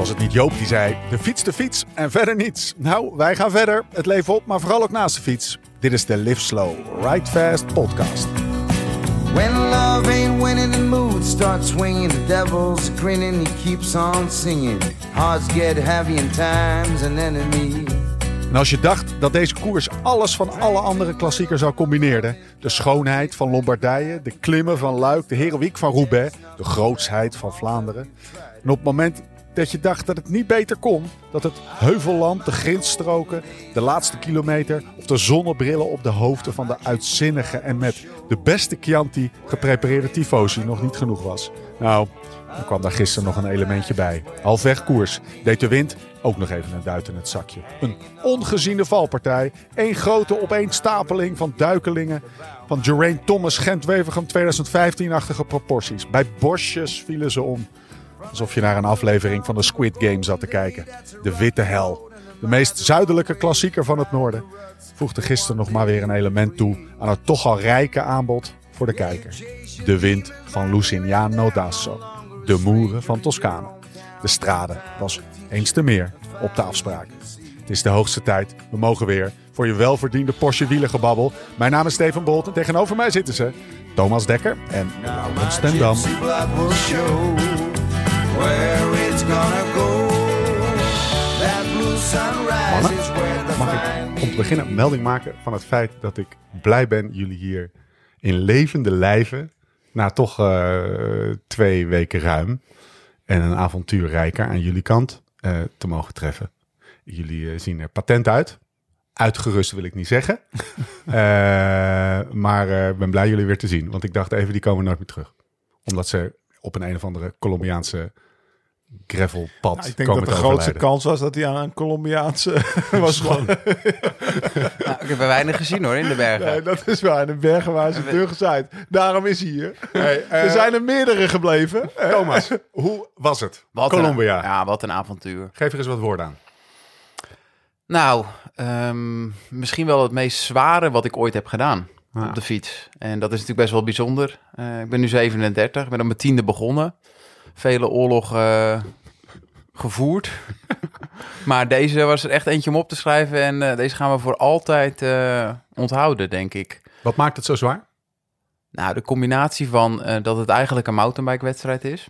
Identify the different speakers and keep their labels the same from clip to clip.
Speaker 1: Was het niet Joop die zei: de fiets, de fiets en verder niets? Nou, wij gaan verder. Het leven op, maar vooral ook naast de fiets. Dit is de Live Slow, Ride Fast podcast.
Speaker 2: When love ain't winning, the mood starts swinging. The devil's grinning, he keeps on singing. Hearts get heavy time's an enemy.
Speaker 1: En als je dacht dat deze koers alles van alle andere klassiekers zou combineren, de schoonheid van Lombardije, de klimmen van Luik, de heroïek van Roubaix, de grootsheid van Vlaanderen. En op het moment dat je dacht dat het niet beter kon, dat het heuvelland, de grindstroken, de laatste kilometer of de zonnebrillen op de hoofden van de uitzinnige en met de beste Chianti geprepareerde tifosi nog niet genoeg was. Nou, dan kwam daar gisteren nog een elementje bij. Halfweg koers deed de wind ook nog even een duit in het zakje. Een ongeziene valpartij. Eén grote opeenstapeling van duikelingen. Van Geraint Thomas Gent-Wevergem 2015-achtige proporties. Bij bosjes vielen ze om. Alsof je naar een aflevering van de Squid Game zat te kijken. De Witte Hel. De meest zuidelijke klassieker van het noorden. Voegde gisteren nog maar weer een element toe aan het toch al rijke aanbod voor de kijker. De wind van Lucignano d'Asso. De moeren van Toscane. De strade was eens te meer op de afspraak. Het is de hoogste tijd. We mogen weer voor je welverdiende Porsche wielengebabbel. Mijn naam is Steven Bolt en tegenover mij zitten ze Thomas Dekker en Laurens ten
Speaker 2: where it's gonna go. That blue sunrise
Speaker 1: Mannen,
Speaker 2: is where the
Speaker 1: Mag ik om te beginnen een melding maken van het feit dat ik blij ben jullie hier in levende lijven, na toch eh, twee weken ruim en een avontuur rijker aan jullie kant eh, te mogen treffen. Jullie eh, zien er patent uit. Uitgerust wil ik niet zeggen. Maar ik ben blij jullie weer te zien. Want ik dacht even, die komen nooit meer terug. Omdat ze op een een of andere Colombiaanse gravelpad
Speaker 3: Nou, ik denk
Speaker 1: komen
Speaker 3: dat de
Speaker 1: te
Speaker 3: grootste
Speaker 1: overlijden.
Speaker 3: kans was dat hij aan een Colombiaanse was. gewoon.
Speaker 4: Nou, ik heb er weinig gezien hoor in de bergen.
Speaker 3: Nee, dat is waar. In de bergen waar ze deur gezaaid. Daarom is hij hier.
Speaker 1: Hey, eh,
Speaker 3: er zijn er meerdere gebleven.
Speaker 1: Thomas, hoe was het?
Speaker 4: Wat
Speaker 1: Colombia.
Speaker 4: Een, ja, wat een avontuur.
Speaker 1: Geef er eens wat woorden aan.
Speaker 4: Nou, ehm, misschien wel het meest zware wat ik ooit heb gedaan
Speaker 1: Ja.
Speaker 4: op de fiets. En dat is natuurlijk best wel bijzonder. Eh, ik ben nu 37, ik ben op mijn tiende begonnen. Vele oorlogen eh, gevoerd. maar deze was er echt eentje om op te schrijven. En eh, deze gaan we voor altijd onthouden, denk ik.
Speaker 1: Wat maakt het zo zwaar?
Speaker 4: Nou, de combinatie van dat het eigenlijk een mountainbike-wedstrijd is.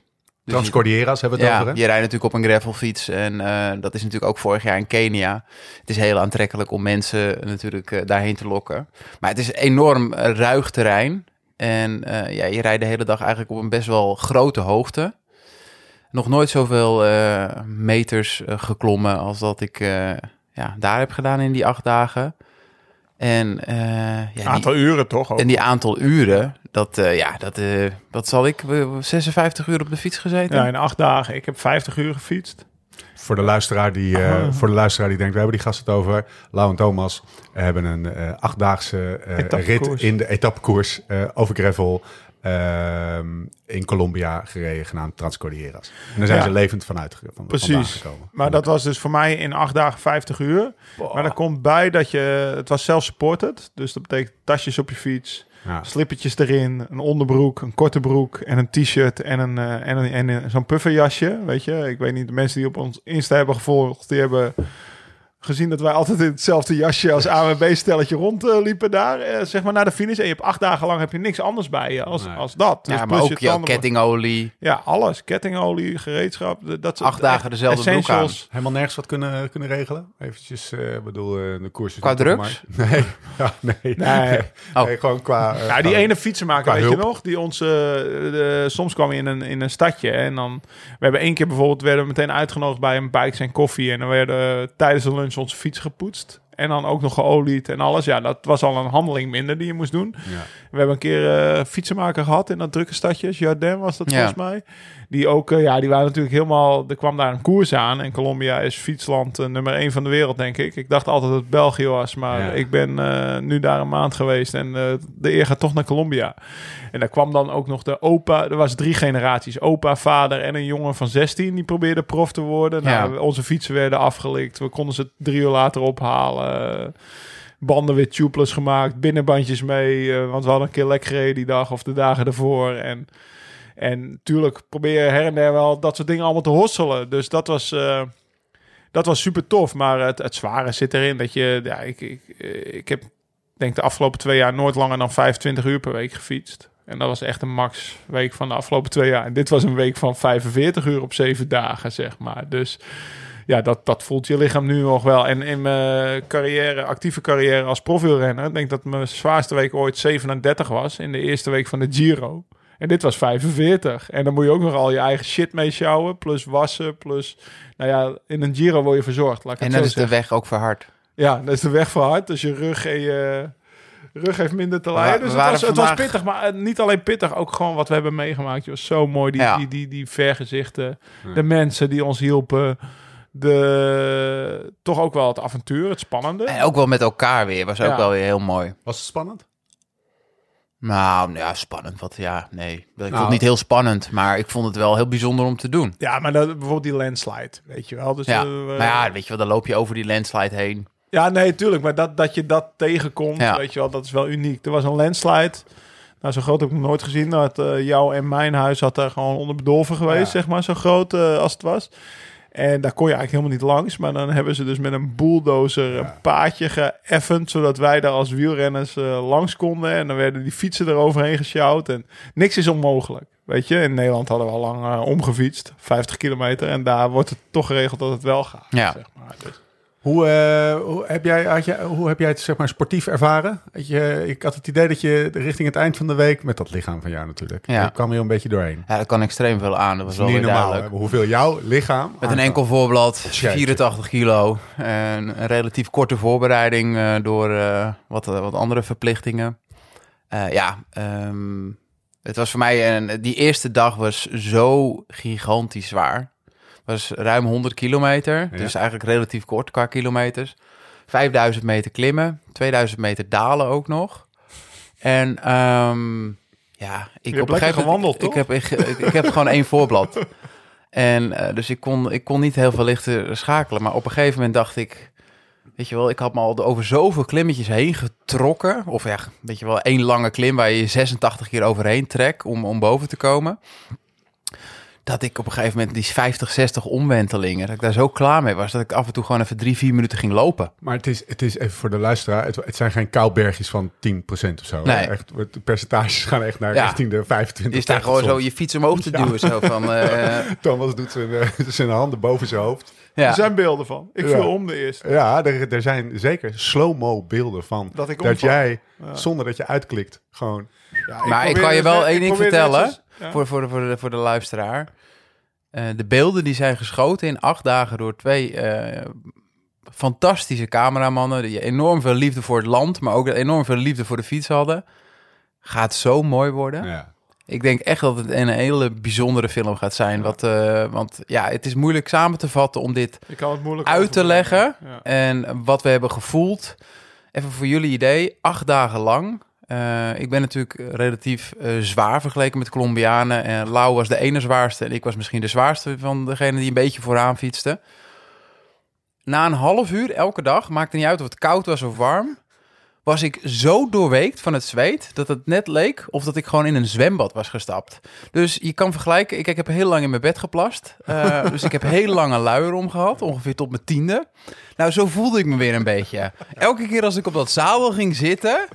Speaker 4: Dus
Speaker 1: Transcordilleras hebben we het
Speaker 4: ja,
Speaker 1: over, hè?
Speaker 4: je rijdt natuurlijk op een gravelfiets en eh, dat is natuurlijk ook vorig jaar in Kenia. Het is heel aantrekkelijk om mensen natuurlijk eh, daarheen te lokken. Maar het is enorm eh, ruig terrein en eh, ja, je rijdt de hele dag eigenlijk op een best wel grote hoogte. Nog nooit zoveel eh, meters eh, geklommen als dat ik eh, ja, daar heb gedaan in die acht dagen. En, eh, ja, die-
Speaker 3: Aantal uren toch ook.
Speaker 4: en die aantal uren, dat, eh, ja, dat, eh, wat zal ik, eh, 56 uur op de fiets gezeten?
Speaker 3: Ja, in acht dagen. Ik heb 50 uur gefietst.
Speaker 1: Voor de luisteraar die, eh,
Speaker 3: Ah.
Speaker 1: voor de luisteraar die denkt, we hebben die gasten het over. Lau en Thomas hebben een eh, achtdaagse eh, rit in de etappekoers eh, over gravel in Colombia gereden, genaamd Transcordilleras. En daar zijn
Speaker 3: Ja.
Speaker 1: ze levend vanuit van,
Speaker 3: Precies.
Speaker 1: gekomen.
Speaker 3: Maar dat was dus voor mij in acht dagen 50 uur. Maar er komt bij dat je... Het was self-supported. Dus dat betekent tasjes op je fiets.
Speaker 1: Ja.
Speaker 3: Slippertjes erin, een onderbroek, een korte broek en een t-shirt en, een, eh, en, een, en zo'n pufferjasje. Weet je, ik weet niet, de mensen die op ons Insta hebben gevolgd, die hebben gezien dat wij altijd in hetzelfde jasje als AWB-stelletje rondliepen daar, eh, zeg maar naar de finish. En je hebt acht dagen lang heb je niks anders bij je als,
Speaker 1: Nee.
Speaker 3: als dat. Dus
Speaker 4: ja, maar
Speaker 3: plus
Speaker 4: ook
Speaker 3: je tanden-
Speaker 4: kettingolie.
Speaker 3: Ja, alles. Kettingolie, gereedschap. Dat soort
Speaker 4: Acht dagen dezelfde broek.
Speaker 1: Helemaal nergens wat kunnen, kunnen regelen? Eventjes, eh, ik bedoel, eh, de koers is
Speaker 4: Qua drugs?
Speaker 1: Nee, ja, nee.
Speaker 3: Nee.
Speaker 4: Oh.
Speaker 1: Nee, gewoon qua...
Speaker 3: Ja, die ene fietsenmaker, weet je nog? Die ons, eh, de, soms kwam je in een, in een stadje en dan... We hebben één keer bijvoorbeeld, werden we meteen uitgenodigd bij een bikes en koffie. En dan werden tijdens de lunch onze fiets gepoetst. En dan ook nog geolied en alles. Ja, dat was al een handeling minder die je moest doen.
Speaker 1: Ja.
Speaker 3: We hebben een keer eh fietsenmaker gehad in dat drukke stadje. Jardin was dat
Speaker 4: Ja.
Speaker 3: volgens mij. Die ook, eh, ja, die waren natuurlijk helemaal... Er kwam daar een koers aan. En Colombia is fietsland eh, nummer één van de wereld, denk ik. Ik dacht altijd dat het België was. Maar
Speaker 1: Ja.
Speaker 3: ik ben eh, nu daar een maand geweest. En de eer gaat toch naar Colombia. En daar kwam dan ook nog de opa. Er was drie generaties. Opa, vader en een jongen van 16. Die probeerde prof te worden. Nou,
Speaker 4: Ja.
Speaker 3: Onze fietsen werden afgelikt. We konden ze drie uur later ophalen. Banden weer tubeless gemaakt. Binnenbandjes mee. want we hadden een keer lek gereden die dag of de dagen ervoor. En, en natuurlijk probeer je her en der wel dat soort dingen allemaal te hosselen. Dus dat was... eh, dat was super tof, maar het, het zware zit erin dat je, ja, ik, ik, eh, ik heb denk de afgelopen twee jaar nooit langer dan 25 uur per week gefietst. En dat was echt een max week van de afgelopen twee jaar. En dit was een week van 45 uur op zeven dagen, zeg maar. Dus ja, dat, dat voelt je lichaam nu nog wel. En in mijn carrière, actieve carrière als profielrenner, denk dat mijn zwaarste week ooit 37 was in de eerste week van de Giro. En dit was 45. En dan moet je ook nog al je eigen shit mee sjouwen, plus wassen, plus... Nou ja, in een Giro word je verzorgd, laat ik
Speaker 4: En dan is de weg ook verhard.
Speaker 3: Ja, dat is de weg verhard. Dus je rug en je rug heeft minder te lijden. Dus het was, het was pittig, maar eh, niet alleen pittig. Ook gewoon wat we hebben meegemaakt. Je was zo mooi. Die,
Speaker 4: Ja.
Speaker 3: die, die, die vergezichten. De mensen die ons hielpen. De, toch ook wel het avontuur, het spannende.
Speaker 4: En ook wel met elkaar weer. Was ook wel weer heel mooi.
Speaker 1: Was het spannend?
Speaker 4: Nou, ja, spannend. Wat, ja, nee. Ik vond
Speaker 1: Nou.
Speaker 4: het niet heel spannend, maar ik vond het wel heel bijzonder om te doen.
Speaker 3: Ja, maar dat, bijvoorbeeld die landslide, weet je wel. Dus,
Speaker 4: Ja,
Speaker 3: eh,
Speaker 4: maar ja, weet je wel, dan loop je over die landslide heen.
Speaker 3: Ja, nee, tuurlijk. Maar dat, dat je dat tegenkomt,
Speaker 4: Ja.
Speaker 3: weet je wel, dat is wel uniek. Er was een landslide. Nou, zo groot heb ik nog nooit gezien. Dat eh jou en mijn huis had daar gewoon onder bedolven geweest,
Speaker 1: Ja.
Speaker 3: zeg maar. Zo groot eh, als het was. En daar kon je eigenlijk helemaal niet langs. Maar dan hebben ze dus met een bulldozer een paadje geëffend... zodat wij daar als wielrenners eh, langs konden. En dan werden die fietsen eroverheen gesjouwd. En niks is onmogelijk. Weet je, in Nederland hadden we al lang eh, omgefietst. 50 kilometer. En daar wordt het toch geregeld dat het wel gaat.
Speaker 4: Ja.
Speaker 3: Zeg maar. Dus-
Speaker 1: Hoe, eh, hoe, heb jij, had je, hoe heb jij het zeg maar, sportief ervaren? Je, ik had het idee dat je richting het eind van de week, met dat lichaam van jou natuurlijk,
Speaker 4: Ja.
Speaker 1: je kwam hier een beetje doorheen.
Speaker 4: Ja, dat kan extreem veel aan. Dat was
Speaker 1: Dat
Speaker 4: wel
Speaker 1: is niet normaal
Speaker 4: duidelijk.
Speaker 1: hoeveel jouw lichaam...
Speaker 4: Met een enkel voorblad,
Speaker 1: Jeetje.
Speaker 4: 84 kilo. En een relatief korte voorbereiding eh, door eh, wat, wat andere verplichtingen. Ja, ehm, het was voor mij... Een, die eerste dag was zo gigantisch zwaar. Was ruim 100 kilometer.
Speaker 1: Ja.
Speaker 4: Dus eigenlijk relatief kort qua kilometers. 5000 meter klimmen. 2000 meter dalen ook nog. En ehm, ja, ik
Speaker 3: hebt
Speaker 4: op een gegeven moment...
Speaker 3: gewandeld,
Speaker 4: ik, heb, ik, ik, ik heb gewoon één voorblad. En eh, dus ik kon, ik kon niet heel veel lichter schakelen. Maar op een gegeven moment dacht ik... Weet je wel, ik had me al over zoveel klimmetjes heen getrokken. Of ja, weet je wel, één lange klim waar je je 86 keer overheen trekt om, om boven te komen. Dat ik op een gegeven moment die 50, 60 omwentelingen, dat ik daar zo klaar mee was, dat ik af en toe gewoon even drie, vier minuten ging lopen.
Speaker 1: Maar het is, het is even voor de luisteraar, het, het zijn geen kaalbergjes van 10% of zo.
Speaker 4: Nee.
Speaker 1: Echt, de percentages gaan echt naar
Speaker 4: Ja.
Speaker 1: richting de 25.
Speaker 4: Je staat gewoon
Speaker 1: 30
Speaker 4: zo je fiets omhoog te duwen. Zo van, eh,
Speaker 1: Thomas doet zijn, eh, zijn handen boven zijn hoofd.
Speaker 3: Er
Speaker 4: ja.
Speaker 3: zijn beelden van. Ik
Speaker 1: Ja.
Speaker 3: viel om de eerste.
Speaker 1: Ja, er, er zijn zeker slow-mo beelden van.
Speaker 3: Dat ik
Speaker 1: dat jij, zonder dat je uitklikt, gewoon...
Speaker 3: Ja,
Speaker 4: Maar ik
Speaker 3: probeer
Speaker 4: kan je
Speaker 3: het
Speaker 4: wel één
Speaker 3: ik
Speaker 4: ding vertellen. Voor, voor, voor, de, voor de luisteraar. Eh, de beelden die zijn geschoten in acht dagen door twee eh, fantastische cameramannen. Die enorm veel liefde voor het land, maar ook enorm veel liefde voor de fiets hadden. Gaat zo mooi worden.
Speaker 1: Ja.
Speaker 4: Ik denk echt dat het een hele bijzondere film gaat zijn. Wat, eh, want ja, het is moeilijk samen te vatten om dit
Speaker 3: Ik kan het moeilijk
Speaker 4: uit te leggen.
Speaker 3: Ja.
Speaker 4: En wat we hebben gevoeld. Even voor jullie idee, acht dagen lang. Eh, ik ben natuurlijk relatief eh, zwaar vergeleken met Colombianen. En Lau was de ene zwaarste en ik was misschien de zwaarste van degene die een beetje vooraan fietste. Na een half uur elke dag, maakte niet uit of het koud was of warm, was ik zo doorweekt van het zweet dat het net leek of dat ik gewoon in een zwembad was gestapt. Dus je kan vergelijken, ik, ik heb heel lang in mijn bed geplast. Eh, dus ik heb heel lang een luier om gehad, ongeveer tot mijn tiende. Nou, zo voelde ik me weer een beetje. Elke keer als ik op dat zadel ging zitten,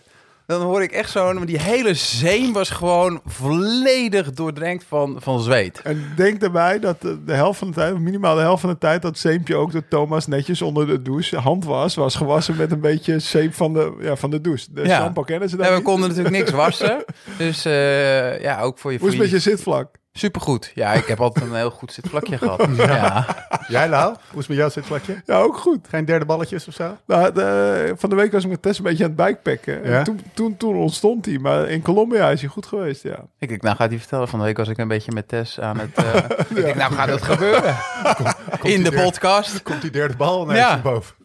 Speaker 4: dan hoor ik echt zo... Die hele zeem was gewoon volledig doordrenkt van, van zweet.
Speaker 3: En denk daarbij dat de, helft van de tijd, of minimaal de helft van de tijd, dat zeempje ook door Thomas netjes onder de douche hand was, was gewassen met een beetje zeep van de, ja, van de douche. De
Speaker 4: Ja.
Speaker 3: shampoo kennen ze daar
Speaker 4: Ja, we
Speaker 3: niet.
Speaker 4: konden natuurlijk niks wassen. Dus eh, ja, ook voor je...
Speaker 3: Hoe is het met
Speaker 4: je
Speaker 3: zitvlak?
Speaker 4: Supergoed. Ja, ik heb altijd een heel goed zitvlakje gehad. Ja.
Speaker 1: Jij Lau? Hoe is het met jouw zitvlakje?
Speaker 3: Ja, ook goed.
Speaker 1: Geen derde balletjes of zo?
Speaker 3: Nou, de- van de week was ik met Tess een beetje aan het bikepacken. En? Toen, toen, toen ontstond hij. Maar in Colombia is hij goed geweest, ja.
Speaker 4: Ik denk, nou gaat hij vertellen. Van de week was ik een beetje met Tess aan het... eh, Ik denk, nou gaat het gebeuren. In de podcast.
Speaker 1: Komt die derde bal
Speaker 4: Ja.
Speaker 1: naar boven?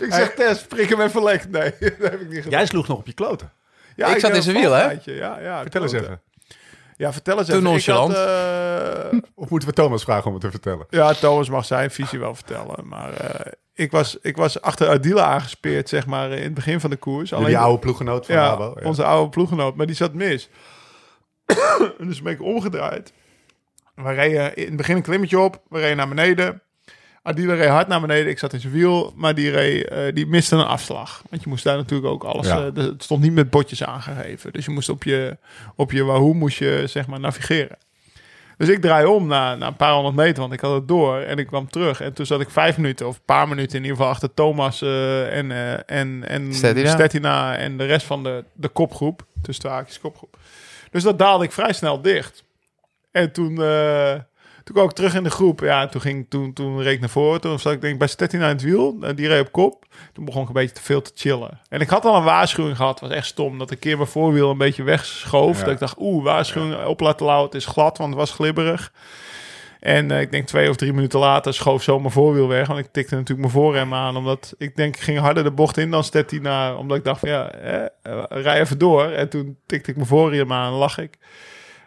Speaker 3: Ik zeg, Tess, prik hem even lek. Nee, dat heb ik niet gedaan.
Speaker 1: Jij sloeg nog op je kloten.
Speaker 3: Ja,
Speaker 4: Ik zat in zijn wiel, hè?
Speaker 3: Ja, ja,
Speaker 1: Vertel eens even.
Speaker 3: Ja, vertel eens
Speaker 4: Te
Speaker 3: even. Ik
Speaker 4: nonchalant.
Speaker 3: had, eh,
Speaker 1: Of moeten we Thomas vragen om het te vertellen?
Speaker 3: Ja, Thomas mag zijn visie wel vertellen. Maar eh, ik, was, ik was achter Adila aangespeerd, zeg maar, in het begin van de koers.
Speaker 1: Die oude ploeggenoot van
Speaker 3: ja,
Speaker 1: Rabo. Ja.
Speaker 3: onze oude ploeggenoot. Maar die zat mis. en dus ben ik omgedraaid. We reden in het begin een klimmetje op. We reden naar beneden. Adila reed hard naar beneden. Ik zat in zijn wiel. Maar die, reed, eh, die miste een afslag. Want je moest daar natuurlijk ook alles...
Speaker 1: Ja.
Speaker 3: eh, het stond niet met botjes aangegeven. Dus je moest op je, op je Wahoo moest je, zeg maar, navigeren. Dus ik draai om na, na een paar honderd meter, want ik had het door. En ik kwam terug. En toen zat ik vijf minuten, of een paar minuten in ieder geval, achter Thomas eh, en, en, en
Speaker 4: Stettina.
Speaker 3: Stettina en de rest van de, de kopgroep. Tussen de haakjes kopgroep. Dus dat daalde ik vrij snel dicht. En toen, toen kwam ik terug in de groep. Ja, toen, ging, toen, toen reed ik naar voren. Toen zat ik denk bij Stettina in het wiel. Eh, Die reed op kop. Toen begon ik een beetje te veel te chillen. En ik had al een waarschuwing gehad. Was echt stom. Dat ik een keer mijn voorwiel een beetje wegschoof.
Speaker 1: Ja.
Speaker 3: Dat ik dacht, oeh, waarschuwing op laten. Het is glad, want het was glibberig. En eh, ik denk twee of drie minuten later schoof zo mijn voorwiel weg. Want ik tikte natuurlijk mijn voorrem aan. Omdat ik denk, ik ging harder de bocht in dan Stettina. Omdat ik dacht van ja, eh, rij even door. En toen tikte ik mijn voorrem aan en lag ik.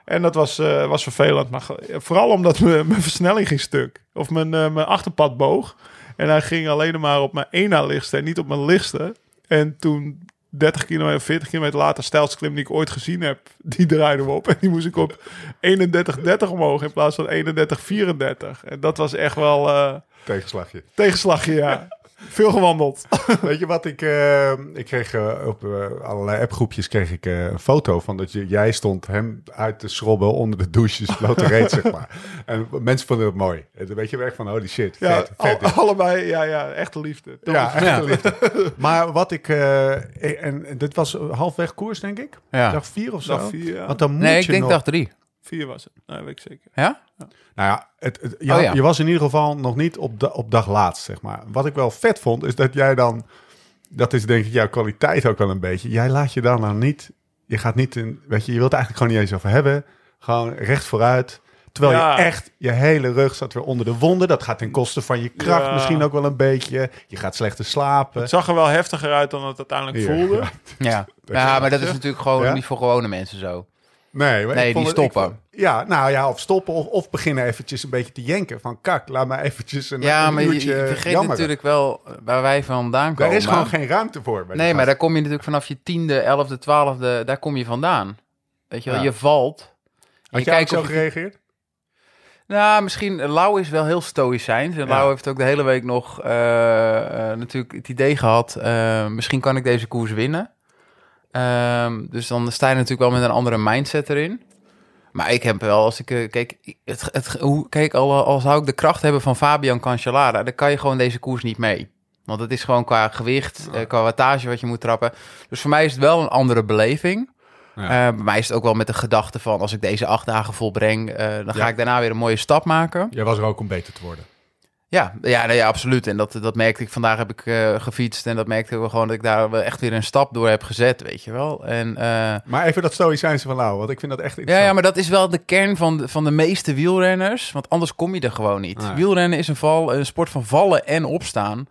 Speaker 3: En dat was, eh, was vervelend. Maar vooral omdat mijn, versnelling ging stuk. Of mijn, eh, mijn achterpad boog. En hij ging alleen maar op mijn één na lichtste en niet op mijn lichtste. En toen 30 kilometer, 40 kilometer later, stijlste klim die ik ooit gezien heb, die draaide we op. En die moest ik op 31,30 omhoog in plaats van 31,34. En dat was echt wel eh
Speaker 1: Tegenslagje.
Speaker 3: tegenslagje, ja. Veel gewandeld.
Speaker 1: Weet je wat ik... eh, ik kreeg eh, op eh, allerlei appgroepjes kreeg ik een foto van dat je, jij stond hem uit te schrobben onder de douches, blote reet, zeg maar. En mensen vonden het mooi. En dan weet je weg van, holy shit,
Speaker 3: Ja,
Speaker 1: vet, vet.
Speaker 3: al- allebei, ja, ja, echte liefde.
Speaker 1: Ja,
Speaker 4: Ja.
Speaker 1: liefde. Maar wat ik... eh, en dit was halfweg koers, denk ik.
Speaker 4: Ja.
Speaker 1: Dag vier of zo.
Speaker 3: Dag vier, ja.
Speaker 1: Want dan moet
Speaker 4: Nee,
Speaker 1: je
Speaker 4: ik denk
Speaker 1: nog...
Speaker 4: dag drie.
Speaker 3: Vier was het. Nee, weet ik zeker.
Speaker 4: Ja?
Speaker 1: Nou ja, het, het- je,
Speaker 4: Oh ja.
Speaker 1: je was in ieder geval nog niet op, da- op dag laatst, zeg maar. Wat ik wel vet vond, is dat jij dan... Dat is denk ik jouw kwaliteit ook wel een beetje. Jij laat je dan nou niet... Je gaat niet in... Weet je, je wilt eigenlijk gewoon niet eens over hebben. Gewoon recht vooruit. Terwijl
Speaker 3: Ja.
Speaker 1: je echt... Je hele rug staat weer onder de wonden. Dat gaat ten koste van je kracht
Speaker 3: Ja.
Speaker 1: misschien ook wel een beetje. Je gaat slechter slapen.
Speaker 3: Het zag er wel heftiger uit dan het uiteindelijk voelde.
Speaker 1: ja.
Speaker 4: Ja. ja, maar dat is natuurlijk gewoon
Speaker 1: Ja?
Speaker 4: niet voor gewone mensen zo.
Speaker 1: Nee, maar
Speaker 4: die
Speaker 1: het-
Speaker 4: stoppen.
Speaker 1: vond- ja, nou ja, of stoppen of, of beginnen eventjes een beetje te jenken. Van kak, laat me eventjes een,
Speaker 4: Ja,
Speaker 1: een
Speaker 4: maar je, vergeet
Speaker 1: jammeren.
Speaker 4: natuurlijk wel waar wij vandaan komen.
Speaker 1: Daar is gewoon geen ruimte voor.
Speaker 4: Nee, maar daar kom je natuurlijk vanaf je tiende, elfde, twaalfde, daar kom je vandaan. Weet je wel,
Speaker 1: Ja.
Speaker 4: je valt.
Speaker 1: Had
Speaker 4: je
Speaker 1: jij ook
Speaker 4: kijkt
Speaker 1: zo
Speaker 4: je-
Speaker 1: gereageerd?
Speaker 4: Nou, misschien, Lau is wel heel stoïcijns. En
Speaker 1: Ja.
Speaker 4: Lau heeft ook de hele week nog eh, eh, natuurlijk het idee gehad, eh, misschien kan ik deze koers winnen. Ehm, dus dan sta je natuurlijk wel met een andere mindset erin. Maar ik heb wel, als ik eh, kijk, het, het, hoe, kijk al, al zou ik de kracht hebben van Fabian Cancellara, dan kan je gewoon deze koers niet mee. Want het is gewoon qua gewicht, eh, qua wattage wat je moet trappen. Dus voor mij is het wel een andere beleving.
Speaker 1: Ja.
Speaker 4: Eh, bij mij is het ook wel met de gedachte van... als ik deze acht dagen volbreng... dan ga ik daarna weer een mooie stap maken.
Speaker 1: Jij was er ook om beter te worden.
Speaker 4: Ja, ja, nee, ja absoluut. En dat, dat merkte ik. Vandaag heb ik eh, gefietst... en dat merkte ik wel gewoon dat ik daar wel echt weer een stap door heb gezet, weet je wel. En, eh,
Speaker 1: Maar even dat stoïcijnse van Lau, want ik vind dat echt interessant.
Speaker 4: ja, maar dat is wel de kern van de, van de meeste wielrenners. Want anders kom je er gewoon niet. Wielrennen is een, val, een sport van vallen en opstaan.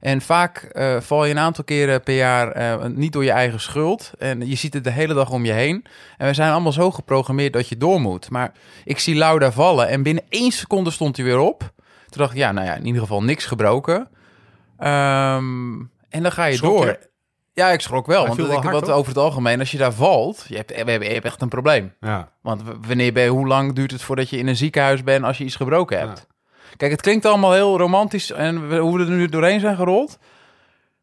Speaker 4: En vaak eh, val je een aantal keren per jaar niet door je eigen schuld. En je ziet het de hele dag om je heen. En we zijn allemaal zo geprogrammeerd dat je door moet. Maar ik zie Lau daar vallen en binnen één seconde stond hij weer op. Toen dacht ik, ja, nou ja, in ieder geval niks gebroken. Ehm, en dan ga je door. Ja, ik schrok wel.
Speaker 1: Hij
Speaker 4: Want
Speaker 1: viel wel
Speaker 4: ik,
Speaker 1: hard,
Speaker 4: wat over het algemeen, als je daar valt, je hebt, we hebben, je hebt echt een probleem.
Speaker 1: Ja.
Speaker 4: Want wanneer ben je, hoe lang duurt het voordat je in een ziekenhuis bent als je iets gebroken hebt? Kijk, het klinkt allemaal heel romantisch en we, hoe we er nu doorheen zijn gerold.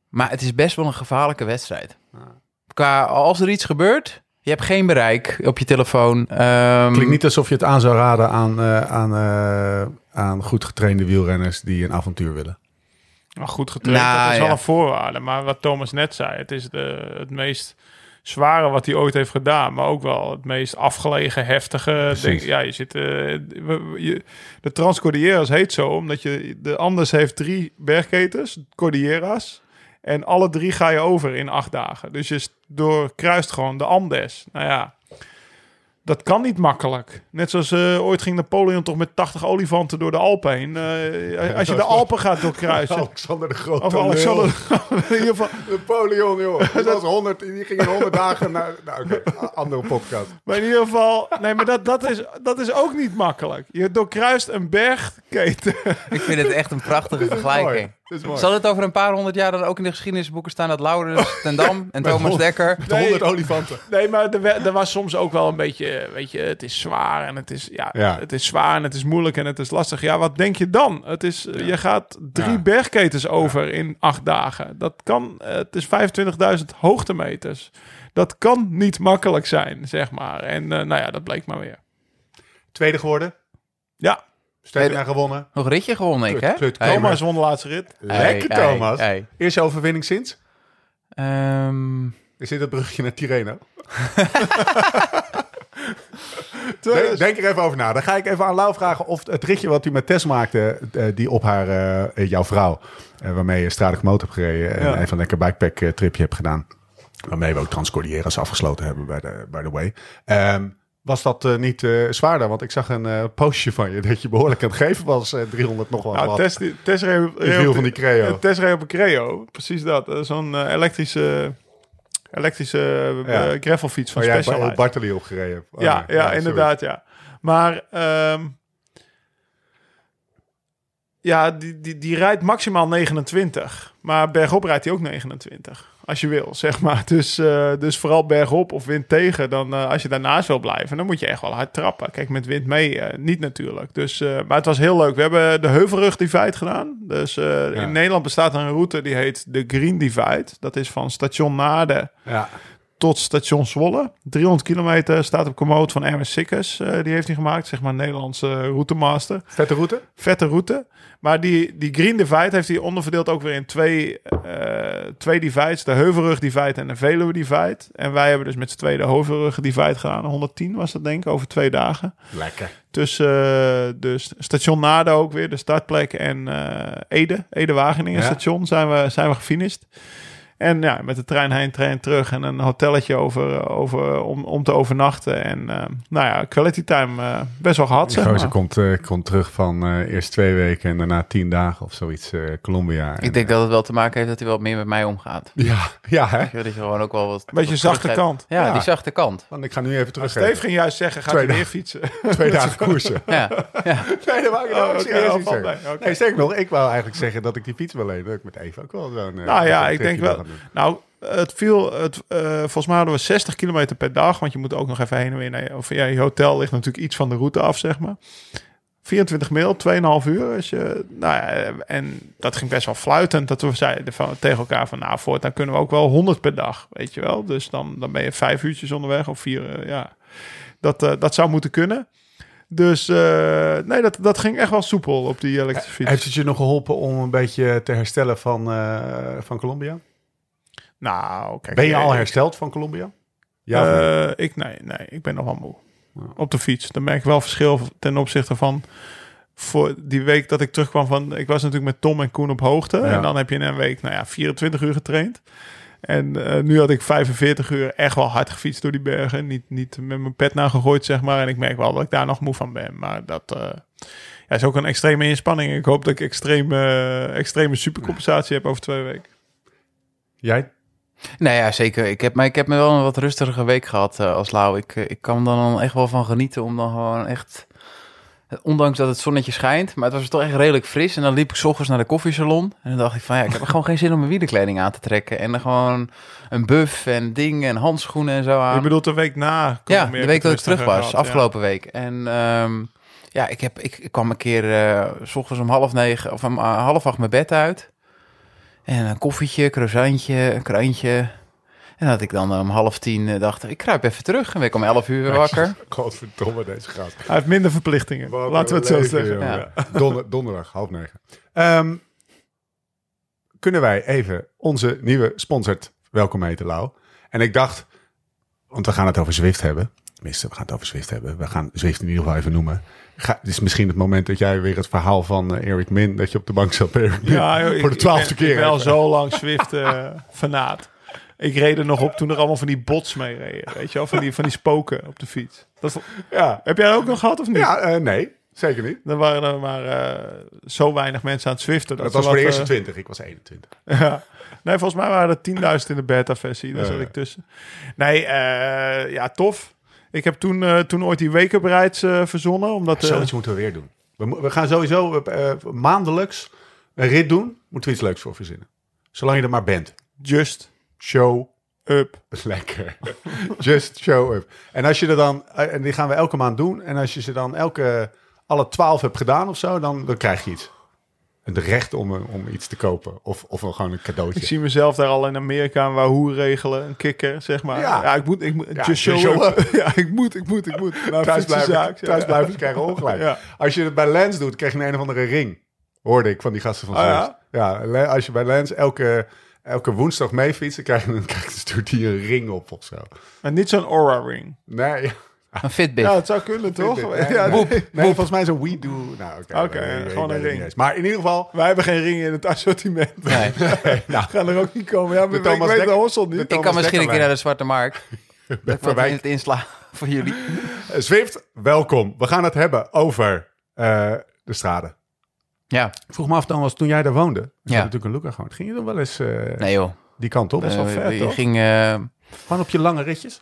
Speaker 4: Maar het is best wel een gevaarlijke wedstrijd. Qua, als er iets gebeurt, je hebt geen bereik op je telefoon. Ehm,
Speaker 1: Klinkt niet alsof je het aan zou raden aan, eh, aan, eh, aan goed getrainde wielrenners die een avontuur willen.
Speaker 3: Maar goed getraind,
Speaker 4: Nou,
Speaker 3: dat is wel een voorwaarde. Maar wat Thomas net zei, het is de, het meest zware wat hij ooit heeft gedaan. Maar ook wel het meest afgelegen, heftige. Ja, je zit... eh, je, de Transcordilleras heet zo, omdat je... De Andes heeft drie bergketens, Cordilleras. En alle drie ga je over in acht dagen. Dus je doorkruist gewoon de Andes. Nou ja, dat kan niet makkelijk. Net zoals eh, ooit ging Napoleon toch met 80 olifanten door de Alpen heen. Eh, als je de Alpen gaat doorkruisen.
Speaker 1: Alexander de Grote.
Speaker 3: Of Alexander... in ieder geval,
Speaker 1: Napoleon, joh. Dat was 100, die ging in 100 dagen naar... Nou, oké, andere podcast.
Speaker 3: Maar in ieder geval, nee, maar dat, dat, is, dat is ook niet makkelijk. Je doorkruist een bergketen.
Speaker 4: Ik vind het echt een prachtige vergelijking.
Speaker 1: Dat is mooi.
Speaker 4: Zal het over een paar honderd jaar dan ook in de geschiedenisboeken staan dat Laurens ten Dam en Thomas Dekker...
Speaker 1: De 100 olifanten.
Speaker 3: Nee, maar er, er was soms ook wel een beetje, weet je, het is zwaar en het is, ja,
Speaker 1: Ja.
Speaker 3: het is zwaar en het is moeilijk en het is lastig. Ja, wat denk je dan? Het is, je gaat drie
Speaker 1: Ja.
Speaker 3: bergketens over in acht dagen. Dat kan, het is 25.000 hoogtemeters. Dat kan niet makkelijk zijn, zeg maar. En eh, nou ja, dat bleek maar weer.
Speaker 1: Tweede geworden.
Speaker 3: Ja,
Speaker 1: Stefan gewonnen.
Speaker 4: Nog een ritje gewonnen, ik hè?
Speaker 1: Klut-
Speaker 4: Hey,
Speaker 3: Thomas won de laatste rit.
Speaker 1: Lekker,
Speaker 4: hey,
Speaker 1: Thomas.
Speaker 4: hey.
Speaker 1: Eerste overwinning sinds?
Speaker 4: Ehm,
Speaker 1: Is dit het bruggetje naar Tireno? Denk, er even over na. Dan ga ik even aan Lau vragen of het ritje wat u met Tess maakte, eh, die op haar, eh, jouw vrouw, eh, waarmee je Stradic Motor hebt gereden en
Speaker 3: Ja.
Speaker 1: even een lekker bikepack tripje hebt gedaan. Waarmee we ook Transcordilleras afgesloten hebben bij de, by the way. Ehm, was dat eh, niet eh, zwaarder? Want ik zag een eh, postje van je dat je behoorlijk aan het geven was. eh, 300 nog wel
Speaker 3: Nou,
Speaker 1: wat. Wiel
Speaker 3: op
Speaker 1: van die Creo.
Speaker 3: Ja, Tess reed op een Creo. Precies dat. Zo'n elektrische, elektrische
Speaker 1: Ja.
Speaker 3: gravelfiets van
Speaker 1: jij
Speaker 3: Specialized.
Speaker 1: bij Bartoli op gereden hebt. Oh,
Speaker 3: ja, ja, inderdaad, ja. Maar ehm, ja, die, die, die rijdt maximaal 29. Maar bergop rijdt hij ook 29. Als je wil, zeg maar. Dus, eh, dus vooral bergop of wind tegen. Dan, eh, als je daarnaast wil blijven, dan moet je echt wel hard trappen. Kijk, met wind mee eh, niet natuurlijk. Dus, maar het was heel leuk. We hebben de Heuvelrug Divide gedaan. Dus in Nederland bestaat er een route die heet de Green Divide. Dat is van station Naarden
Speaker 1: Ja.
Speaker 3: Tot station Zwolle. 300 kilometer staat op commode van Erwin Sikkers. eh, die heeft hij gemaakt, zeg maar Nederlandse routemaster.
Speaker 1: Vette route?
Speaker 3: Vette route. Maar die, die Green Divide heeft hij onderverdeeld ook weer in twee, eh, twee divides. De Heuvelrug Divide en de Veluwe Divide. En wij hebben dus met z'n tweeën de Heuvelrug Divide gedaan. 110 was dat denk ik, over twee dagen.
Speaker 1: Lekker.
Speaker 3: Tussen eh, dus station Naarden ook weer, de startplek. En eh, Ede, Ede-Wageningen
Speaker 1: Ja.
Speaker 3: station zijn we, zijn we gefinished. En ja, met de trein heen, trein terug en een hotelletje over, over, om, om te overnachten. En eh, nou ja, quality time eh, best wel gehad,
Speaker 1: Die
Speaker 3: zeg
Speaker 1: gozer komt, eh, komt terug van eh, eerst twee weken en daarna tien dagen of zoiets. eh, Colombia. En,
Speaker 4: ik denk dat het wel te maken heeft dat hij wat meer met mij omgaat.
Speaker 1: Ja, ja hè?
Speaker 4: Dat je gewoon ook wel wat...
Speaker 3: Beetje
Speaker 4: wat
Speaker 3: zachte kant.
Speaker 4: Ja,
Speaker 1: Ja.
Speaker 4: die zachte kant.
Speaker 1: Want ik ga nu even terug.
Speaker 3: Steve ging juist zeggen, gaat hij weer fietsen?
Speaker 1: Twee dagen koersen.
Speaker 4: Ja, ja.
Speaker 1: Nee, dat wou ik
Speaker 3: Oh,
Speaker 1: nou
Speaker 3: oh, oké.
Speaker 1: Nee, sterk nog, ik wou eigenlijk zeggen dat ik die fiets wil lenen. Dat ik met Eva ook wel zo'n... eh,
Speaker 3: Nou ja, ik denk wel. Nou, het viel. Het, eh, volgens mij hadden we 60 kilometer per dag. Want je moet ook nog even heen en weer naar je. Of ja, je hotel ligt natuurlijk iets van de route af, zeg maar. 24 mail, 2,5 uur. Als je, nou ja, en dat ging best wel fluitend. Dat we zeiden van, tegen elkaar van, nou, voortaan kunnen we ook wel 100 per dag, weet je wel. Dus dan, dan ben je vijf uurtjes onderweg of vier, eh, ja. Dat, eh, dat zou moeten kunnen. Dus nee, dat, dat ging echt wel soepel op die elektrische fiets.
Speaker 1: Heeft het je nog geholpen om een beetje te herstellen van, van Colombia?
Speaker 3: Nou, kijk.
Speaker 1: Ben je al
Speaker 3: eh,
Speaker 1: hersteld van Colombia? Ja?
Speaker 3: Eh, ik, nee, nee, ik ben nog wel moe. Op de fiets. Dan merk ik wel verschil ten opzichte van voor die week dat ik terugkwam van... Ik was natuurlijk met Tom en Koen op hoogte.
Speaker 1: Ja.
Speaker 3: En dan heb je in een week, nou ja, 24 uur getraind. En eh, nu had ik 45 uur echt wel hard gefietst door die bergen. Niet, niet met mijn pet naar gegooid, zeg maar. En ik merk wel dat ik daar nog moe van ben. Maar dat ja, is ook een extreme inspanning. Ik hoop dat ik extreme, extreme supercompensatie heb over twee weken.
Speaker 1: Jij?
Speaker 4: Nou ja, zeker. Ik heb, maar ik heb me wel een wat rustige week gehad eh, als Lau. Ik, eh, ik kan er dan echt wel van genieten om dan gewoon echt... Ondanks dat het zonnetje schijnt, maar het was toch echt redelijk fris. En dan liep ik 's ochtends naar de koffiesalon. En dan dacht ik van ja, ik heb gewoon geen zin om mijn wielerkleding aan te trekken. En dan gewoon een buff en dingen en handschoenen en zo aan.
Speaker 3: Je bedoelt de week na?
Speaker 4: Ja, de week dat ik terug was,
Speaker 3: ja.
Speaker 4: afgelopen week. En ehm, ja, ik, heb, ik, ik kwam een keer eh, s ochtends om half negen of om half acht mijn bed uit. En een koffietje, croissantje, een krantje. En dat ik dan om half tien eh, dacht, ik kruip even terug. En ben ik om elf uur weer wakker.
Speaker 1: Godverdomme deze gast.
Speaker 3: Hij heeft minder verplichtingen.
Speaker 1: Wat
Speaker 3: Laten we het zo zeggen.
Speaker 1: Donder- donderdag, half negen. Ehm, kunnen wij even onze nieuwe sponsor welkom heten, Lau? En ik dacht, want we gaan het over Zwift hebben. Tenminste, we gaan het over Zwift hebben. We gaan Zwift in ieder geval even noemen. Ga, het is misschien het moment dat jij weer het verhaal van eh, Eric Min... dat je op de bank zat bij Eric Min,
Speaker 3: Ja, joh,
Speaker 1: voor de twaalfde keer.
Speaker 3: Ik ben al
Speaker 1: even.
Speaker 3: zo lang Swift eh fanaat. Ik reed er nog op toen er allemaal van die bots mee reden. Weet je wel, van die, van die spoken op de fiets. Dat,
Speaker 1: Ja,
Speaker 3: heb jij dat ook nog gehad of niet?
Speaker 1: ja eh, nee, zeker niet.
Speaker 3: Er waren er maar zo weinig mensen aan het Zwiften.
Speaker 1: Dat
Speaker 3: ze
Speaker 1: was voor de eerste
Speaker 3: eh,
Speaker 1: 20, ik was 21.
Speaker 3: Ja. Nee, volgens mij waren er 10.000 in de beta-versie. Daar zat ik tussen. Nee, ja, tof. Ik heb toen, eh, toen ooit die wake-up rides eh, verzonnen. Omdat, eh,
Speaker 1: Zoiets moeten we weer doen. We, gaan sowieso eh, eh, maandelijks een rit doen. Moeten we iets leuks voor verzinnen. Zolang je er maar bent.
Speaker 3: just
Speaker 1: Show
Speaker 3: up.
Speaker 1: Lekker. Just show up. En als je er dan, eh, en die gaan we elke maand doen. En als je ze dan elke, alle twaalf hebt gedaan of zo, dan, dan krijg je iets. Het recht om, eh, om iets te kopen. Of, of gewoon een
Speaker 3: Ik
Speaker 1: cadeautje.
Speaker 3: zie mezelf daar al in Amerika een Wahoo regelen. Een kikker, zeg maar.
Speaker 1: Ja.
Speaker 3: Ja, ik moet, ik moet,
Speaker 1: Ja,
Speaker 3: just show,
Speaker 1: show
Speaker 3: up. ja, ik moet, ik moet, ik moet. Nou, thuis
Speaker 1: thuis krijgen ongelijk. Als je het bij Lens doet, krijg je een, een of andere ring. Hoorde ik van die gasten van
Speaker 3: Oh, ja?
Speaker 1: als je bij Lens elke, elke woensdag mee fietst, dan krijg je, dan krijg je, een ring op of zo.
Speaker 3: Maar niet zo'n Aura ring.
Speaker 1: Nee,
Speaker 4: Een Fitbit.
Speaker 3: Ja, het zou kunnen, toch? Ja,
Speaker 1: nee.
Speaker 3: nee,
Speaker 1: volgens mij zo'n We Do. Nou, oké. Ik- ik
Speaker 3: gewoon een ring.
Speaker 1: eens. Maar in ieder geval,
Speaker 3: Wij hebben geen ringen in het assortiment.
Speaker 4: Nee.
Speaker 1: nou,
Speaker 3: Gaan er ook niet komen. Ja, maar ik
Speaker 1: Thomas
Speaker 3: weet
Speaker 1: Dekker-
Speaker 3: de Hossel
Speaker 1: de
Speaker 3: niet.
Speaker 4: Ik kan misschien een keer naar de Zwarte Markt. Dat
Speaker 1: Verwijt.
Speaker 4: het inslaan voor jullie.
Speaker 1: Eh, Zwift, welkom. We gaan het hebben over eh, de straden.
Speaker 4: Ja,
Speaker 1: Ik vroeg me af, Thomas, toen jij daar woonde,
Speaker 4: Ja.
Speaker 1: had natuurlijk een Luca gewoon. Ging je dan wel eens eh,
Speaker 4: nee joh.
Speaker 1: die kant op?
Speaker 3: Best wel
Speaker 4: Eh,
Speaker 3: vet,
Speaker 4: je
Speaker 3: toch?
Speaker 4: ging, eh,
Speaker 1: Gewoon op je lange ritjes?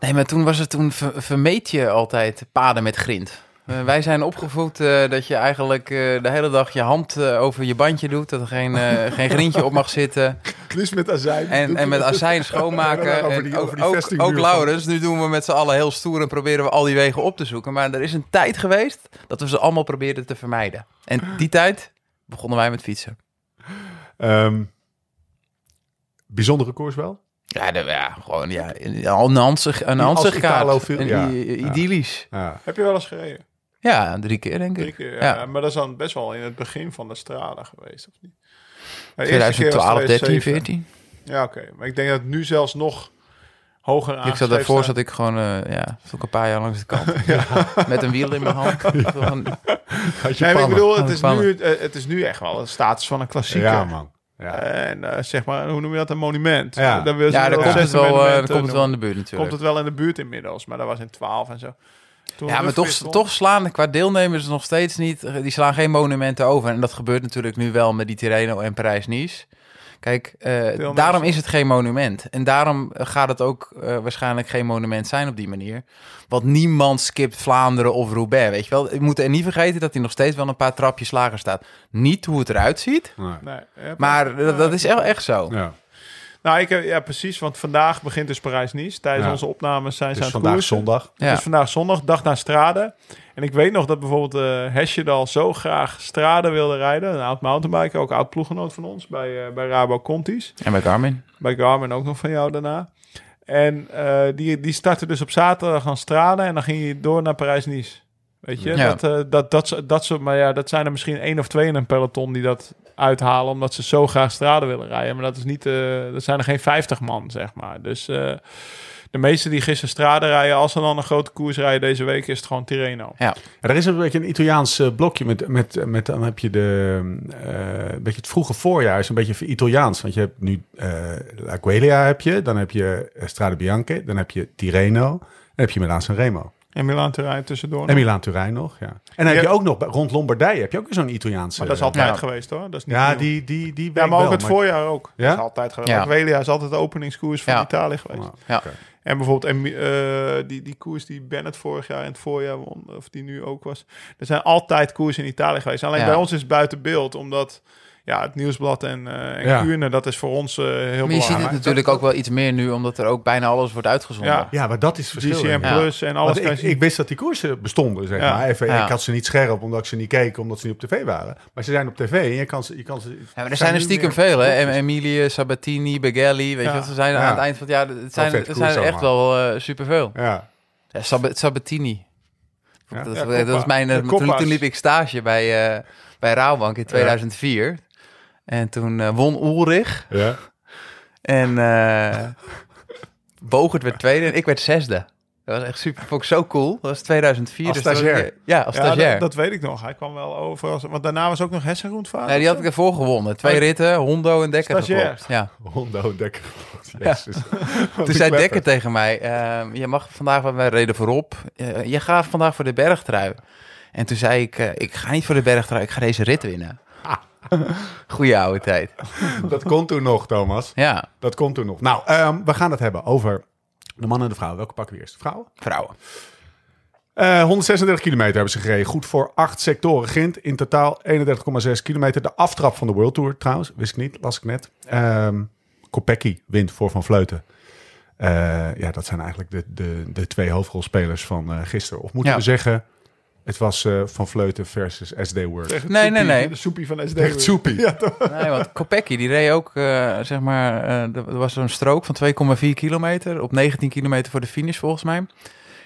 Speaker 4: Nee, maar toen was het toen ver- vermeed je altijd paden met grind. Eh, wij zijn opgevoed eh, dat je eigenlijk eh, de hele dag je hand over je bandje doet. Dat er geen, geen grindje op mag zitten.
Speaker 3: Dus met azijn.
Speaker 4: En, en met azijn schoonmaken.
Speaker 1: Over die- over
Speaker 4: ook,
Speaker 1: die
Speaker 4: ook, ook Laurens, nu doen we met z'n allen heel stoer en proberen we al die wegen op te zoeken. Maar er is een tijd geweest dat we ze allemaal probeerden te vermijden. En die tijd begonnen wij met fietsen.
Speaker 1: Ehm, bijzondere koers wel?
Speaker 4: Ja, de, ja gewoon ja, een Hansig, een Hansig
Speaker 1: ja, ja.
Speaker 4: idyllisch.
Speaker 1: Ja.
Speaker 3: Heb je wel eens gereden?
Speaker 4: Ja, drie keer denk ik.
Speaker 3: Drie keer, ja.
Speaker 4: Ja.
Speaker 3: Maar dat is dan best wel in het begin van de strada geweest, of niet? De eerste keer was
Speaker 4: 2012, 13,
Speaker 3: 2007.
Speaker 4: 14.
Speaker 3: Ja, oké. Maar ik denk dat het nu zelfs nog hoger aan.
Speaker 4: Ik zat daarvoor zat ik gewoon, eh ja, zat een paar jaar langs de kant. Met een wiel in mijn hand. Van-
Speaker 1: Had je
Speaker 3: Nee, maar ik bedoel, het is, nu, eh, het is nu echt wel een status van een klassieker.
Speaker 1: Ja, man. Ja.
Speaker 3: En eh, zeg maar, hoe noem je dat? Een monument.
Speaker 1: Ja.
Speaker 3: Dan wil ze
Speaker 4: ja,
Speaker 3: wel
Speaker 4: daar komt het wel, eh, daar komt het wel in de buurt natuurlijk.
Speaker 3: Komt het wel in de buurt inmiddels, maar dat was in 12 en zo. Toen
Speaker 4: ja, maar toch, toch slaan qua deelnemers nog steeds niet. Die slaan geen monumenten over. En dat gebeurt natuurlijk nu wel met die Tirreno en Parijs-Nice. Kijk, eh, daarom is het geen monument. En daarom gaat het ook eh, waarschijnlijk geen monument zijn op die manier. Want niemand skipt Vlaanderen of Roubaix, weet je wel. We moeten er niet vergeten dat hij nog steeds wel een paar trapjes lager staat. Niet hoe het eruit ziet,
Speaker 1: Nee.
Speaker 4: Maar dat, dat is echt, echt zo.
Speaker 1: Ja.
Speaker 3: Nou, ik heb, ja, precies. Want vandaag begint dus Parijs-Nice. Tijdens
Speaker 1: Ja.
Speaker 3: onze opnames zijn ze
Speaker 1: Dus
Speaker 3: aan het
Speaker 1: vandaag
Speaker 3: koersen.
Speaker 1: zondag.
Speaker 4: Ja.
Speaker 3: Dus vandaag zondag, dag naar Strade. En ik weet nog dat bijvoorbeeld eh Hesjedal zo graag Strade wilde rijden. Een oud mountainbiker, ook oud ploeggenoot van ons bij, eh, bij Rabo Contis.
Speaker 4: En bij Garmin.
Speaker 3: Bij Garmin ook nog van jou daarna. En eh, die, die startte dus op zaterdag aan Strade en dan ging hij door naar Parijs-Nice. Weet je,
Speaker 4: Ja.
Speaker 3: dat, eh, dat, dat, dat, soort, maar ja, dat zijn er misschien één of twee in een peloton die dat uithalen, omdat ze zo graag Strade willen rijden. Maar dat, is niet, eh dat zijn er geen 50 man, zeg maar. Dus eh, de meesten die gisteren Strade rijden, als ze dan een grote koers rijden deze week, is het gewoon Tirreno.
Speaker 4: Ja.
Speaker 1: Er is een beetje een Italiaans eh, blokje met, met, met dan heb je de, een beetje het vroege voorjaar is een beetje Italiaans. Want je hebt nu La heb je, dan heb je Strade Bianche, dan heb je Tirreno, dan heb je Milaan Sanremo.
Speaker 3: En Milan Turijn tussendoor.
Speaker 1: En Milaan Turijn nog, ja. En dan heb je ook nog rond Lombardije heb je ook zo'n Italiaanse.
Speaker 3: maar dat is altijd
Speaker 4: Ja.
Speaker 3: geweest hoor. Dat is niet
Speaker 1: Ja,
Speaker 3: nieuw.
Speaker 1: die die die
Speaker 3: ja, maar ook
Speaker 1: wel,
Speaker 3: het voorjaar ook.
Speaker 1: Ja?
Speaker 3: Dat is altijd geweest.
Speaker 4: Ja.
Speaker 3: Is altijd de openingskoers van
Speaker 4: Ja.
Speaker 3: Italië geweest.
Speaker 4: Ja.
Speaker 3: En bijvoorbeeld en, eh, die, die koers die Bennett vorig jaar in het voorjaar won, of die nu ook was. Er zijn altijd koersen in Italië geweest. Alleen
Speaker 4: Ja.
Speaker 3: bij ons is het buiten beeld, omdat ja, het Nieuwsblad en, eh en
Speaker 1: Ja.
Speaker 3: Kuurne, dat is voor ons eh, heel
Speaker 4: Maar je ziet
Speaker 3: belangrijk.
Speaker 4: het natuurlijk ook wel iets meer nu, omdat er ook bijna alles wordt uitgezonden.
Speaker 3: Ja.
Speaker 1: Ja, maar dat is het verschil. Denk ik.
Speaker 4: Ja.
Speaker 3: Plus en alles.
Speaker 1: Ik,
Speaker 3: je zien.
Speaker 1: ik wist dat die koersen bestonden, zeg
Speaker 3: Ja.
Speaker 1: maar. Even,
Speaker 4: Ja.
Speaker 1: Ik had ze niet scherp omdat ik ze niet keek, omdat ze niet op tv waren. Maar ze zijn op tv en je kan ze... Je kan ze
Speaker 4: Ja, maar er zijn er stiekem veel, hè? Em- Emilie, Sabatini, Begelli, weet
Speaker 3: Ja.
Speaker 4: je wat? Ze zijn
Speaker 1: Ja.
Speaker 4: aan het eind van het jaar... Het zijn, er zijn er echt wel eh superveel.
Speaker 1: Ja.
Speaker 4: Ja, Sab- Sabatini.
Speaker 1: Ja.
Speaker 4: Dat,
Speaker 3: Ja,
Speaker 4: dat was mijn... toen, liep ik stage bij, eh bij Rabobank in 2004. En toen eh, won Ulrich.
Speaker 1: Ja.
Speaker 4: En eh, Bogert werd tweede en ik werd zesde. Dat was echt super, vond ik zo cool. Dat was 2004.
Speaker 1: Als
Speaker 4: dus
Speaker 1: stagiair.
Speaker 4: ja, als
Speaker 3: Ja,
Speaker 4: stagiair.
Speaker 3: dat, dat weet ik nog. Hij kwam wel over. Als, want daarna was ook nog Hessengroentvaart.
Speaker 4: Nee, die had ik ervoor gewonnen. Twee
Speaker 3: Oh.
Speaker 4: ritten, Hondo en Dekker
Speaker 3: Stagiair.
Speaker 4: geklopt. Ja.
Speaker 1: Hondo Dekker. Jezus.
Speaker 4: Toen zei Dekker tegen mij, ehm, je mag vandaag, want wij reden voorop, eh, je gaat vandaag voor de bergtrui. En toen zei ik, eh, ik ga niet voor de bergtrui, ik ga deze rit winnen. Goeie oude tijd.
Speaker 1: Dat kon toen nog, Thomas.
Speaker 4: Ja,
Speaker 1: Dat komt toen nog. Nou, ehm, we gaan het hebben over de man en de vrouw. Welke pakken we eerst? Vrouwen?
Speaker 4: vrouwen.
Speaker 1: Eh, 136 kilometer hebben ze gereden. Goed voor acht sectoren. Gint in totaal 31,6 kilometer. De aftrap van de World Tour trouwens. Wist ik niet, las ik net. Ehm Kopecky wint voor Van Vleuten. Eh, ja, dat zijn eigenlijk de, de, de twee hoofdrolspelers van eh, gisteren. Of moeten
Speaker 4: Ja.
Speaker 1: we zeggen, het was eh, Van Vleuten versus SD Works.
Speaker 4: Nee,
Speaker 3: Soepie,
Speaker 4: nee, nee.
Speaker 3: De soepie van SD.
Speaker 1: Echt soepie.
Speaker 3: Ja, toch?
Speaker 4: Nee, want Kopecky, die reed ook, eh, zeg maar, eh, er was zo'n strook van 2,4 kilometer op 19 kilometer voor de finish volgens mij.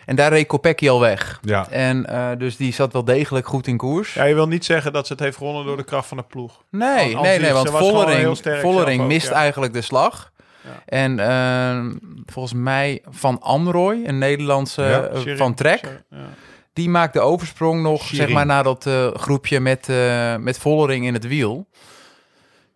Speaker 4: En daar reed Kopecky al weg.
Speaker 1: Ja.
Speaker 4: En eh, dus die zat wel degelijk goed in koers.
Speaker 3: Ja, je wil niet zeggen dat ze het heeft gewonnen door de kracht van de ploeg.
Speaker 4: Nee,
Speaker 3: aan
Speaker 4: nee, nee, want Vollering,
Speaker 3: sterk
Speaker 4: Vollering
Speaker 3: ook,
Speaker 4: mist
Speaker 3: ja.
Speaker 4: eigenlijk de slag.
Speaker 3: Ja.
Speaker 4: En eh, volgens mij Van Amrooy, een Nederlandse
Speaker 1: Ja,
Speaker 4: van Trek,
Speaker 3: Ja.
Speaker 4: Die maakt de oversprong nog, zeg maar, na dat eh, groepje met, eh, met Vollering in het wiel.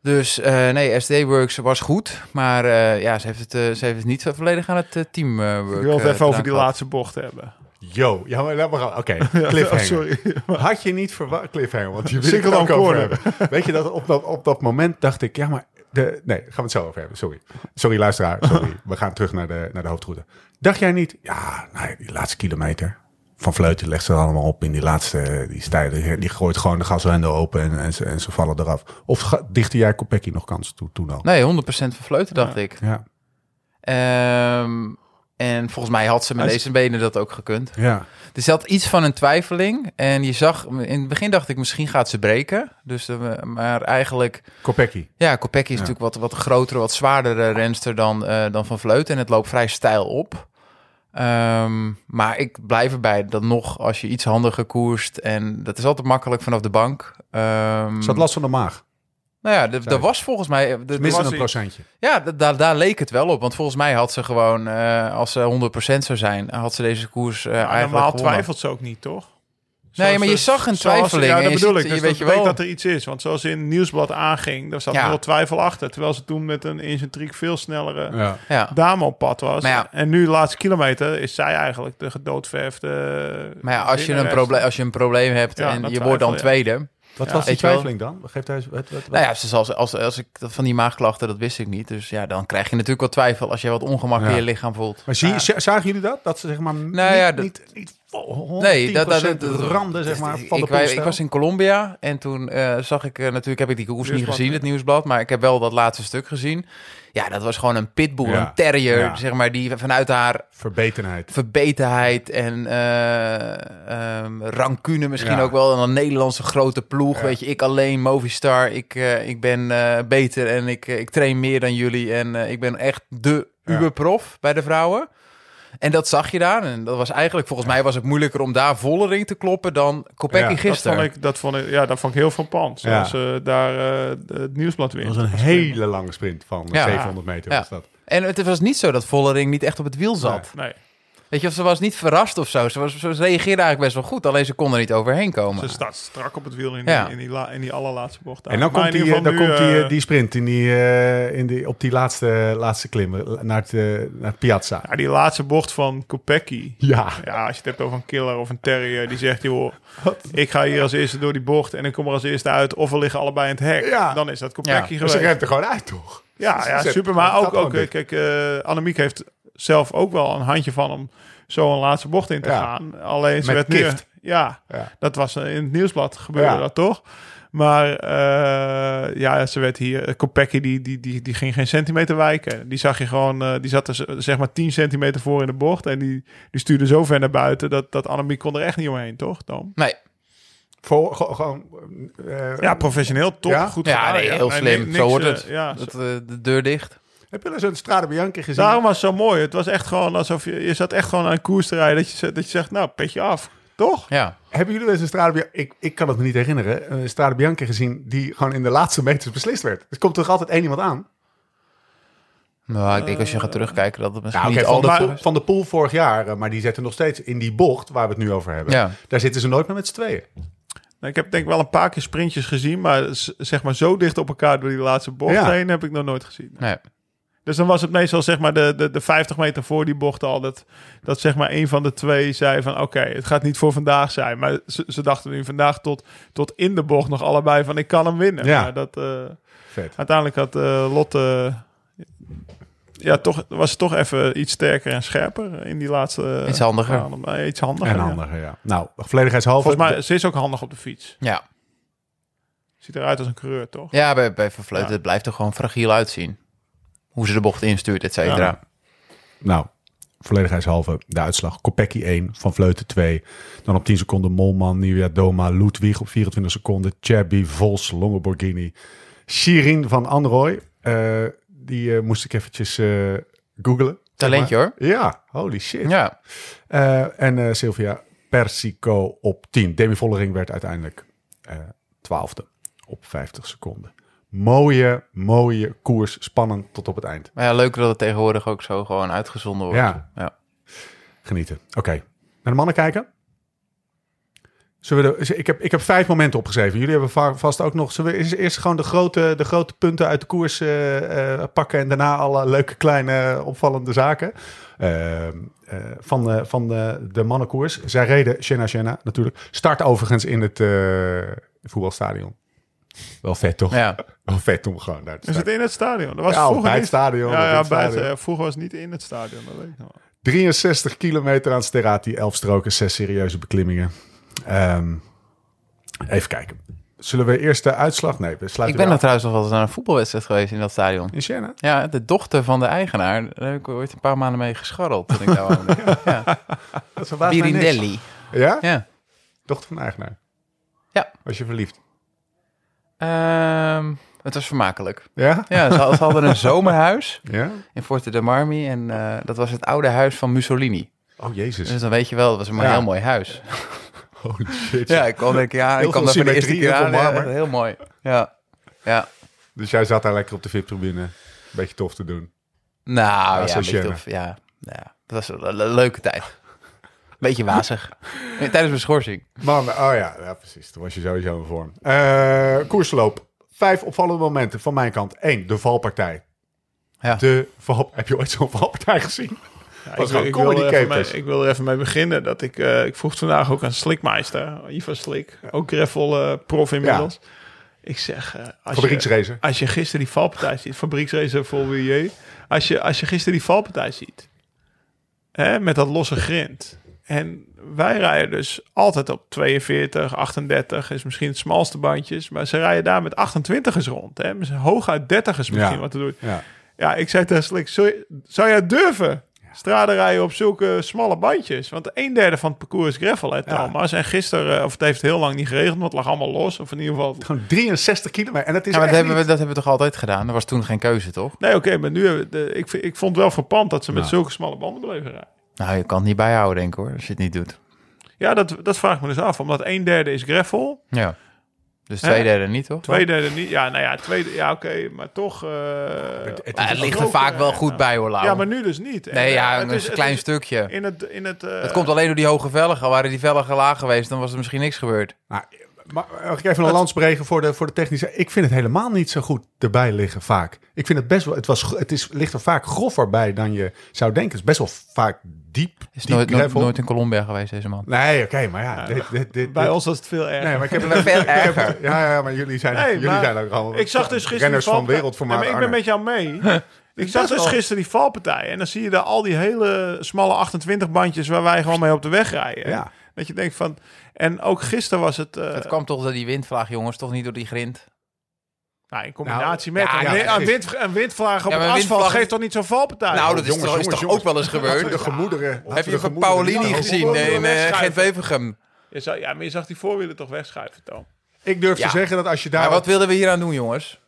Speaker 4: Dus eh, nee, SD Works was goed, maar eh, ja, ze heeft het, ze heeft het niet zo volledig aan het eh, teamwork.
Speaker 3: Ik wil het even over die laatste bocht hebben.
Speaker 1: Yo, ja, maar laat maar gaan. Oké, cliffhanger.
Speaker 3: Oh, sorry.
Speaker 1: Had je niet verwacht, cliffhanger, want je wil het ook over hebben. Weet je dat op dat, op dat moment dacht ik, ja, maar de, nee, gaan we het zo over hebben. Sorry, sorry luisteraar, sorry. We gaan terug naar de, naar de hoofdroute. Dacht jij niet, ja, nou, ja, die laatste kilometer van Vleuten legt ze er allemaal op in die laatste, die stijlen, die gooit gewoon de gashendel open en, en, ze, en ze vallen eraf. Of dichtte jij Kopecky nog kansen toe toen al?
Speaker 4: Nee, 100% van Vleuten, dacht ik.
Speaker 1: Ja,
Speaker 4: Ehm, en volgens mij had ze met deze benen dat ook gekund.
Speaker 1: ja.
Speaker 4: Er zat iets van een twijfeling. En je zag, in het begin dacht ik, misschien gaat ze breken. Dus, eh, maar eigenlijk,
Speaker 1: Kopecky.
Speaker 4: ja, Kopecky is
Speaker 1: Ja.
Speaker 4: natuurlijk wat, wat grotere, wat zwaardere renster dan, eh, dan Van Vleuten. En het loopt vrij stijl op. Ehm, maar ik blijf erbij dat nog, als je iets handiger koerst... en dat is altijd makkelijk vanaf de bank. Ehm,
Speaker 1: Ze had last van de maag.
Speaker 4: nou ja, er- er was volgens mij...
Speaker 1: Missen
Speaker 4: was
Speaker 1: een procentje.
Speaker 4: ja, daar, daar leek het wel op. Want volgens mij had ze gewoon, eh, als ze 100% zou zijn, had ze deze koers
Speaker 3: Maar
Speaker 4: eigenlijk
Speaker 3: normaal
Speaker 4: gewonnen.
Speaker 3: twijfelt ze ook niet, toch?
Speaker 4: Nee,
Speaker 3: Zoals
Speaker 4: maar je
Speaker 3: ze-
Speaker 4: zag een
Speaker 3: zoals-
Speaker 4: twijfeling
Speaker 3: Ja,
Speaker 4: en
Speaker 3: dat
Speaker 4: je
Speaker 3: bedoel
Speaker 4: ziet-
Speaker 3: ik.
Speaker 4: je
Speaker 3: Dus
Speaker 4: weet
Speaker 3: dat
Speaker 4: je wel.
Speaker 3: dat er iets is. Want zoals in het nieuwsblad aanging, daar zat
Speaker 4: Ja.
Speaker 3: veel twijfel achter. Terwijl ze toen met een incentriek veel snellere
Speaker 1: Ja.
Speaker 4: Ja.
Speaker 3: dame op pad was. En nu, de laatste kilometer, is zij eigenlijk de gedoodverfde...
Speaker 4: Maar ja, als je, een probleem, als je een probleem hebt
Speaker 3: Ja,
Speaker 4: en je wordt dan tweede.
Speaker 1: Wat
Speaker 3: Ja.
Speaker 1: was die
Speaker 4: Weet wel?
Speaker 1: twijfeling dan? Geeft hij, wat, wat, wat?
Speaker 4: Nou ja, dus als, als, als ik dat van die maagklachten, dat wist ik niet. Dus ja, dan krijg je natuurlijk wat twijfel als je wat ongemak in je lichaam voelt.
Speaker 1: Maar zie, zagen jullie dat? Dat ze zeg maar niet,
Speaker 4: Nou ja, dat-
Speaker 1: niet, niet 110%
Speaker 4: Nee, dat, dat, dat, dat-
Speaker 1: randen zeg maar van
Speaker 4: ik,
Speaker 1: de
Speaker 4: wij- ik was in Colombia en toen eh, zag ik, eh, natuurlijk heb ik die koers niet gezien, het nieuwsblad, maar ik heb wel dat laatste stuk gezien. Ja, dat was gewoon een pitbull,
Speaker 1: Ja.
Speaker 4: een terrier,
Speaker 1: Ja.
Speaker 4: zeg maar, die vanuit haar
Speaker 1: Verbetenheid.
Speaker 4: verbetenheid en ehm, rancune misschien
Speaker 1: Ja.
Speaker 4: ook wel. En een Nederlandse grote ploeg, weet je. Ik alleen, Movistar, ik, ik ben beter en ik, ik train meer dan jullie. En ik ben echt de uberprof bij de vrouwen. En dat zag je daar. En dat was eigenlijk, volgens mij was het moeilijker om daar volle ring te kloppen dan Kopecky
Speaker 1: Ja, dat
Speaker 3: Dat vond,
Speaker 4: gisteren.
Speaker 3: ik, dat, vond ik, ja, dat vond ik heel frappant.
Speaker 1: Ja.
Speaker 3: Zoals ze daar eh, het nieuwsblad
Speaker 1: Dat
Speaker 3: wint.
Speaker 1: was een hele lange sprint van
Speaker 4: Ja.
Speaker 1: 700 meter.
Speaker 4: Ja.
Speaker 1: Was dat.
Speaker 4: En het was niet zo dat volle ring niet echt op het wiel zat.
Speaker 3: Nee,
Speaker 4: Weet je, of ze was niet verrast of zo. Ze, was, ze reageerde eigenlijk best wel goed. Alleen ze kon er niet overheen komen.
Speaker 3: ze staat strak op het wiel in,
Speaker 4: Ja.
Speaker 3: die, in, die, la- in die allerlaatste bocht.
Speaker 1: En dan
Speaker 3: Maar
Speaker 1: komt, die, dan komt die,
Speaker 3: eh,
Speaker 1: die sprint in die, eh, in die, op die laatste, laatste klim naar het, eh, naar het Piazza.
Speaker 3: ja, die laatste bocht van Kopecky.
Speaker 1: Ja.
Speaker 3: Ja, als je het hebt over een killer of een terrier, die zegt, joh, ik ga hier als eerste door die bocht en ik kom er als eerste uit, of we liggen allebei in het hek.
Speaker 1: Ja.
Speaker 3: Dan is dat Kopecky.
Speaker 1: Maar
Speaker 3: geweest.
Speaker 1: ze remt er gewoon uit, toch?
Speaker 3: Ja, ja super. Maar ook, ook kijk, eh Annemiek heeft zelf ook wel een handje van om zo een laatste bocht in te
Speaker 1: Ja.
Speaker 3: gaan. Alleen ze
Speaker 1: Met
Speaker 3: werd
Speaker 1: kift.
Speaker 3: Ja,
Speaker 1: Ja.
Speaker 3: dat was in het nieuwsblad gebeurde
Speaker 1: Ja.
Speaker 3: dat toch? Maar eh, ja, ze werd hier... Kopecky, die, die, die, die ging geen centimeter wijken. Die zag je gewoon... eh, die zat er zeg maar 10 centimeter voor in de bocht. En die, die stuurde zo ver naar buiten... dat, dat Annemiek kon er echt niet omheen, toch? Dan?
Speaker 4: Nee,
Speaker 1: Voor, gewoon... eh,
Speaker 3: Ja, professioneel, top.
Speaker 1: Ja?
Speaker 3: Goed
Speaker 4: ja,
Speaker 3: gedaan.
Speaker 4: nee, heel slim.
Speaker 3: niks,
Speaker 4: zo
Speaker 3: eh,
Speaker 4: het.
Speaker 3: ja,
Speaker 4: Dat, de deur dicht.
Speaker 1: Heb je eens een Strade Bianchi gezien?
Speaker 3: Daarom was het zo mooi. Het was echt gewoon alsof je... Je zat echt gewoon aan een koers te rijden. Dat je, dat je zegt, nou, petje af. Toch?
Speaker 4: Ja.
Speaker 1: Hebben jullie wel eens een Strade Bianchi... Ik, ik kan het me niet herinneren. Een Strade Bianchi gezien die gewoon in de laatste meters beslist werd. Er komt toch altijd één iemand aan?
Speaker 4: Nou, ik denk als je gaat terugkijken dat het misschien
Speaker 1: Nou, oké,
Speaker 4: niet
Speaker 1: van, de
Speaker 4: al
Speaker 1: pool, van de pool vorig jaar, eh, maar die zetten nog steeds in die bocht waar we het nu over hebben.
Speaker 4: Ja.
Speaker 1: Daar zitten ze nooit meer met z'n tweeën.
Speaker 3: Nou, ik heb denk ik wel een paar keer sprintjes gezien, maar zeg maar zo dicht op elkaar door die laatste bocht
Speaker 1: Ja.
Speaker 3: heen heb ik nog nooit gezien.
Speaker 4: Nee.
Speaker 3: Dus dan was het meestal zeg maar de, de, de 50 meter voor die bocht al dat, dat zeg maar een van de twee zei van oké, het gaat niet voor vandaag zijn. Maar ze, ze dachten nu vandaag tot, tot in de bocht nog allebei van ik kan hem winnen.
Speaker 1: Ja.
Speaker 3: Maar dat, eh,
Speaker 1: Vet.
Speaker 3: uiteindelijk had eh, Lotte, ja toch, was toch even iets sterker en scherper in die laatste.
Speaker 4: Iets handiger.
Speaker 3: Iets handiger.
Speaker 1: En handiger, ja. Nou, volledigheidshalve.
Speaker 3: Volgens mij, ze is ook handig op de fiets.
Speaker 4: Ja,
Speaker 3: Ziet eruit als een coureur, toch?
Speaker 4: ja bij, bij Van Vleuten,
Speaker 3: Ja.
Speaker 4: het blijft er gewoon fragiel uitzien. Hoe ze de bocht instuurt, et cetera.
Speaker 3: Ja.
Speaker 1: Nou, volledigheidshalve de uitslag. Kopecky 1, Van Vleuten 2. Dan op 10 seconden Molman, Nieuwia Doma, Ludwig op 24 seconden. Chabby, Vos, Longoborghini. Shirin van Anrooy. eh, die eh, moest ik eventjes eh googlen.
Speaker 4: Talentje hoor.
Speaker 1: Ja, holy shit.
Speaker 4: Ja,
Speaker 1: en Sylvia Persico op 10. Demi Vollering werd uiteindelijk eh twaalfde op 50 seconden. Mooie, mooie koers. Spannend tot op het eind.
Speaker 4: maar ja, leuk dat het tegenwoordig ook zo gewoon uitgezonden wordt.
Speaker 1: Ja.
Speaker 4: ja.
Speaker 1: Genieten. Oké. Naar de mannen kijken. Zullen we de, ik, heb, ik heb vijf momenten opgeschreven. Jullie hebben va- vast ook nog. Zullen we eerst- gewoon de grote, de grote punten uit de koers eh, eh, pakken. En daarna alle leuke kleine opvallende zaken. Eh, van de, van de, de mannenkoers. Zij reden Shenna Shenna natuurlijk. Start overigens in het voetbalstadion. Wel vet toch?
Speaker 4: Ja.
Speaker 1: Wel vet om gewoon daar te
Speaker 3: Is het in het stadion? Dat was
Speaker 1: Ja,
Speaker 3: vroeger
Speaker 1: bij het
Speaker 3: niet.
Speaker 1: stadion.
Speaker 3: Ja, bij het,
Speaker 1: stadion.
Speaker 3: eh, vroeger was het niet in het stadion. Dat weet ik nog wel.
Speaker 1: 63 kilometer aan Sterati, 11 stroken, 6 serieuze beklimmingen. Ehm, even kijken. Zullen we eerst de uitslag? Nee, we
Speaker 4: Ik ben er trouwens nog wel eens naar een voetbalwedstrijd geweest in dat stadion.
Speaker 1: In Siena?
Speaker 4: Ja, de dochter van de eigenaar. Daar heb ik ooit een paar maanden mee gescharreld toen ik daar woonde. Ja.
Speaker 1: Dat.
Speaker 4: Birindelli.
Speaker 1: Ja?
Speaker 4: Ja.
Speaker 1: Dochter van de eigenaar.
Speaker 4: Ja.
Speaker 1: Was je verliefd?
Speaker 4: Ehm, het was vermakelijk.
Speaker 1: Ja?
Speaker 4: Ja, ze, ze hadden een zomerhuis
Speaker 1: Ja?
Speaker 4: in Forte de Marmi. En eh, dat was het oude huis van Mussolini.
Speaker 1: Oh, jezus.
Speaker 4: Dus dan weet je wel, het was een
Speaker 1: Ja.
Speaker 4: heel mooi huis.
Speaker 1: Holy shit.
Speaker 4: Ja, ik denk ik, ja,
Speaker 1: Heel
Speaker 4: ik kwam daar voor de eerste keer aan. Ja, heel mooi. Ja. Ja.
Speaker 1: Dus jij zat daar lekker op de VIP-tribune. Een beetje tof te doen.
Speaker 4: Nou, ja, tof. Ja, ja, dat was een le- leuke tijd. Beetje wazig. Tijdens mijn schorsing.
Speaker 1: Man, oh ja, ja, precies. Toen was je sowieso in vorm. Eh koersloop. Vijf opvallende momenten van mijn kant. Eén, de valpartij.
Speaker 4: Ja.
Speaker 1: De val... Heb je ooit zo'n valpartij gezien?
Speaker 3: Ja,
Speaker 1: Was
Speaker 3: ik, wil, ik, er even mee, ik wil er even mee beginnen. Dat ik, eh, ik vroeg vandaag ook aan Slikmeister, Ivan Slik, ook gravel eh, prof inmiddels. Ik zeg, eh, als, je, als je gisteren die valpartij ziet, fabrieksracer voor WJ, als je, als je gisteren die valpartij ziet, hè, met dat losse grind. En wij rijden dus altijd op 42, 38, is misschien het smalste bandjes. Maar ze rijden daar met 28ers rond. Hè. Hooguit 30ers misschien
Speaker 1: Ja.
Speaker 3: wat te doen.
Speaker 1: Ja.
Speaker 3: Ja, ik zei tegen Slik, zou, jij durven straden rijden op zulke smalle bandjes? Want een derde van het parcours is gravel, hè, Thomas. En gisteren, eh, of het heeft heel lang niet geregend, want het lag allemaal los. Of in ieder geval...
Speaker 1: Gewoon 63 kilometer. En dat is
Speaker 4: Ja, maar dat hebben, we, dat hebben we toch altijd gedaan? Er was toen geen keuze, toch?
Speaker 3: Nee, oké, maar nu... hebben we de, ik, ik vond het wel verpand dat ze met
Speaker 1: Ja.
Speaker 3: zulke smalle banden bleven rijden.
Speaker 4: Nou, je kan het niet bijhouden, denk ik hoor, als je het niet doet.
Speaker 3: Ja, dat, dat vraag ik me dus af. Omdat een derde is gravel,
Speaker 4: Ja. Dus twee derde niet, toch?
Speaker 3: twee derde niet. Ja, nou ja, tweede... Ja, oké, maar toch... eh,
Speaker 1: Het- het
Speaker 4: Maar het ligt er vaak
Speaker 3: eh,
Speaker 4: wel goed bij, hoor, Lau.
Speaker 3: ja, maar nu dus niet. En,
Speaker 4: Nee,
Speaker 3: eh,
Speaker 4: ja,
Speaker 3: het
Speaker 4: een
Speaker 3: is- het
Speaker 4: klein
Speaker 3: is
Speaker 4: stukje.
Speaker 3: In het, in het, eh,
Speaker 4: Het komt alleen door die hoge velgen. Waren die velgen laag geweest, dan was er misschien niks gebeurd.
Speaker 1: Nou, maar mag ik even een lans breken voor de, voor de technische? Ik vind het helemaal niet zo goed erbij liggen vaak. Ik vind het best wel... Het, was, het is, ligt er vaak grover bij dan je zou denken. Het is best wel vaak diep.
Speaker 4: Is
Speaker 1: diep
Speaker 4: nooit, nooit, nooit in Colombia geweest, deze man.
Speaker 1: Nee, oké, maar ja. Dit, dit, dit,
Speaker 3: Bij
Speaker 1: dit-
Speaker 3: ons was het veel erger.
Speaker 1: Nee, maar ik heb
Speaker 4: Veel
Speaker 1: ik heb-
Speaker 4: erger.
Speaker 1: Ja, ja, maar jullie zijn,
Speaker 3: Nee,
Speaker 1: jullie
Speaker 3: maar
Speaker 1: zijn ook allemaal
Speaker 3: Ik zag dus gisteren
Speaker 1: renners van wereldformaat.
Speaker 3: Ja, maar ik ben met jou mee. ik zag dus gisteren die valpartij. En dan zie je daar al die hele smalle 28 bandjes waar wij gewoon mee op de weg rijden.
Speaker 1: Ja.
Speaker 3: Dat je denkt van... En ook gisteren was het... eh,
Speaker 4: Het kwam toch door die windvlaag, jongens, toch niet door die grind?
Speaker 3: nou, in combinatie
Speaker 1: Nou,
Speaker 3: met...
Speaker 1: ja,
Speaker 3: een,
Speaker 1: ja,
Speaker 3: een, wind, een windvlaag op
Speaker 4: Ja,
Speaker 3: het asfalt
Speaker 4: windvlaag-
Speaker 3: geeft toch niet zo'n valpartij?
Speaker 4: Nou, dat is,
Speaker 1: jongens,
Speaker 4: toch, is
Speaker 1: jongens,
Speaker 4: toch
Speaker 1: jongens.
Speaker 4: ook wel eens gebeurd?
Speaker 1: de gemoederen...
Speaker 4: Heb je van Paulini gezien in eh
Speaker 3: wegschrijven.
Speaker 4: Gent-Wevergem?
Speaker 3: Ja, maar je zag die voorwielen toch wegschuiven, Toon.
Speaker 1: Ik durf
Speaker 4: Ja.
Speaker 1: te zeggen dat als je daar...
Speaker 4: Maar wat wilden we hier aan doen, jongens?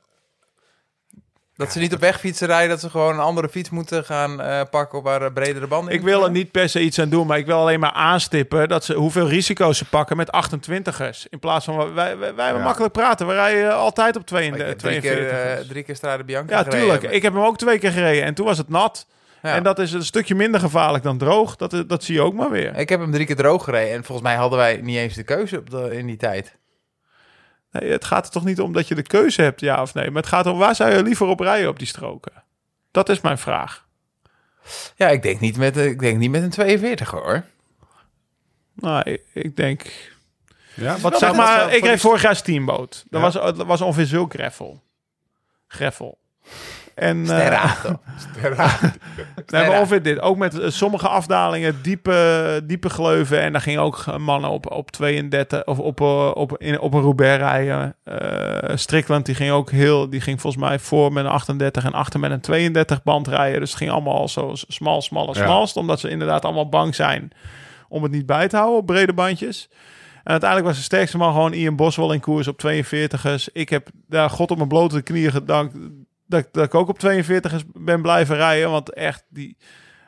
Speaker 4: Dat ze niet op wegfietsen rijden, dat ze gewoon een andere fiets moeten gaan eh, pakken op waar eh, bredere banden.
Speaker 3: Ik
Speaker 4: in
Speaker 3: wil er niet per se iets aan doen, maar ik wil alleen maar aanstippen dat ze hoeveel risico's ze pakken met 28ers. In plaats van wij, wij, wij
Speaker 1: Ja.
Speaker 3: makkelijk praten. We rijden altijd op
Speaker 4: Ik
Speaker 3: 32,
Speaker 4: heb drie keer,
Speaker 3: 42.
Speaker 4: eh, drie keer Strade Bianca
Speaker 3: ja,
Speaker 4: gereden.
Speaker 3: tuurlijk. Ik heb hem ook twee keer gereden en toen was het nat.
Speaker 4: Ja.
Speaker 3: En dat is een stukje minder gevaarlijk dan droog. Dat, dat zie je ook maar weer.
Speaker 4: Ik heb hem drie keer droog gereden en volgens mij hadden wij niet eens de keuze op de, in die tijd.
Speaker 3: Nee, het gaat er toch niet om dat je de keuze hebt, ja of nee. Maar het gaat om waar zou je liever op rijden op die stroken? Dat is mijn vraag.
Speaker 4: Ja, ik denk niet met, ik denk niet met een 42 hoor.
Speaker 3: Nou, ik, ik denk...
Speaker 1: Ja, wat
Speaker 3: Zeg maar, ik reed vorig jaar steamboot. Dat,
Speaker 1: Ja.
Speaker 3: was, dat was ongeveer zulk gravel. Gravel. En, eh,
Speaker 4: Sterrato.
Speaker 3: Nee, maar ongeveer dit. Ook met eh, sommige afdalingen, diepe, diepe gleuven. En daar gingen ook mannen op, op 32 of op, eh, op, in, op een Roubaix rijden. Eh Strickland die ging ook heel, die ging volgens mij voor met een 38 en achter met een 32 band rijden. Dus het ging allemaal zo smal, smalle,
Speaker 1: Ja.
Speaker 3: smalst. Omdat ze inderdaad allemaal bang zijn om het niet bij te houden op brede bandjes. En uiteindelijk was de sterkste man gewoon Ian Boswell in koers op 42ers. Ik heb daar God op mijn blote knieën gedankt dat, dat ik ook op 42ers ben blijven rijden. Want echt, die,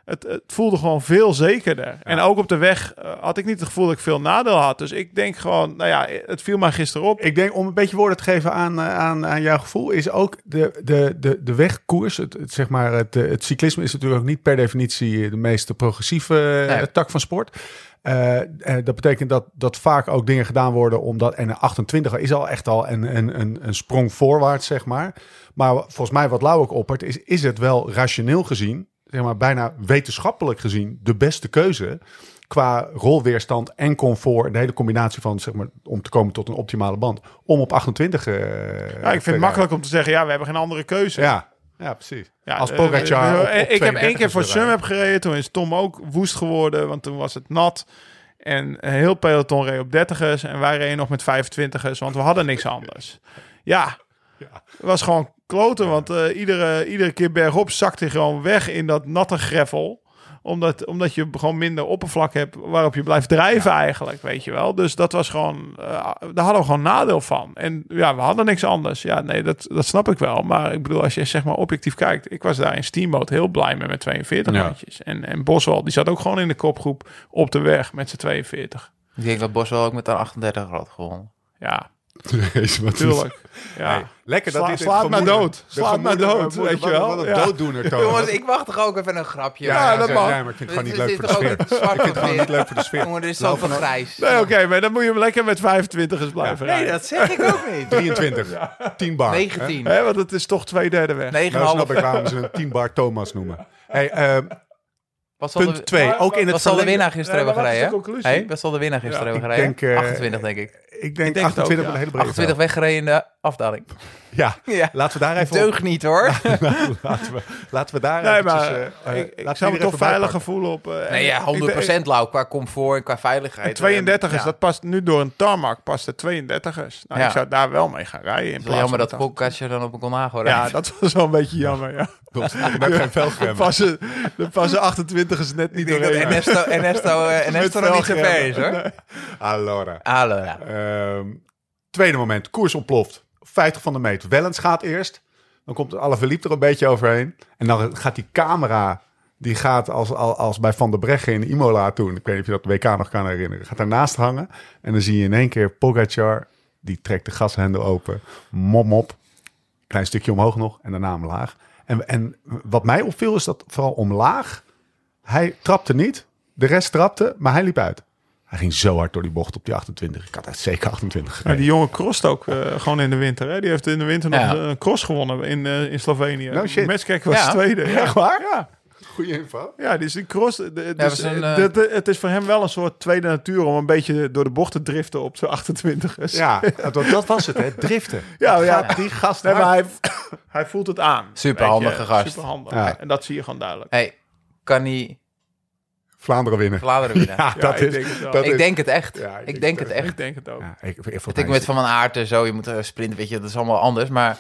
Speaker 3: het, het voelde gewoon veel zekerder. En ook op de weg eh, had ik niet het gevoel dat ik veel nadeel had. Dus ik denk gewoon, nou ja, het viel mij gisteren op.
Speaker 1: Ik denk om een beetje woorden te geven aan, eh, aan, aan jouw gevoel, is ook de, de, de, de wegkoers. Het, het, zeg maar, het, eh, het cyclisme is natuurlijk ook niet per definitie de meest progressieve
Speaker 4: Nee.
Speaker 1: tak van sport. Eh, dat betekent dat, dat vaak ook dingen gedaan worden omdat. En een 28 is al echt al een, een, een, een sprong voorwaarts, zeg maar. Maar volgens mij, wat Lau ook oppert, is, is het wel rationeel gezien, zeg maar bijna wetenschappelijk gezien, de beste keuze qua rolweerstand en comfort. De hele combinatie van, zeg maar, om te komen tot een optimale band. Om op 28 eh
Speaker 3: ja, ik vind het makkelijk om te zeggen, ja, we hebben geen andere keuze.
Speaker 1: Ja, ja precies.
Speaker 3: Ja,
Speaker 1: Als
Speaker 3: eh,
Speaker 1: Pogacar
Speaker 3: eh,
Speaker 1: op- op
Speaker 3: ik heb één
Speaker 1: 32
Speaker 3: keer voor. Sum gereden. Toen is Tom ook woest geworden, want toen was het nat. En een heel peloton reed op 30ers. En wij reden nog met 25ers, want we hadden niks anders. Ja, het was gewoon kloten. Want eh, iedere, iedere keer bergop zakte hij gewoon weg in dat natte gravel omdat, omdat je gewoon minder oppervlak hebt waarop je blijft drijven eigenlijk, weet je wel. Dus dat was gewoon, eh, daar hadden we gewoon nadeel van. En ja, we hadden niks anders. Ja, nee, dat, dat snap ik wel. Maar ik bedoel, als je zeg maar objectief kijkt. Ik was daar in Steamboat heel blij mee met 42
Speaker 1: Ja.
Speaker 3: handjes. En, en Boswell, die zat ook gewoon in de kopgroep op de weg met zijn 42.
Speaker 4: Ik denk dat Bos wel ook met een 38 had gewonnen.
Speaker 3: Ja,
Speaker 1: Jezus, wat is-
Speaker 3: tuurlijk. Ja.
Speaker 1: Lekker dat
Speaker 3: Sla-
Speaker 1: dit het
Speaker 3: slaat maar dood. Slaat maar dood, weet je wel.
Speaker 1: Wat een
Speaker 3: Ja.
Speaker 1: dooddoener, Thomas.
Speaker 4: Jongens, ik wacht toch ook even een grapje.
Speaker 1: Ja,
Speaker 3: Ja,
Speaker 1: ja,
Speaker 3: dat mag.
Speaker 1: maar ik vind het gewoon niet leuk voor
Speaker 4: is
Speaker 1: de
Speaker 4: toch
Speaker 1: sfeer.
Speaker 4: ook het zwart
Speaker 1: Ik vind het gewoon niet leuk voor de sfeer.
Speaker 4: Jongen, dit is zoveel grijs.
Speaker 3: Nee, oké, maar dan moet je hem lekker met 25 eens blijven
Speaker 4: Nee, dat zeg ik ook niet.
Speaker 1: 23, 10 bar. hè?
Speaker 4: 19.
Speaker 3: Hè, want het is toch twee derde weg.
Speaker 4: 9,5.
Speaker 1: Nou snap ik waarom ze een 10 bar Thomas noemen. Hey,
Speaker 4: Wat zal
Speaker 1: punt
Speaker 4: de,
Speaker 1: 2. Ook in het
Speaker 4: wat zal de winnaar gisteren hebben gereden?
Speaker 3: conclusie?
Speaker 4: Hey, wat zal de winnaar gisteren hebben gereden?
Speaker 1: denk, eh,
Speaker 4: 28 denk ik.
Speaker 1: Ik denk,
Speaker 3: Ik denk het
Speaker 1: 28
Speaker 3: ook, ja.
Speaker 1: een hele brede
Speaker 4: 28 weggereden in de afdaling.
Speaker 1: Ja,
Speaker 4: Ja.
Speaker 1: laten we daar even op.
Speaker 4: Deug niet hoor.
Speaker 1: laten, we, laten we daar
Speaker 3: Nee,
Speaker 1: eventjes,
Speaker 3: maar
Speaker 1: eh, eh,
Speaker 3: ik, ik
Speaker 1: laten we
Speaker 3: zou me toch
Speaker 1: even
Speaker 3: veiliger voelen op... eh,
Speaker 4: Nee, ja,
Speaker 3: ik-
Speaker 4: 100% lauw qua comfort en qua veiligheid.
Speaker 3: En 32 is,
Speaker 4: Ja.
Speaker 3: dat past nu door een tarmac, past de 32ers. Nou,
Speaker 4: Ja.
Speaker 3: ik zou daar wel mee gaan rijden. In
Speaker 4: is
Speaker 3: plaats
Speaker 4: jammer dat Pogacar dan op een Colnago
Speaker 3: 8. Ja,
Speaker 4: rijdt.
Speaker 3: dat was wel een beetje jammer, ja.
Speaker 1: Met geen velgrem.
Speaker 3: De passen, de passen 28 is net
Speaker 4: Ik
Speaker 3: niet
Speaker 4: denk dat
Speaker 3: doorheen.
Speaker 4: Ernesto, Ernesto, eh, Ernesto nog niet zo ver
Speaker 3: velgremmen.
Speaker 4: is hoor.
Speaker 3: Nee.
Speaker 1: Allora. Ehm, tweede moment, koers ontploft. 50 van de meter. Wellens gaat eerst. Dan komt Alaphilippe er een beetje overheen. En dan gaat die camera, die gaat als, als, bij Van der Breggen in Imola toen. Ik weet niet of je dat WK nog kan herinneren. Gaat daarnaast hangen. En dan zie je in één keer Pogacar. Die trekt de gashendel open. Mop, mop. Klein stukje omhoog nog. En daarna omlaag. En, en wat mij opviel is dat vooral omlaag. Hij trapte niet. De rest trapte, maar hij liep uit. Hij ging zo hard door die bocht op die 28. Ik had echt zeker 28
Speaker 3: Maar
Speaker 1: gereden.
Speaker 3: die jongen crost ook eh, gewoon in de winter. Hè? Die heeft in de winter nog
Speaker 4: Ja.
Speaker 3: een cross gewonnen in, eh, in Slovenië.
Speaker 1: No shit.
Speaker 3: Was
Speaker 4: Ja.
Speaker 3: tweede. Ja.
Speaker 1: Echt waar?
Speaker 3: Ja.
Speaker 1: Goeie info.
Speaker 3: Ja, dus die cross. de- dus, eh,
Speaker 4: eh,
Speaker 3: de- de- het is voor hem wel een soort tweede natuur om een beetje door de bocht te driften op zijn 28 is.
Speaker 1: Ja, dat, dat was het, hè? Driften.
Speaker 3: Ja, ja.
Speaker 1: Die gast
Speaker 3: Nee, maar
Speaker 1: hard.
Speaker 3: hij, hij voelt het aan.
Speaker 4: Superhandige gast.
Speaker 3: Superhandig.
Speaker 1: Ja.
Speaker 3: En dat zie je gewoon duidelijk.
Speaker 4: Hey, kan hij
Speaker 1: Vlaanderen winnen.
Speaker 4: Vlaanderen winnen?
Speaker 1: Ja, dat
Speaker 3: ik
Speaker 1: is...
Speaker 3: denk het wel.
Speaker 1: dat
Speaker 4: ik
Speaker 1: is-
Speaker 4: denk het echt.
Speaker 1: Ja,
Speaker 4: ik, denk het echt.
Speaker 3: Ik denk het ook.
Speaker 1: Ja, ik, ik,
Speaker 4: Ik denk met Van Van Aert en zo, je moet eh, sprinten, weet je, dat is allemaal anders. Maar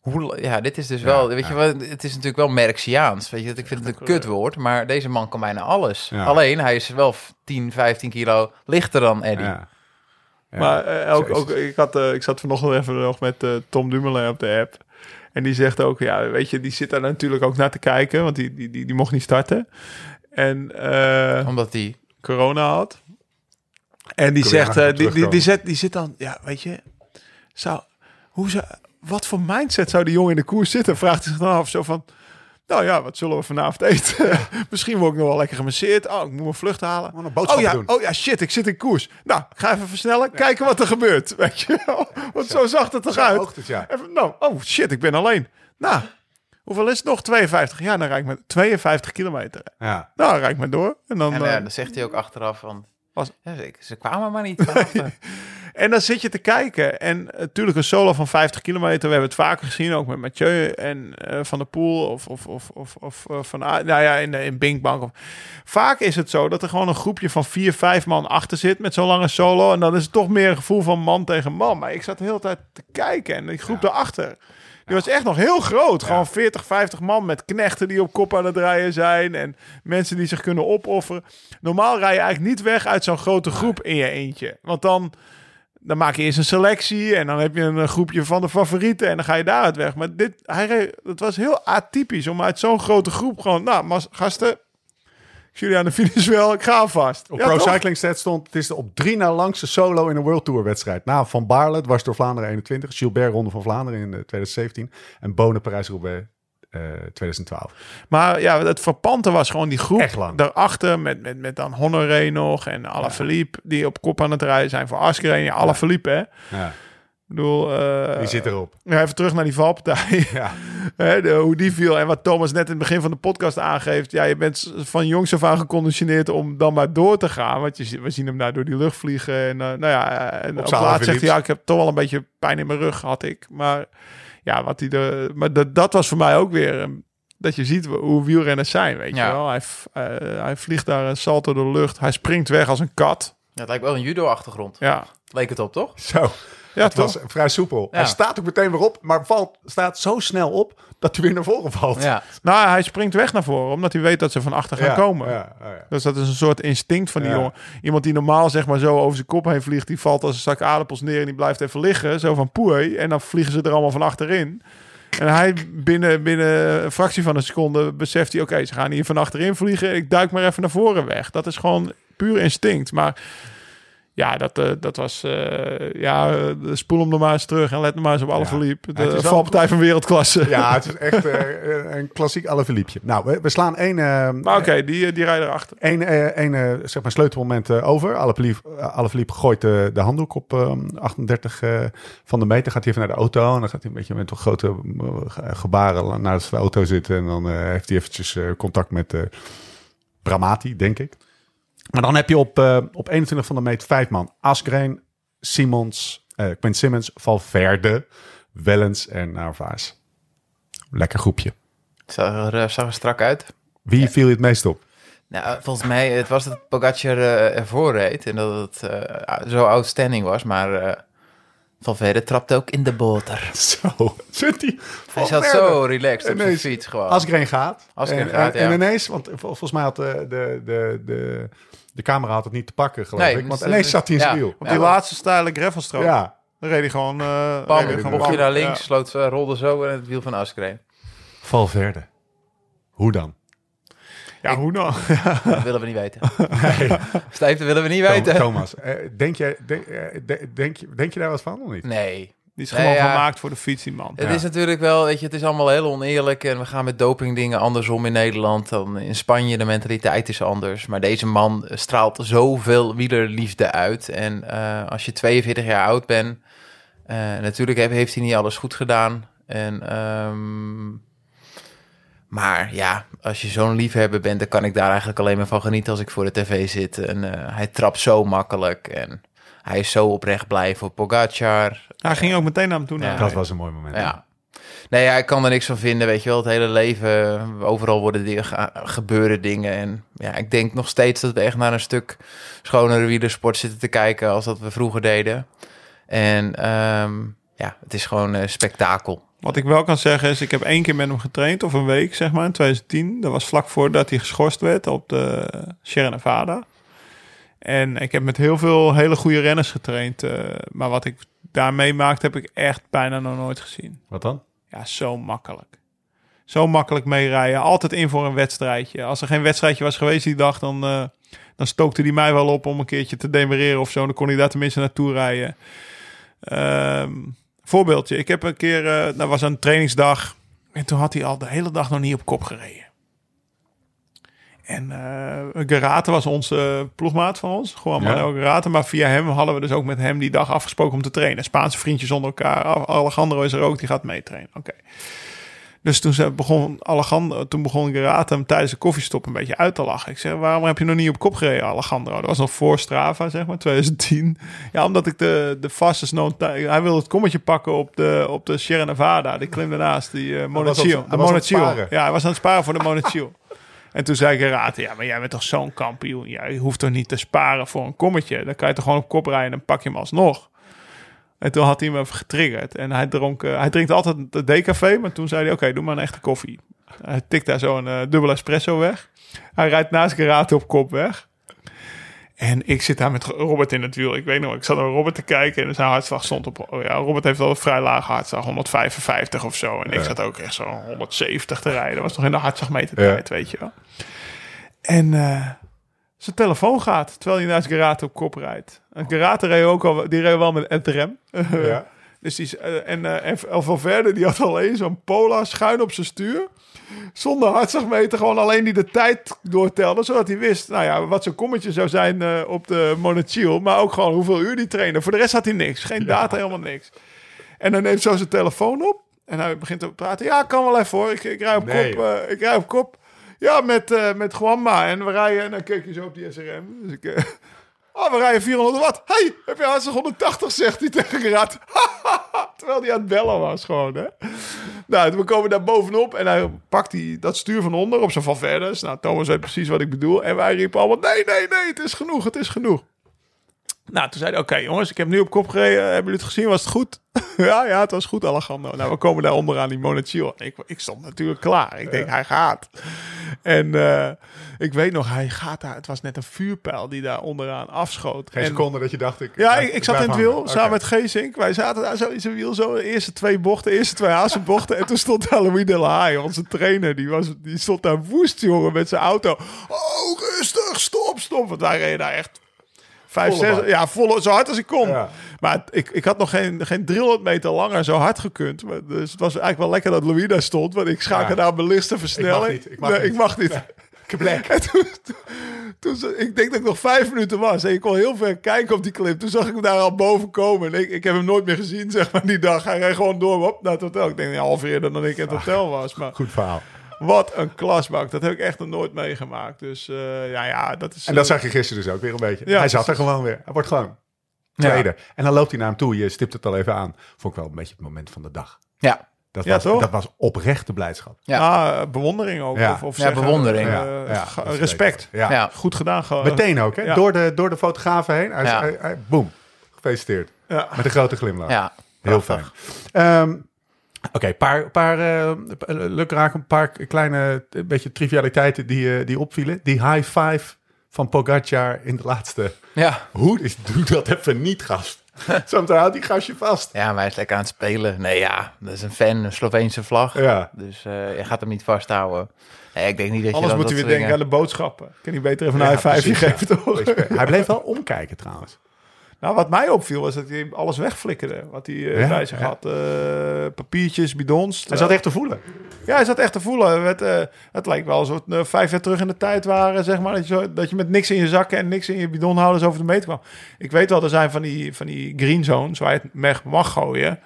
Speaker 4: hoe, ja, dit is dus wel, weet je het is natuurlijk wel Merxiaans. Weet je, dat ik vind het een kutwoord, maar deze man kan bijna alles.
Speaker 1: Ja.
Speaker 4: Alleen, hij is wel 10, 15 kilo lichter dan Eddie.
Speaker 1: Ja. Ja.
Speaker 3: Maar eh, ook, ook, ik, had, eh, ik zat vanochtend even nog met Tom Dumoulin op de app. En die zegt ook, ja, weet je, die zit daar natuurlijk ook naar te kijken, want die, die, die, die mocht niet starten. En eh,
Speaker 4: Omdat die...
Speaker 3: corona had. En die zegt, eh, die, die, die, zet, die zit dan, ja, weet je, zou, hoe zou, wat voor mindset zou die jongen in de koers zitten? Vraagt hij zich dan af, zo van, nou ja, wat zullen we vanavond eten? Misschien word ik nog wel lekker gemasseerd. Oh, ik moet mijn vlucht halen.
Speaker 1: Een
Speaker 3: Oh ja,
Speaker 1: doen.
Speaker 3: oh ja, shit, ik zit in koers. Nou, ik ga even versnellen, kijken wat er gebeurt. Weet je wel? Want zo zag het
Speaker 1: Zo
Speaker 3: eruit.
Speaker 1: oogt het, ja.
Speaker 3: Even, nou, oh shit, ik ben alleen. Nou, hoeveel is het nog? 52. Ja, dan rijd ik met 52 kilometer.
Speaker 1: Ja.
Speaker 3: Nou, dan rijd ik maar door. En dan,
Speaker 4: En
Speaker 3: eh,
Speaker 4: eh, dan zegt hij ook achteraf van...
Speaker 3: Was-
Speaker 4: Ja, ze, ze kwamen maar niet.
Speaker 3: En dan zit je te kijken. En natuurlijk een solo van 50 kilometer. We hebben het vaker gezien, ook met Mathieu en eh, Van der Poel. Of, of, of, of, of eh, van, nou ja, in, in Binkbank. Of. Vaak is het zo dat er gewoon een groepje van vier, vijf man achter zit met zo'n lange solo. En dan is het toch meer een gevoel van man tegen man. Maar ik zat de hele tijd te kijken. En die groep daarachter, die was echt nog heel groot. Gewoon 40, 50 man met knechten die op kop aan het rijden zijn. En mensen die zich kunnen opofferen. Normaal rij je eigenlijk niet weg uit zo'n grote groep in je eentje. Want dan dan maak je eerst een selectie en dan heb je een eh, groepje van de favorieten en dan ga je daaruit weg. Maar dit, hij het was heel atypisch om uit zo'n grote groep gewoon, nou, gasten, jullie aan de finish wel, ik ga alvast.
Speaker 1: Op
Speaker 3: Ja,
Speaker 1: Pro
Speaker 3: toch?
Speaker 1: Cycling Stats stond, het is de op drie na langste solo in een World Tour wedstrijd. Na Van Baarle, dwars door Vlaanderen 21, Gilbert Ronde van Vlaanderen in eh, 2017 en Bonen Parijs-Roubaix eh 2012.
Speaker 3: Maar ja, het verpante was gewoon die groep
Speaker 1: Echt lang.
Speaker 3: daarachter met, met, met dan Honoré nog en Alaphilippe die op kop aan het rijden zijn voor Askreen. Ja, Alaphilippe hè.
Speaker 1: Ja,
Speaker 3: bedoel, eh,
Speaker 1: die zit erop.
Speaker 3: even terug naar die valpartij.
Speaker 1: Ja,
Speaker 3: de, hoe die viel. En wat Thomas net in het begin van de podcast aangeeft. Ja, je bent van jongs af aan geconditioneerd om dan maar door te gaan. Want je, we zien hem daar door die lucht vliegen. En eh, nou ja, en op, laatst zegt hij, ja, ik heb toch wel een beetje pijn in mijn rug, had ik. Maar ja, wat hij de, maar dat, dat was voor mij ook weer... eh, dat je ziet hoe wielrenners zijn, weet
Speaker 4: Ja.
Speaker 3: je wel. Hij, eh, hij vliegt daar een salto door de lucht. Hij springt weg als een kat.
Speaker 4: Ja, het lijkt wel een judo-achtergrond.
Speaker 3: Ja,
Speaker 4: Leek het op, toch?
Speaker 1: zo.
Speaker 3: Ja
Speaker 1: Het was vrij soepel.
Speaker 4: Ja.
Speaker 1: Hij staat ook meteen weer op, maar valt, staat zo snel op dat hij weer naar voren valt.
Speaker 4: Ja.
Speaker 3: Nou, hij springt weg naar voren, omdat hij weet dat ze van achter gaan
Speaker 1: Ja,
Speaker 3: komen.
Speaker 1: Ja.
Speaker 3: Dus dat is een soort instinct van die jongen. Iemand die normaal zeg maar zo over zijn kop heen vliegt, die valt als een zak aardappels neer en die blijft even liggen, zo van poei. En dan vliegen ze er allemaal van achterin. En hij binnen, binnen een fractie van een seconde beseft hij, oké, ze gaan hier van achterin vliegen. Ik duik maar even naar voren weg. Dat is gewoon puur instinct. Maar ja, dat, eh, dat was, eh, ja, eh, spoel hem er maar eens terug en let maar eens op alle
Speaker 1: Ja.
Speaker 3: verliep.
Speaker 1: Het
Speaker 3: De valpartij van wereldklasse.
Speaker 1: Ja, het is echt een klassiek Alaphilippe. Nou, we, we slaan één,
Speaker 3: Maar oké, die, die rijden erachter.
Speaker 1: eh, één zeg maar sleutelmoment over. Uh, Alaphilippe gooit de, de handdoek op eh, 38 eh, van de meter. Gaat hij even naar de auto en dan gaat hij een beetje met toch grote gebaren naar de auto zitten. En dan heeft hij eventjes contact met Bramati, denk ik. Maar dan heb je op, eh, op 21 van de meter vijf man. Asgreen, Simons, eh Quinn Simmons, Valverde, Wellens en Narvaez. Lekker groepje.
Speaker 4: Zag er, eh, zag er strak uit.
Speaker 1: Wie viel je het meest op?
Speaker 4: Nou, volgens mij het was dat Pogacar ervoor reed en dat het zo outstanding was, maar eh Valverde trapte ook in de boter.
Speaker 1: Zo, zit hij.
Speaker 4: Hij zat zo relaxed op zijn
Speaker 1: Ineens,
Speaker 4: fiets gewoon.
Speaker 1: Asgreen gaat.
Speaker 4: Asgreen
Speaker 1: en,
Speaker 4: gaat,
Speaker 1: en,
Speaker 4: ja.
Speaker 1: en ineens, want vol- volgens mij had de, de, de, de, de camera had het niet te pakken, geloof
Speaker 4: Nee,
Speaker 1: ik. Want
Speaker 4: dus
Speaker 1: ineens zat hij in zijn
Speaker 4: ja.
Speaker 1: wiel.
Speaker 3: Op die laatste steile gravelstrook.
Speaker 1: Ja,
Speaker 3: Dan reed hij gewoon... eh
Speaker 4: Bam,
Speaker 3: reed hij gewoon
Speaker 4: je
Speaker 3: bam.
Speaker 4: naar links,
Speaker 3: Ja.
Speaker 4: sloot, eh, rolde zo en het wiel van Askreen.
Speaker 1: Valverde. Hoe dan?
Speaker 3: Ja, hoe dan?
Speaker 4: Dat willen we niet weten. Stijf, dat willen we niet weten.
Speaker 1: Thomas, eh, denk, je, denk, eh, de- denk, je, denk je daar wat van of niet?
Speaker 4: Nee.
Speaker 3: Die is
Speaker 4: Nee,
Speaker 3: gewoon
Speaker 4: ja.
Speaker 3: gemaakt voor de fiets, die man.
Speaker 4: Het
Speaker 1: Ja.
Speaker 4: is natuurlijk wel, weet je, het is allemaal heel oneerlijk en we gaan met dopingdingen andersom in Nederland dan in Spanje. De mentaliteit is anders, maar deze man straalt zoveel wielerliefde uit. En eh, als je 42 jaar oud bent, eh, natuurlijk heeft, heeft hij niet alles goed gedaan. En, ehm, maar ja, als je zo'n liefhebber bent, dan kan ik daar eigenlijk alleen maar van genieten als ik voor de tv zit. En eh, hij trapt zo makkelijk en hij is zo oprecht blij voor Pogacar.
Speaker 3: Hij ging ook meteen naar hem toe.
Speaker 4: Ja.
Speaker 3: naar
Speaker 1: Dat was een mooi moment.
Speaker 4: Ja. Nee, ja, ik kan er niks van vinden, weet je wel. Het hele leven, overal worden dingen, ge- gebeuren dingen. En ja, ik denk nog steeds dat we echt naar een stuk schonere wielersport zitten te kijken als dat we vroeger deden. En ehm, ja, het is gewoon eh, spektakel.
Speaker 3: Wat ik wel kan zeggen is, ik heb één keer met hem getraind, of een week zeg maar, in 2010. Dat was vlak voordat hij geschorst werd op de Sierra Nevada. En ik heb met heel veel hele goede renners getraind. eh, maar wat ik daar meemaakte, heb ik echt bijna nog nooit gezien.
Speaker 1: Wat dan?
Speaker 3: Ja, zo makkelijk. Zo makkelijk meerijden. Altijd in voor een wedstrijdje. Als er geen wedstrijdje was geweest die dag, dan, eh, dan stookte hij mij wel op om een keertje te demereren of zo. Dan kon hij daar tenminste naartoe rijden. Ehm, voorbeeldje. Ik heb een keer, eh dat was een trainingsdag. En toen had hij al de hele dag nog niet op kop gereden. En eh Gerate was onze ploegmaat van ons. Gewoon
Speaker 1: Ja.
Speaker 3: Manuel Gerate. Maar via hem hadden we dus ook met hem die dag afgesproken om te trainen. Spaanse vriendjes onder elkaar. Alejandro is er ook, die gaat meetrainen. Oké. Dus toen ze begon Alejandro, toen begon Gerate hem tijdens de koffiestop een beetje uit te lachen. Ik zeg, waarom heb je nog niet op kop gereden, Alejandro? Dat was nog voor Strava, zeg maar, 2010. Ja, omdat ik de, de fastest known time... Hij wilde het kommetje pakken op de, op de Sierra Nevada. Die klim daarnaast, die uh, Monachil. De Monachil. Ja, hij was aan het sparen voor de Monachil. En toen zei Gerate, ja, maar jij bent toch zo'n kampioen? Ja, je hoeft toch niet te sparen voor een kommetje? Dan kan je toch gewoon op kop rijden en pak je hem alsnog. En toen had hij me even getriggerd. En hij, dronk, eh, hij drinkt altijd de decafé, maar toen zei hij, oké, doe maar een echte koffie. Hij tikt daar zo een eh, dubbel espresso weg. Hij rijdt naast Gerate op kop weg. En ik zit daar met Robert in het wiel. Ik weet nog, ik zat naar Robert te kijken en zijn hartslag stond op... Oh ja, Robert heeft al een vrij lage hartslag, 155 of zo. En ik zat ook echt zo 170 te rijden. Dat was nog in de hartslagmeter tijd, weet je wel. En eh, zijn telefoon gaat, terwijl hij naast Gerate op kop rijdt. En Gerate reed ook al, die reed wel met NTRM.
Speaker 1: Ja.
Speaker 3: Dus die, is- eh, en, eh, en Valverde, die had alleen zo'n Pola schuin op zijn stuur. Zonder hartslagmeter, gewoon alleen die de tijd doortelde. Zodat hij wist, nou ja, wat zijn kommetje zou zijn eh, op de Monachil. Maar ook gewoon hoeveel uur die trainde. Voor de rest had hij niks. Geen data, helemaal niks. En dan neemt zo zijn telefoon op. En hij begint te praten. Ja, kan wel even hoor. Ik, ik rij op
Speaker 1: Nee,
Speaker 3: kop. ik rij op kop. Ja, met, eh met Juanma. En we rijden... En dan keek je zo op die SRM. Dus ik... eh, Oh, we rijden 400 watt. Hey, heb je hartstikke 180, zegt hij tegen. Terwijl hij aan het bellen was gewoon, hè. Nou, we komen daar bovenop en hij pakt die, dat stuur van onder op zijn Valverdes. Nou, Thomas weet precies wat ik bedoel. En wij riepen allemaal, nee, nee, nee, het is genoeg, het is genoeg. Nou, toen zei hij, oké jongens, ik heb nu op kop gereden. Hebben jullie het gezien? Was het goed? ja, ja, het was goed, Alejandro. Nou, we komen daar onderaan die Monachil. Ik, ik stond natuurlijk klaar. Ik denk, hij gaat. En eh, ik weet nog, hij gaat daar. Het was net een vuurpijl die daar onderaan afschoot.
Speaker 1: Geen
Speaker 3: En-
Speaker 1: seconde dat je dacht... Ik,
Speaker 3: ja, ik, ik zat in het wiel samen met Geesink. Wij zaten daar zo in zijn wiel, zo de eerste twee bochten, de eerste twee hazenbochten. en toen stond daar Louis de La Haye, onze trainer. Die, was, die stond daar woest, jongen, met zijn auto. Oh, rustig, stop, stop. Want wij reden daar echt vijf,
Speaker 1: Volle
Speaker 3: zes,
Speaker 1: bak.
Speaker 3: ja, volle, zo hard als ik kon.
Speaker 1: Ja.
Speaker 3: Maar ik, ik had nog geen, geen 300 meter langer zo hard gekund. Maar Dus het was eigenlijk wel lekker dat Louis daar stond. Want ik schakelde
Speaker 1: Ja.
Speaker 3: daar mijn lichte versnelling.
Speaker 1: niet, ik mag
Speaker 3: nee,
Speaker 1: niet.
Speaker 3: ik mag niet. Toen, toen, toen ze- ik denk dat ik nog vijf minuten was. En ik kon heel ver kijken op die clip. Toen zag ik hem daar al boven komen. En ik, ik heb hem nooit meer gezien, zeg maar, die dag. Hij reed gewoon door op naar het hotel. Ik denk, ja, half eerder dan ik in het hotel was. Maar
Speaker 1: Goed verhaal.
Speaker 3: Wat een klasbak. Dat heb ik echt nog nooit meegemaakt. Dus eh, ja, ja, dat is...
Speaker 1: En dat
Speaker 3: eh,
Speaker 1: zag je gisteren dus ook weer een beetje.
Speaker 3: Ja,
Speaker 1: hij zat er gewoon weer. Hij wordt gewoon tweede. En dan loopt hij naar hem toe. Je stipt het al even aan. Vond ik wel een beetje het moment van de dag.
Speaker 4: Ja,
Speaker 1: Dat,
Speaker 3: Ja,
Speaker 1: was,
Speaker 3: toch?
Speaker 1: dat was oprechte blijdschap.
Speaker 4: Ja.
Speaker 3: ah, bewondering ook.
Speaker 1: Ja.
Speaker 3: Of, of
Speaker 4: Ja,
Speaker 3: zeggen,
Speaker 4: bewondering.
Speaker 3: eh,
Speaker 1: Ja,
Speaker 3: respect.
Speaker 1: Ja.
Speaker 4: ja.
Speaker 3: Goed gedaan. Gewoon.
Speaker 1: Meteen ook, hè?
Speaker 3: Ja.
Speaker 1: Door, de, door de fotografen heen. Hij,
Speaker 4: Ja.
Speaker 1: hij, hij- boem. Gefeliciteerd.
Speaker 3: Ja.
Speaker 1: Met een grote glimlach.
Speaker 4: ja.
Speaker 1: Heel fijn. Oké, paar, paar, eh, lukraak, een paar kleine een beetje trivialiteiten die, eh, die opvielen. Die high five van Pogacar in de laatste.
Speaker 4: Ja.
Speaker 1: Hoe is, doe dat even niet, gast. Soms houdt die gastje vast.
Speaker 4: ja, maar hij is lekker aan het spelen. Nee, ja, dat is een fan, een Sloveense vlag.
Speaker 1: Ja.
Speaker 4: Dus eh, je gaat hem niet vasthouden. Nee, ik denk niet dat je
Speaker 3: Anders
Speaker 4: dan
Speaker 3: moet hij
Speaker 4: dat
Speaker 3: weer denken aan de boodschappen. Kan hij beter even een
Speaker 1: Ja,
Speaker 3: high five
Speaker 1: precies,
Speaker 3: geven,
Speaker 1: ja.
Speaker 3: toch?
Speaker 1: Hij bleef wel omkijken trouwens.
Speaker 3: Nou, wat mij opviel was dat hij alles wegflikkerde. Wat hij eh,
Speaker 1: Ja,
Speaker 3: bij zich
Speaker 1: ja.
Speaker 3: had. Eh, papiertjes, bidons.
Speaker 1: Hij zat echt te voelen.
Speaker 3: Ja, hij zat echt te voelen. Het, eh, het lijkt wel alsof het eh, vijf jaar terug in de tijd waren, zeg maar. Dat je, zo, dat je met niks in je zakken en niks in je bidonhouders over de meter kwam. Ik weet wel, er zijn van die, van die green zones waar je het weg mag gooien.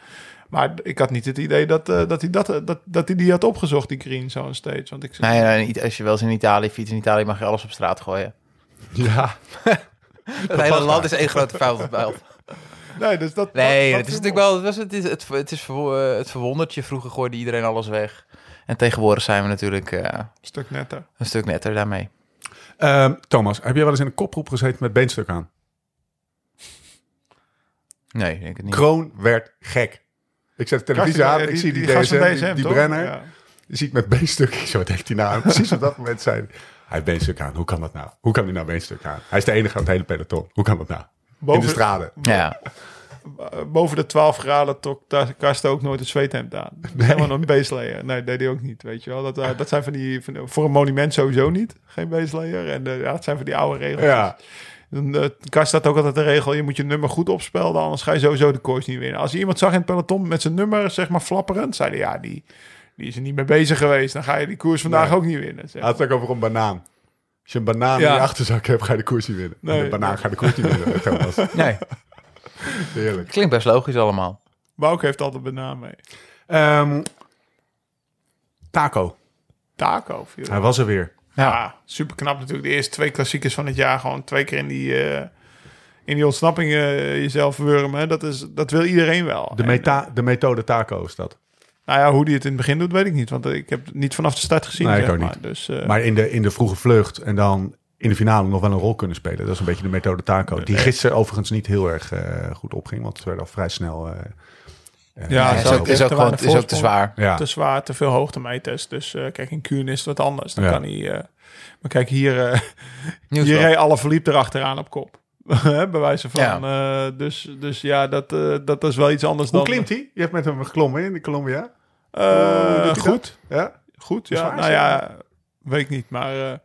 Speaker 3: Maar ik had niet het idee dat, eh, dat, hij dat, dat, dat hij die had opgezocht, die green zone steeds. Want ik,
Speaker 4: Nee, nee, niet- als je wel eens in Italië fietst, in Italië mag je alles op straat gooien.
Speaker 1: Ja.
Speaker 4: Het hele land is één grote vuilnisbelt.
Speaker 3: nee, dus dat,
Speaker 4: Nee,
Speaker 3: dat,
Speaker 4: het is natuurlijk wel, het, was, het, is, het, het, is verwo- eh, het verwondert je. Vroeger gooide iedereen alles weg. En tegenwoordig zijn we natuurlijk eh,
Speaker 3: een stuk netter.
Speaker 4: een stuk netter daarmee.
Speaker 1: Ehm, Thomas, heb jij wel eens in een koproep gezeten met beenstuk aan?
Speaker 4: Nee, ik denk het niet.
Speaker 1: Kroon werd gek. Ik zet de televisie aan, ik zie die, DSM, die, die? Brenner.
Speaker 3: Ja.
Speaker 1: Je ziet met beenstuk. Ik zo, wat heeft hij nou? Precies op dat moment zei hij, heeft beenstuk aan. Hoe kan dat nou? Hoe kan hij nou beenstuk aan? Hij is de enige aan het hele peloton. Hoe kan dat nou? In de straden.
Speaker 4: Ja,
Speaker 3: boven de 12 graden trok daar Karsten ook nooit het zweethemd aan. Helemaal een baselayer. Nee, deed hij ook niet, weet je wel. Dat, eh, dat zijn van die, van, voor een monument sowieso niet. Geen baselayer. En eh, ja, dat zijn van die oude regels.
Speaker 1: Ja.
Speaker 3: Dan, eh, Kast staat ook altijd de regel, je moet je nummer goed opspelden, anders ga je sowieso de koers niet winnen. Als je iemand zag in het peloton met zijn nummer, zeg maar, flapperend, zei hij, ja, die, die is er niet mee bezig geweest. Dan ga je die koers vandaag
Speaker 1: Nee.
Speaker 3: ook niet winnen. Zeg.
Speaker 1: Had het ook over een banaan. Als je een banaan
Speaker 3: Ja.
Speaker 1: in je achterzak hebt, ga je de koers niet winnen.
Speaker 3: Nee.
Speaker 1: Met een banaan ga je de koers niet winnen. Thomas.
Speaker 4: Nee,
Speaker 1: Heerlijk.
Speaker 4: klinkt best logisch allemaal.
Speaker 3: Bouke heeft altijd banaan mee.
Speaker 1: Ehm, taco.
Speaker 3: Taco. viel.
Speaker 1: Hij was er weer.
Speaker 3: Ja, super knap natuurlijk. De eerste twee klassiekers van het jaar. Gewoon twee keer in die, eh, in die ontsnapping eh, jezelf wurmen. Dat, is, dat wil iedereen wel.
Speaker 1: De,
Speaker 3: En,
Speaker 1: meta, de methode taco is dat.
Speaker 3: Nou ja, hoe die het in het begin doet, weet ik niet. Want ik heb het niet vanaf de start gezien.
Speaker 1: Nee, ik ook
Speaker 3: maar.
Speaker 1: niet.
Speaker 3: Dus, eh,
Speaker 1: Maar in de, in de vroege vlucht en dan in de finale nog wel een rol kunnen spelen. Dat is een beetje de methode taco. Die gisteren overigens niet heel erg eh, goed opging. Want ze werden al vrij snel... eh,
Speaker 3: Ja,
Speaker 4: Ja, is ook, is
Speaker 3: te
Speaker 4: ook, gewoon, is ook te zwaar.
Speaker 1: ja.
Speaker 3: te zwaar, te veel hoogtemeters. Dus eh, kijk, in Kuurne is het wat anders. Dan
Speaker 1: Ja.
Speaker 3: kan hij... eh, maar kijk, hier, eh hier reed alle verliep erachteraan op kop. Hè, Bij wijze van. eh, dus, dus ja, dat, eh, dat is wel iets anders
Speaker 1: Hoe
Speaker 3: dan...
Speaker 1: klimt hij? Je hebt met hem geklommen in de Colombia.
Speaker 3: Eh,
Speaker 1: Hoe doet hij
Speaker 3: goed,
Speaker 1: Ja?
Speaker 3: goed. Ja,
Speaker 1: zwaar
Speaker 3: nou ja, weet ik niet. Maar eh,
Speaker 1: Hij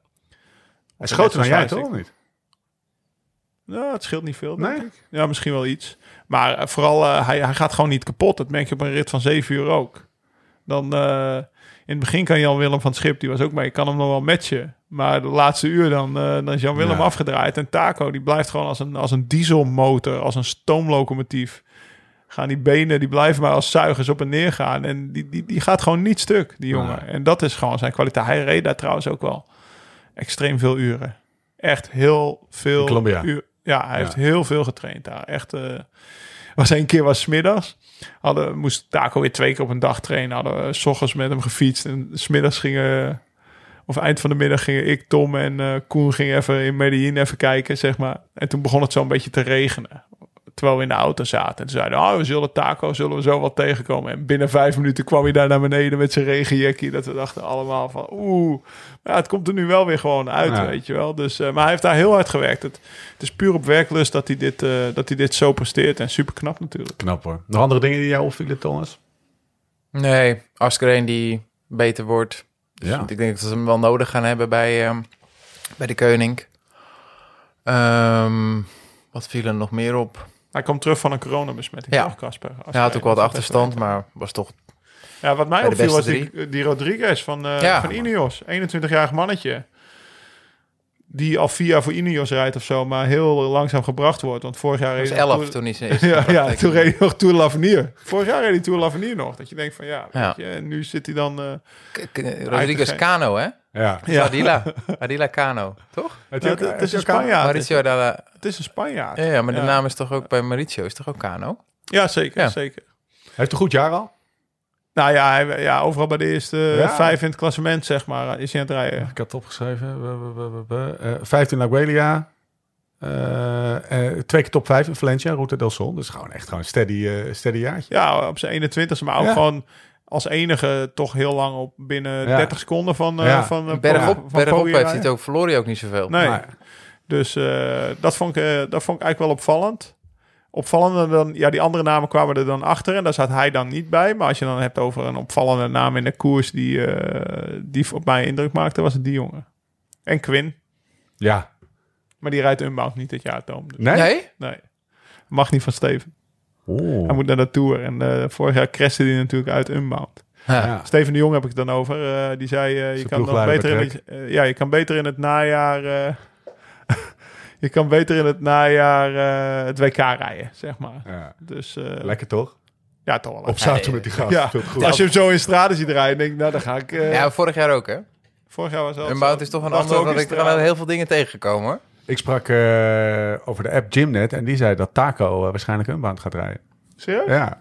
Speaker 1: is groter dan jij, toch? niet?
Speaker 3: nou, het scheelt niet veel, denk
Speaker 1: Nee?
Speaker 3: ik. Ja, misschien wel iets. Maar eh, vooral, hij, hij gaat gewoon niet kapot. Dat merk je op een rit van zeven uur ook. Dan, eh, in het begin kan Jan Willem van het Schip, die was ook mee, kan hem nog wel matchen. Maar de laatste uur dan, eh, dan is Jan Willem
Speaker 1: Ja.
Speaker 3: afgedraaid. En Taco, die blijft gewoon als een, als een dieselmotor, als een stoomlocomotief. Gaan die benen, die blijven maar als zuigers op en neer gaan. En die, die, die gaat gewoon niet stuk, die jongen. En dat is gewoon zijn kwaliteit. Hij reed daar trouwens ook wel extreem veel uren. Echt heel veel
Speaker 1: Colombia.
Speaker 3: Ja, hij
Speaker 1: Ja.
Speaker 3: heeft heel veel getraind daar. Echt, eh was één keer was 's middags. Hadden, moest Taco weer twee keer op een dag trainen. Hadden we 's ochtends met hem gefietst. En 's middags gingen, of eind van de middag gingen ik, Tom en eh, Koen gingen even in Medellin even kijken, zeg maar. En toen begon het zo een beetje te regenen. Terwijl we in de auto zaten. En toen zeiden we, oh, we zullen Taco, zullen we zo wel tegenkomen. En binnen vijf minuten kwam hij daar naar beneden met zijn regenjekkie. Dat we dachten allemaal van, oeh, ja, het komt er nu wel weer gewoon uit,
Speaker 1: Ja.
Speaker 3: weet je wel. Dus, eh, maar hij heeft daar heel hard gewerkt. Het, het is puur op werklust dat hij dit, eh, dat hij dit zo presteert. En super knap natuurlijk.
Speaker 1: Knap hoor. Nog andere dingen die jou opvielen, Thomas?
Speaker 4: Nee, Askreen die beter wordt. Dus
Speaker 1: Ja.
Speaker 4: Ik denk dat ze hem wel nodig gaan hebben bij, ehm, bij de Koning. Ehm, wat viel er nog meer op?
Speaker 3: Hij komt terug van een coronabesmetting,
Speaker 4: Ja.
Speaker 3: toch, Casper?
Speaker 4: Hij had ook wat achterstand, maar was toch...
Speaker 3: Ja, wat mij opviel was die, die Rodriguez van,
Speaker 4: Ja.
Speaker 3: van Ineos. 21-jarig mannetje. Die al vier jaar voor Ineos rijdt of zo, maar heel langzaam gebracht wordt. Want vorig jaar
Speaker 4: was
Speaker 3: hij nog
Speaker 4: 11
Speaker 3: Tour-
Speaker 4: toen hij eerste
Speaker 3: Ja, toen reed hij nog Tour de l'Avenir. Vorig jaar reed hij Tour de l'Avenir nog. Dat je denkt van ja, weet
Speaker 4: Ja.
Speaker 3: je, nu zit hij dan...
Speaker 4: k- Rodriguez Cano, hè?
Speaker 1: Ja.
Speaker 3: ja,
Speaker 4: Adila. Adila Cano, toch?
Speaker 1: Het,
Speaker 3: Ja, het is een Spanjaard.
Speaker 4: Mauricio.
Speaker 3: Het is een Spanjaard.
Speaker 4: Ja, ja, maar de naam is toch ook bij Mauricio, is toch ook Cano?
Speaker 3: Ja, zeker,
Speaker 4: Ja.
Speaker 3: zeker.
Speaker 1: heeft een goed jaar al.
Speaker 3: Nou ja, hij, ja, overal bij de eerste
Speaker 1: Ja.
Speaker 3: vijf in het klassement, zeg maar, is hij aan het rijden.
Speaker 1: Ik had het opgeschreven. We. Eh, 15 La Guelia. Eh, eh, twee keer top 5 in Valencia, Route del Sol. Dus gewoon echt gewoon een steady, eh, steady jaartje.
Speaker 3: Ja, op zijn 21ste, maar ook
Speaker 1: Ja.
Speaker 3: gewoon als enige toch heel lang op binnen
Speaker 1: Ja.
Speaker 3: 30 seconden van, eh
Speaker 1: Ja.
Speaker 3: van, eh,
Speaker 4: Bergop,
Speaker 3: van
Speaker 4: bergop
Speaker 3: podium
Speaker 4: heeft hij het ook, verloor hij ook niet zoveel.
Speaker 3: Nee,
Speaker 1: Maar-
Speaker 3: dus eh, dat, vond ik, dat vond ik eigenlijk wel opvallend. Opvallender dan, ja, die andere namen kwamen er dan achter en daar zat hij dan niet bij. Maar als je dan hebt over een opvallende naam in de koers die, eh, die op mij indruk maakte, was het die jongen. En Quinn,
Speaker 1: ja.
Speaker 3: maar die rijdt Unbound niet dit jaar, Toom. Dus,
Speaker 1: Nee?
Speaker 4: Nee?
Speaker 3: nee, mag niet van Steven.
Speaker 1: Oeh.
Speaker 3: Hij moet naar de Tour en eh, vorig jaar crashte hij natuurlijk uit Unbound.
Speaker 4: Ja.
Speaker 1: Ja.
Speaker 3: Steven de Jong heb ik het dan over. eh, die zei, eh, je, kan nog beter in het, ja, je kan beter in het najaar... eh, je kan beter in het najaar eh, het WK rijden, zeg maar.
Speaker 1: Ja.
Speaker 3: Dus eh,
Speaker 1: Lekker toch?
Speaker 3: ja, toch wel.
Speaker 1: Op zaten met die gast.
Speaker 3: Als je hem zo in straden ziet rijden, denk ik, nou, dan ga ik... eh,
Speaker 4: Ja, vorig jaar ook, hè?
Speaker 3: vorig jaar was het
Speaker 4: Unbound is toch een ander,
Speaker 3: in
Speaker 4: ik al heel veel dingen tegengekomen, hoor.
Speaker 1: Ik sprak eh, over de app Gymnet en die zei dat Taco eh, waarschijnlijk Unbound gaat rijden.
Speaker 3: Serieus?
Speaker 1: Ja.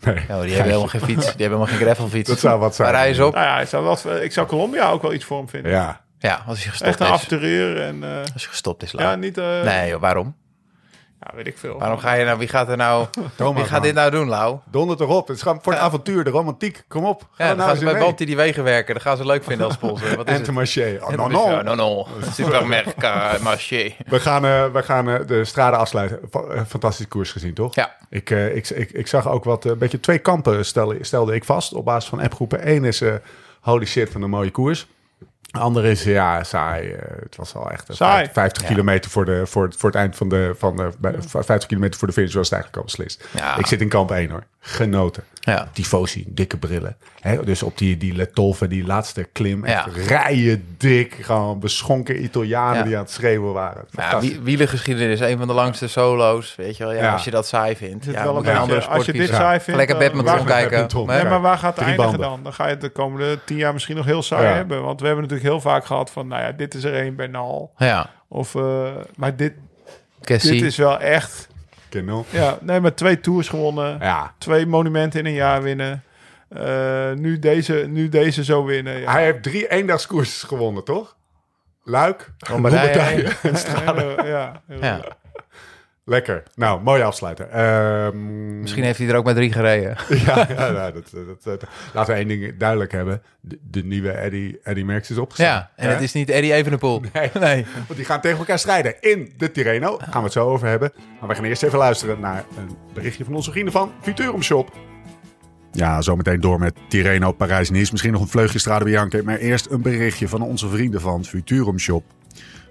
Speaker 1: Nee.
Speaker 4: Nou, die hebben helemaal geen fiets. Die hebben helemaal geen gravelfiets.
Speaker 1: Dat zou wat zijn.
Speaker 4: Waar rijden ze op?
Speaker 3: Nou ja, ik zou, wel, ik zou Colombia ook wel iets voor hem vinden.
Speaker 1: Ja.
Speaker 4: Ja, als je gestopt
Speaker 3: Echt een
Speaker 4: is.
Speaker 3: avonturier en... eh,
Speaker 4: Als je gestopt is,
Speaker 3: ja,
Speaker 4: laat.
Speaker 3: niet... eh,
Speaker 4: Nee, joh, waarom?
Speaker 3: Ja, weet ik veel.
Speaker 4: Waarom ga je nou, wie gaat er nou,
Speaker 1: Thomas,
Speaker 4: wie gaat
Speaker 1: man.
Speaker 4: dit nou doen, Lau?
Speaker 1: Donder erop. Het is gewoon voor het
Speaker 4: Ja.
Speaker 1: avontuur, de romantiek. Kom op. Ga
Speaker 4: Ja, dan gaan ze
Speaker 1: eens
Speaker 4: bij die wegen werken. Dat gaan ze leuk vinden als sponsor. Wat is
Speaker 1: En te marché. Oh, no, no.
Speaker 4: Ja, no, no. Supermerca, marché.
Speaker 1: We gaan, eh, we gaan eh, de strade afsluiten. Eh, Fantastische koers gezien, toch?
Speaker 4: Ja.
Speaker 1: Ik, eh, ik, ik, ik zag ook wat, een beetje twee kampen stelde, stelde ik vast op basis van appgroepen. Eén is eh, holy shit van een mooie koers. De andere is ja, saai. eh, het was al echt eh,
Speaker 3: Saai.
Speaker 1: 50
Speaker 4: Ja.
Speaker 1: kilometer voor, de, voor, het- voor het eind van de, van de bij- 50 kilometer voor de finish was het eigenlijk al beslist.
Speaker 4: Ja.
Speaker 1: Ik zit in kamp 1 hoor. Genoten.
Speaker 4: Ja.
Speaker 1: Tifosi, dikke brillen. Hè, dus op die, die die laatste klim. Echt
Speaker 4: Ja.
Speaker 1: rijen dik. Gewoon beschonken Italianen
Speaker 4: Ja.
Speaker 1: die aan het schreeuwen waren.
Speaker 4: Ja,
Speaker 1: Fantastisch.
Speaker 4: wie- wielergeschiedenis, een van de langste solo's. Weet je wel, ja,
Speaker 1: Ja.
Speaker 4: als je dat saai vindt. Ja,
Speaker 3: wel een beetje-
Speaker 4: andere sport
Speaker 3: als je dit saai vindt,
Speaker 4: Lekker
Speaker 3: dan-
Speaker 4: badminton
Speaker 3: waar-
Speaker 4: kijken.
Speaker 3: Nee, maar waar gaat het
Speaker 1: Drie
Speaker 3: eindigen
Speaker 1: banden.
Speaker 3: dan? Dan ga je het de komende tien jaar misschien nog heel saai
Speaker 1: Ja.
Speaker 3: hebben. Want we hebben natuurlijk heel vaak gehad van, nou ja, dit is er één Bernal.
Speaker 4: Ja,
Speaker 3: Of, eh, maar dit,
Speaker 4: Cassie.
Speaker 3: dit is wel echt...
Speaker 1: Kennel.
Speaker 3: Ja, nee, maar twee tours gewonnen.
Speaker 1: Ja,
Speaker 3: Twee monumenten in een jaar winnen. Eh, nu, deze, nu deze zo winnen. Ja.
Speaker 1: hij heeft drie eendagskoersen gewonnen, toch? Luik.
Speaker 3: Ja, heel- ja, heel-
Speaker 4: Ja.
Speaker 1: Lekker. Nou, mooi afsluiten. Ehm,
Speaker 4: Misschien heeft hij er ook maar drie gereden.
Speaker 1: Ja, ja nou, dat, dat, dat- laten we één ding duidelijk hebben. De, de nieuwe Eddie, Eddie Merckx is opgestaan.
Speaker 4: Ja, en het is niet Eddie Evenepoel.
Speaker 1: Nee.
Speaker 4: nee.
Speaker 1: Want die gaan tegen elkaar strijden in de Tirreno. Daar gaan we het zo over hebben. Maar we gaan eerst even luisteren naar een berichtje van onze vrienden van Futurum Shop. Ja, zometeen door met Tirreno, Parijs-Nice. Misschien nog een vleugje Strade Bianche. Maar eerst een berichtje van onze vrienden van Futurum Shop.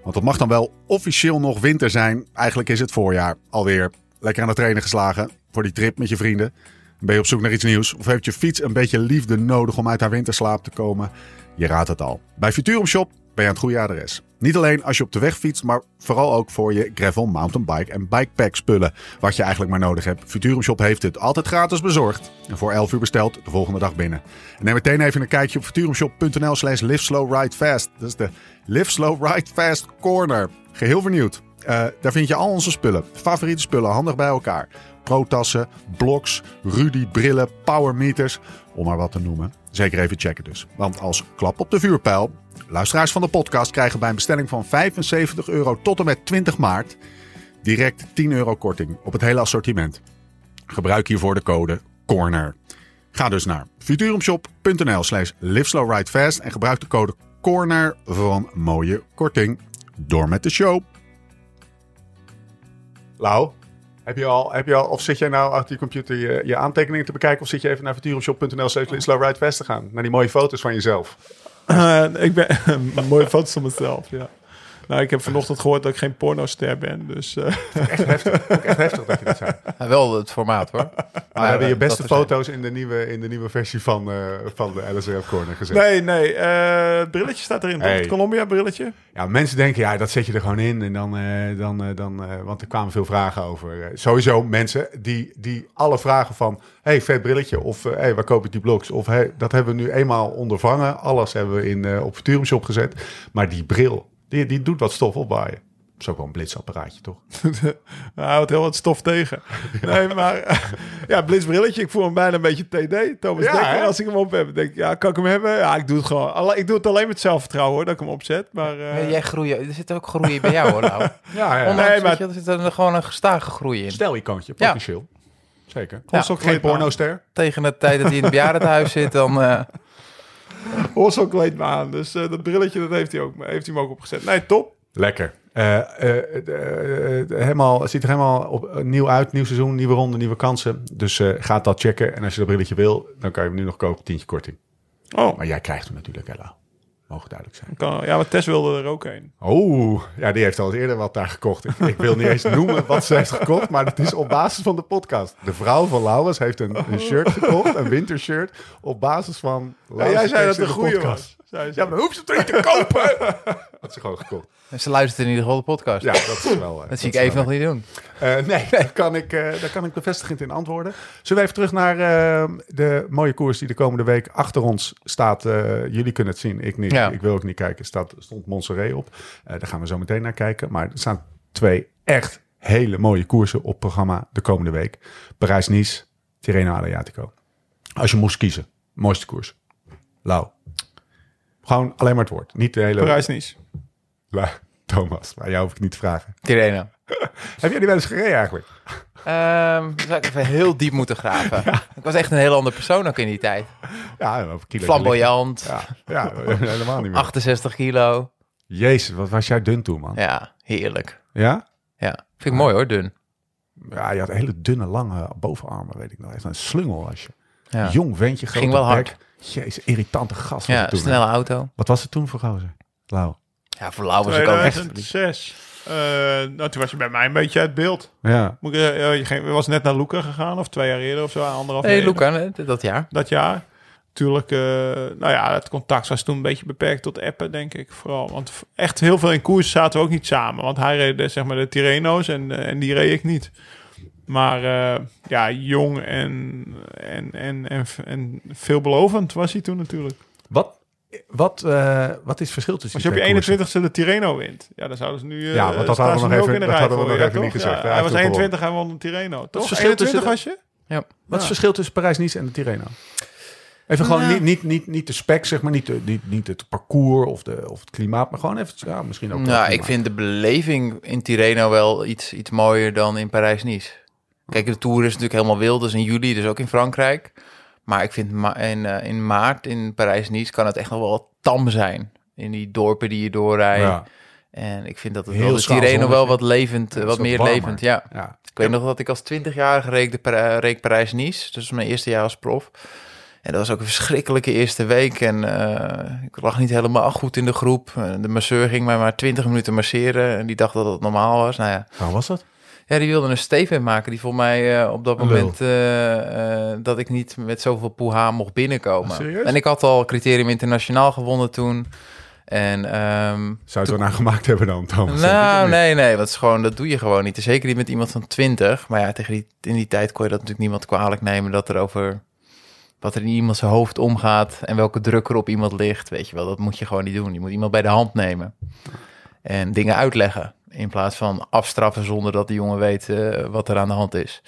Speaker 1: Want het mag dan wel officieel nog winter zijn. Eigenlijk is het voorjaar alweer. Lekker aan het trainen geslagen voor die trip met je vrienden. Ben je op zoek naar iets nieuws? Of heeft je fiets een beetje liefde nodig om uit haar winterslaap te komen? Je raadt het al. Bij Futurum Shop ben je aan het goede adres. Niet alleen als je op de weg fietst, maar vooral ook voor je gravel, mountainbike en bikepack spullen. Wat je eigenlijk maar nodig hebt. Futurum Shop heeft het altijd gratis bezorgd. En voor 11 uur besteld, de volgende dag binnen. En neem meteen even een kijkje op futurumshop.nl slash live slow ride fast. Dat is de Live Slow Ride Fast Corner. Geheel vernieuwd. Eh, daar vind je al onze spullen. Favoriete spullen, handig bij elkaar. Pro-tassen, bloks, Rudy brillen, powermeters, om maar wat te noemen. Zeker even checken dus. Want als klap op de vuurpijl, luisteraars van de podcast krijgen bij een bestelling van 75 euro tot en met 20 maart direct 10 euro korting op het hele assortiment. Gebruik hiervoor de code CORNER. Ga dus naar futurumshop.nl slash liveslowridefast en gebruik de code CORNER een mooie korting. Door met de show. Lau, heb je al, heb je al, of zit jij nou achter je computer je, je aantekeningen te bekijken of zit je even naar futurumshop.nl slash te gaan? Naar die mooie foto's van jezelf.
Speaker 3: Eh, ik ben mooie foto's van mezelf, ja. Nou, ik heb vanochtend gehoord dat ik geen pornoster ben, dus... eh,
Speaker 1: Echt heftig, ook echt heftig dat je dat zei.
Speaker 4: Ja, wel het formaat hoor.
Speaker 1: Maar we hebben je beste foto's in de nieuwe, in de nieuwe versie van, eh, van de LSRF Corner gezet.
Speaker 3: nee, nee, eh, het brilletje staat erin?
Speaker 1: Hey.
Speaker 3: Het Columbia brilletje.
Speaker 1: Ja, mensen denken, ja, dat zet je er gewoon in. En dan, eh, dan, eh, dan eh, want er kwamen veel vragen over. Eh, sowieso mensen die, die alle vragen van, hey, vet brilletje. Of, eh, hey, waar koop ik die bloks? Of, hey, dat hebben we nu eenmaal ondervangen. Alles hebben we in, eh, op Futurum Shop gezet. Maar die bril, die, die doet wat stof opwaaien. Dat is ook wel een blitsapparaatje, toch?
Speaker 3: Hij houdt heel wat stof tegen. Nee, maar ja, blitzbrilletje. Ik voel hem bijna een beetje TD. Thomas
Speaker 1: Ja,
Speaker 3: Dekker, als ik hem op heb. Denk ik, ja, kan ik hem hebben? Ja, ik doe het gewoon. Alle- Ik doe het alleen met zelfvertrouwen hoor, dat ik hem opzet. Maar eh,
Speaker 4: Jij groeien, er zit ook groei bij jou hoor nou.
Speaker 1: Ja, ja.
Speaker 4: Ondanks,
Speaker 3: Nee, maar-
Speaker 4: je, er zit er gewoon een gestage groei in.
Speaker 1: Stel-icoontje,
Speaker 4: Ja.
Speaker 1: potentieel. Zeker.
Speaker 3: Ja,
Speaker 1: Kost ook geen pornoster.
Speaker 4: Tegen de tijd dat hij in het bejaardentehuis zit, dan... eh,
Speaker 3: Me aan. Dus eh, dat brilletje, dat heeft hij, ook, heeft hij hem ook opgezet. Nee, top.
Speaker 1: Lekker. Eh, eh, helemaal, het ziet er helemaal op, nieuw uit. Nieuw seizoen, nieuwe ronde, nieuwe kansen. Dus ga dat checken. En als je dat brilletje wil, dan kan je hem nu nog kopen. Tientje korting.
Speaker 3: Oh,
Speaker 1: Maar jij krijgt hem natuurlijk, Ella. Mogen duidelijk zijn.
Speaker 3: kan, ja, maar Tess wilde er ook een.
Speaker 1: Oh, ja, die heeft al eens eerder wat daar gekocht. Ik, ik wil niet eens noemen wat ze heeft gekocht, maar het is op basis van de podcast. De vrouw van Laurens heeft een, een shirt gekocht, een wintershirt, op basis van
Speaker 3: Ja,
Speaker 1: Laurens'
Speaker 3: jij zei dat een
Speaker 1: de
Speaker 3: goede
Speaker 1: podcast.
Speaker 3: was. Zei ze.
Speaker 1: Ja, maar dan hoeft ze het toch niet te kopen? Had ze gewoon gekocht.
Speaker 4: ze luistert in ieder geval de podcast.
Speaker 1: Ja, dat is wel... eh,
Speaker 4: dat zie ik
Speaker 1: is
Speaker 4: even
Speaker 1: wel
Speaker 4: nog niet doen.
Speaker 1: Eh, nee, daar kan, ik, eh, daar kan ik bevestigend in antwoorden. Zullen we even terug naar eh, de mooie koers die de komende week achter ons staat. Eh, jullie kunnen het zien, ik niet.
Speaker 4: Ja.
Speaker 1: Ik wil ook niet kijken. Staat, stond Montserrat op. Eh, daar gaan we zo meteen naar kijken. Maar er staan twee echt hele mooie koersen op programma de komende week. Parijs-Nice, Tirreno Adriatico. Als je moest kiezen, mooiste koers. Lau. Gewoon alleen maar het woord. Niet de hele...
Speaker 3: Parijs-Nice.
Speaker 1: Thomas, maar jou hoef ik niet te vragen.
Speaker 4: Tireno.
Speaker 1: Heb jij die wel eens gereden eigenlijk?
Speaker 4: Ehm, zou ik even heel diep moeten graven. Ik was echt een heel andere persoon ook in die tijd.
Speaker 1: Ja, kilo.
Speaker 4: Flamboyant,
Speaker 1: Ja, ja, helemaal niet meer.
Speaker 4: 68 kilo.
Speaker 1: Jezus, wat was jij dun toen, man?
Speaker 4: Ja, heerlijk.
Speaker 1: Ja?
Speaker 4: Ja, vind ik mooi hoor, dun.
Speaker 1: Ja, je had hele dunne, lange bovenarmen, weet ik nog. Echt een slungel was je.
Speaker 4: Ja,
Speaker 1: Jong ventje, grote
Speaker 4: Ging wel hard.
Speaker 1: bek. Jezus, irritante gast was
Speaker 4: ja
Speaker 1: hè?
Speaker 4: snelle auto.
Speaker 1: Wat was het toen voor gozer? Lau.
Speaker 4: Ja, voor Lau was ik ook echt...
Speaker 3: 2006. Eh, nou, toen was je bij mij een beetje uit beeld.
Speaker 1: Ja.
Speaker 3: Moet ik, eh, je ging, was net naar Luca gegaan, of twee jaar eerder of zo, anderhalf jaar eerder.
Speaker 4: Luca, hè, dat jaar.
Speaker 3: Dat jaar. Tuurlijk, eh, nou ja, het contact was toen een beetje beperkt tot appen, denk ik. Vooral, want echt heel veel in koers zaten we ook niet samen. Want hij reed de, zeg maar de Tirreno's en, en die reed ik niet. Maar eh, ja, jong en, en, en, en, en veelbelovend was hij toen natuurlijk.
Speaker 1: Wat, wat, eh, wat is het verschil tussen
Speaker 3: Als je op je
Speaker 1: koersen?
Speaker 3: 21ste de Tirreno wint, ja, dan zouden ze nu. eh,
Speaker 1: Ja, want dat
Speaker 3: staan
Speaker 1: hadden we nog even-
Speaker 3: in de
Speaker 1: dat
Speaker 3: rij
Speaker 1: hadden we
Speaker 3: voor
Speaker 1: nog
Speaker 3: je,
Speaker 1: even niet gezegd.
Speaker 3: Ja,
Speaker 1: Hij
Speaker 3: was
Speaker 1: toen
Speaker 3: 21, hij won de Tirreno. Toch?
Speaker 1: verschil tussen
Speaker 3: 21
Speaker 1: de-
Speaker 3: was je?
Speaker 4: Ja.
Speaker 1: Wat is het verschil tussen Parijs-Nice en de Tirreno? Even gewoon
Speaker 4: Nou.
Speaker 1: niet, niet, niet, niet de spec, zeg maar, niet, de, niet, niet het parcours of, de, of het klimaat, maar gewoon even, ja, misschien ook
Speaker 4: Nou, ik vind de beleving in Tirreno wel iets, iets mooier dan in Parijs-Nice. Kijk, de Tour is natuurlijk helemaal wild, dus in juli, dus ook in Frankrijk. Maar ik vind ma in, eh, in maart in Parijs-Nice kan het echt nog wel tam zijn. In die dorpen die je doorrijdt.
Speaker 1: Ja,
Speaker 4: En ik vind dat het
Speaker 1: Heel
Speaker 4: wel
Speaker 1: schaal
Speaker 4: Tirreno wel wat levend,
Speaker 1: Ja,
Speaker 4: eh,
Speaker 1: wat
Speaker 4: meer
Speaker 1: warmer.
Speaker 4: levend. Ja.
Speaker 1: ja.
Speaker 4: Ik weet nog dat ik als 20-jarige reed, de reed Parijs-Nice. Dus mijn eerste jaar als prof. En dat was ook een verschrikkelijke eerste week. En eh, ik lag niet helemaal goed in de groep. Eh, De masseur ging mij maar 20 minuten masseren. En die dacht dat het normaal was. Nou ja,
Speaker 1: was dat?
Speaker 4: Ja die wilde een statement maken. Die vond mij eh, op dat moment eh, eh, dat ik niet met zoveel poeha mocht binnenkomen.
Speaker 3: Serieus?
Speaker 4: En ik had al criterium internationaal gewonnen toen. En ehm,
Speaker 1: Zou je het naar gemaakt hebben dan, Thomas?
Speaker 4: nou, nee, nee, dat is gewoon, dat doe je gewoon niet. Zeker niet met iemand van 20. Maar ja, tegen die, in die tijd kon je dat natuurlijk niemand kwalijk nemen dat er over wat er in iemand zijn hoofd omgaat en welke druk er op iemand ligt. Weet je wel, dat moet je gewoon niet doen. Je moet iemand bij de hand nemen en dingen uitleggen in plaats van afstraffen zonder dat de jongen weet eh, wat er aan de hand is.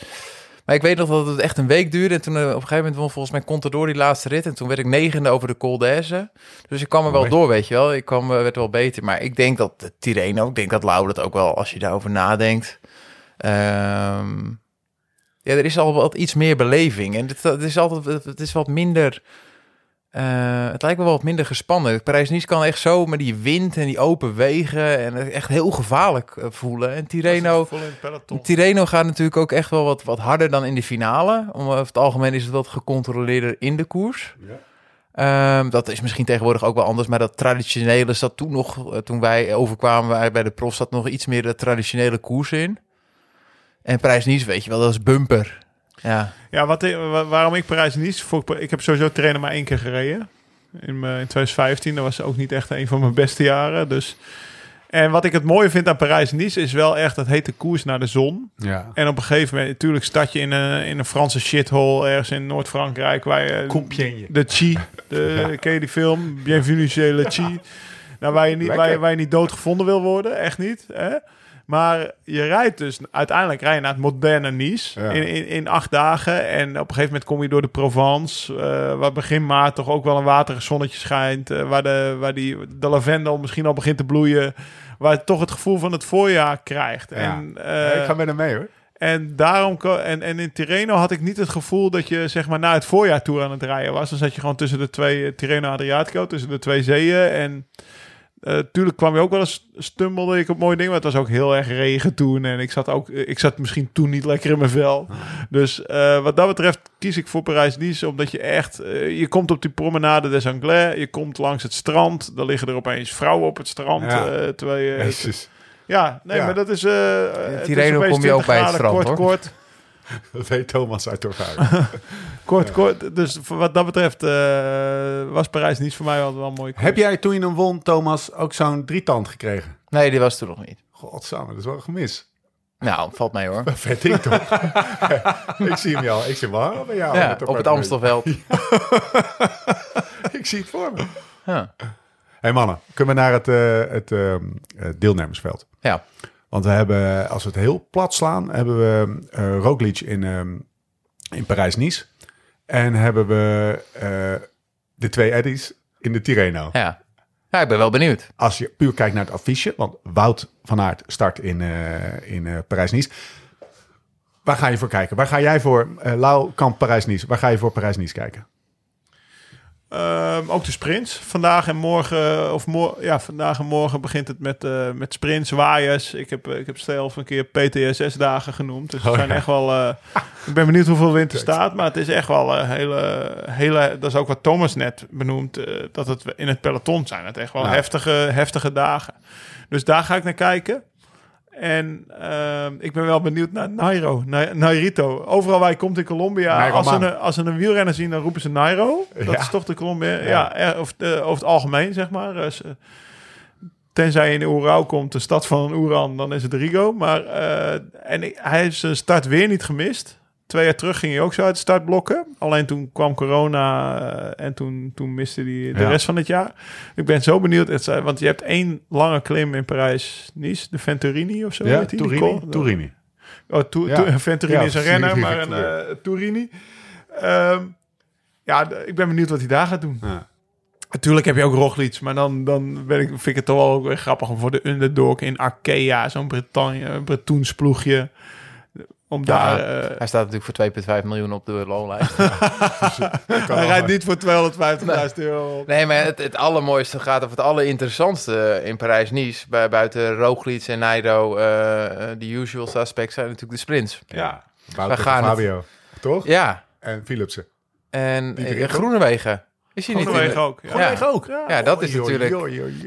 Speaker 4: Maar ik weet nog dat het echt een week duurde. En toen eh, op een gegeven moment won volgens mij Contador die laatste rit. En toen werd ik negende over de Col. Dus ik kwam er wel door, weet je wel. Ik kwam, eh, werd wel beter. Maar ik denk dat de Tirreno, ik denk dat Lau dat ook wel, als je daarover nadenkt. Ehm, ja, er is al wat iets meer beleving. En het, het is altijd, het is wat minder... eh, het lijkt me wel wat minder gespannen. Parijs-Nice kan echt zo met die wind en die open wegen en echt heel gevaarlijk eh, voelen. En
Speaker 3: peloton.
Speaker 4: Tirreno gaat natuurlijk ook echt wel wat, wat harder dan in de finale. Om, over het algemeen is het wat gecontroleerder in de koers. Ehm, dat is misschien tegenwoordig ook wel anders, maar dat traditionele zat toen nog, eh, toen wij overkwamen bij de prof, zat nog iets meer de traditionele koers in. En Parijs-Nice, weet je wel, dat is bumper. Ja,
Speaker 3: Ja, wat, waarom ik Parijs-Nice... voor- Ik heb sowieso trainen maar één keer gereden. In, mijn- in 2015. Dat was ook niet echt een van mijn beste jaren. Dus. En wat ik het mooie vind aan Parijs-Nice... is wel echt dat hete koers naar de zon.
Speaker 1: Ja.
Speaker 3: En op een gegeven moment... Natuurlijk stad je in een, in een Franse shithole... ergens in Noord-Frankrijk... waar je...
Speaker 1: Compiègne.
Speaker 3: De Chi. De, Ken je die film? Bienvenue chez le Chi. Nou, waar je niet, waar je, waar je niet doodgevonden wil worden. Echt niet. Hè? Maar je rijdt dus... Uiteindelijk rij je naar het moderne Nice.
Speaker 1: Ja.
Speaker 3: In, in, in acht dagen. En op een gegeven moment kom je door de Provence. eh, waar begin maart toch ook wel een waterig zonnetje schijnt. eh, waar de, waar die, de lavendel misschien al begint te bloeien. Waar je toch het gevoel van het voorjaar krijgt.
Speaker 1: Ja.
Speaker 3: En, eh,
Speaker 1: ik ga met hem mee hoor.
Speaker 3: en daarom en, en in Tirreno had ik niet het gevoel dat je zeg maar na het voorjaar toe aan het rijden was. Dan zat je gewoon tussen de twee Tirreno Adriatico, tussen de twee zeeën. En eh tuurlijk kwam je ook wel eens stummelde ik op mooie dingen, maar het was ook heel erg regen toen. En ik zat ook, ik zat misschien toen niet lekker in mijn vel. Dus eh, wat dat betreft kies ik voor Parijs-Nice, omdat je echt, eh, je komt op die promenade des Anglais, je komt langs het strand, dan liggen er opeens vrouwen op het strand.
Speaker 1: Ja.
Speaker 3: terwijl je, ja, nee,
Speaker 1: Ja.
Speaker 3: maar dat is.
Speaker 4: Tirreno
Speaker 3: opeens
Speaker 4: kom je ook
Speaker 3: 20
Speaker 4: bij het strand,
Speaker 3: kort,
Speaker 4: hoor.
Speaker 3: Kort,
Speaker 1: Dat weet Thomas uit Torgaren.
Speaker 3: kort, kort. Dus voor wat dat betreft eh, was Parijs niet voor mij wel een mooie koers.
Speaker 1: Heb jij toen je hem won, Thomas, ook zo'n drietand gekregen?
Speaker 4: nee, die was toen nog niet.
Speaker 1: Godsamme, dat is wel een gemis.
Speaker 4: Nou, valt mee hoor.
Speaker 1: Vet ding toch? ik zie hem al. Ik zie hem al bij jou.
Speaker 4: Ja,
Speaker 1: Met
Speaker 4: op het Amstelveld.
Speaker 1: Ik zie het voor me.
Speaker 4: Ja.
Speaker 1: hey mannen, kunnen we naar het, eh, het ehm, eh, deelnemersveld?
Speaker 4: ja.
Speaker 1: Want we hebben, als we het heel plat slaan, hebben we eh Roglic in, ehm, in Parijs-Nice. En hebben we eh, de twee Eddies in de Tirreno.
Speaker 4: ja. Ja, ik ben wel benieuwd.
Speaker 1: Als je puur kijkt naar het affiche, want Wout van Aert start in, eh, in Parijs-Nice. Waar ga je voor kijken? Waar ga jij voor? eh Lau kamp Parijs-Nice. Waar ga je voor Parijs-Nice kijken?
Speaker 3: Ehm, ook de sprints. Vandaag en morgen, of mor ja, vandaag en morgen begint het met, eh, met sprints, waaiers. Ik heb, eh, ik heb zelf een keer PTSS-dagen genoemd. Dus het
Speaker 1: Oh,
Speaker 3: zijn
Speaker 1: ja.
Speaker 3: echt wel. eh, ik ben benieuwd hoeveel wind er staat, maar het is echt wel een hele, hele. Dat is ook wat Thomas net benoemt. eh, dat het in het peloton zijn. Het echt wel
Speaker 1: Ja.
Speaker 3: heftige, heftige dagen. Dus daar ga ik naar kijken. En ehm, ik ben wel benieuwd naar Nairo, Na- Nairito. Overal waar hij komt in Colombia,
Speaker 1: Nairo
Speaker 3: als ze, een, als ze een wielrenner zien, dan roepen ze Nairo. Dat
Speaker 1: Ja.
Speaker 3: is toch de Colombia.
Speaker 1: Ja.
Speaker 3: Ja, eh, of, eh, over het algemeen, zeg maar. Eh, tenzij je in Oerau komt, de stad van Oeran, dan is het Rigo. Maar en hij heeft zijn start weer niet gemist. Twee jaar terug ging hij ook zo uit de startblokken. Alleen toen kwam corona eh, en toen, toen miste hij de
Speaker 1: Ja.
Speaker 3: rest van het jaar. Ik ben zo benieuwd. Het, want je hebt één lange klim in Parijs-Nice. De Venturini of zo.
Speaker 1: Ja,
Speaker 3: die, die col-
Speaker 1: Tourini.
Speaker 3: Oh, to,
Speaker 1: Ja.
Speaker 3: to- Venturini
Speaker 1: Ja,
Speaker 3: is een renner, maar een
Speaker 1: gebeuren.
Speaker 3: eh Tourini. Ehm, ja, ik ben benieuwd wat hij daar gaat doen.
Speaker 1: Ja.
Speaker 3: Natuurlijk heb je ook Roglic, maar dan, dan ben ik, vind ik het toch wel ook weer grappig om voor de underdog in Arkea, zo'n Bretagne, Bretoens ploegje, om daar... eh,
Speaker 4: Hij staat natuurlijk voor 2,5 miljoen op de loonlijst.
Speaker 3: hij rijdt niet voor 250.000 euro.
Speaker 4: Nee, maar het, het allermooiste gaat, of het allerinteressantste in Parijs-Nice, bij, buiten Roglic en Nairo, eh, eh, de usual suspects, zijn natuurlijk de sprints.
Speaker 1: Ja. Wout
Speaker 4: We gaan het-
Speaker 1: Fabio. Toch?
Speaker 4: Ja,
Speaker 1: En Philipsen.
Speaker 4: en eh,
Speaker 1: toch?
Speaker 4: Groenewegen. Is hij niet in de-
Speaker 3: Groenewegen ook. Ja.
Speaker 4: Ja.
Speaker 1: ook.
Speaker 4: Ja, dat is natuurlijk-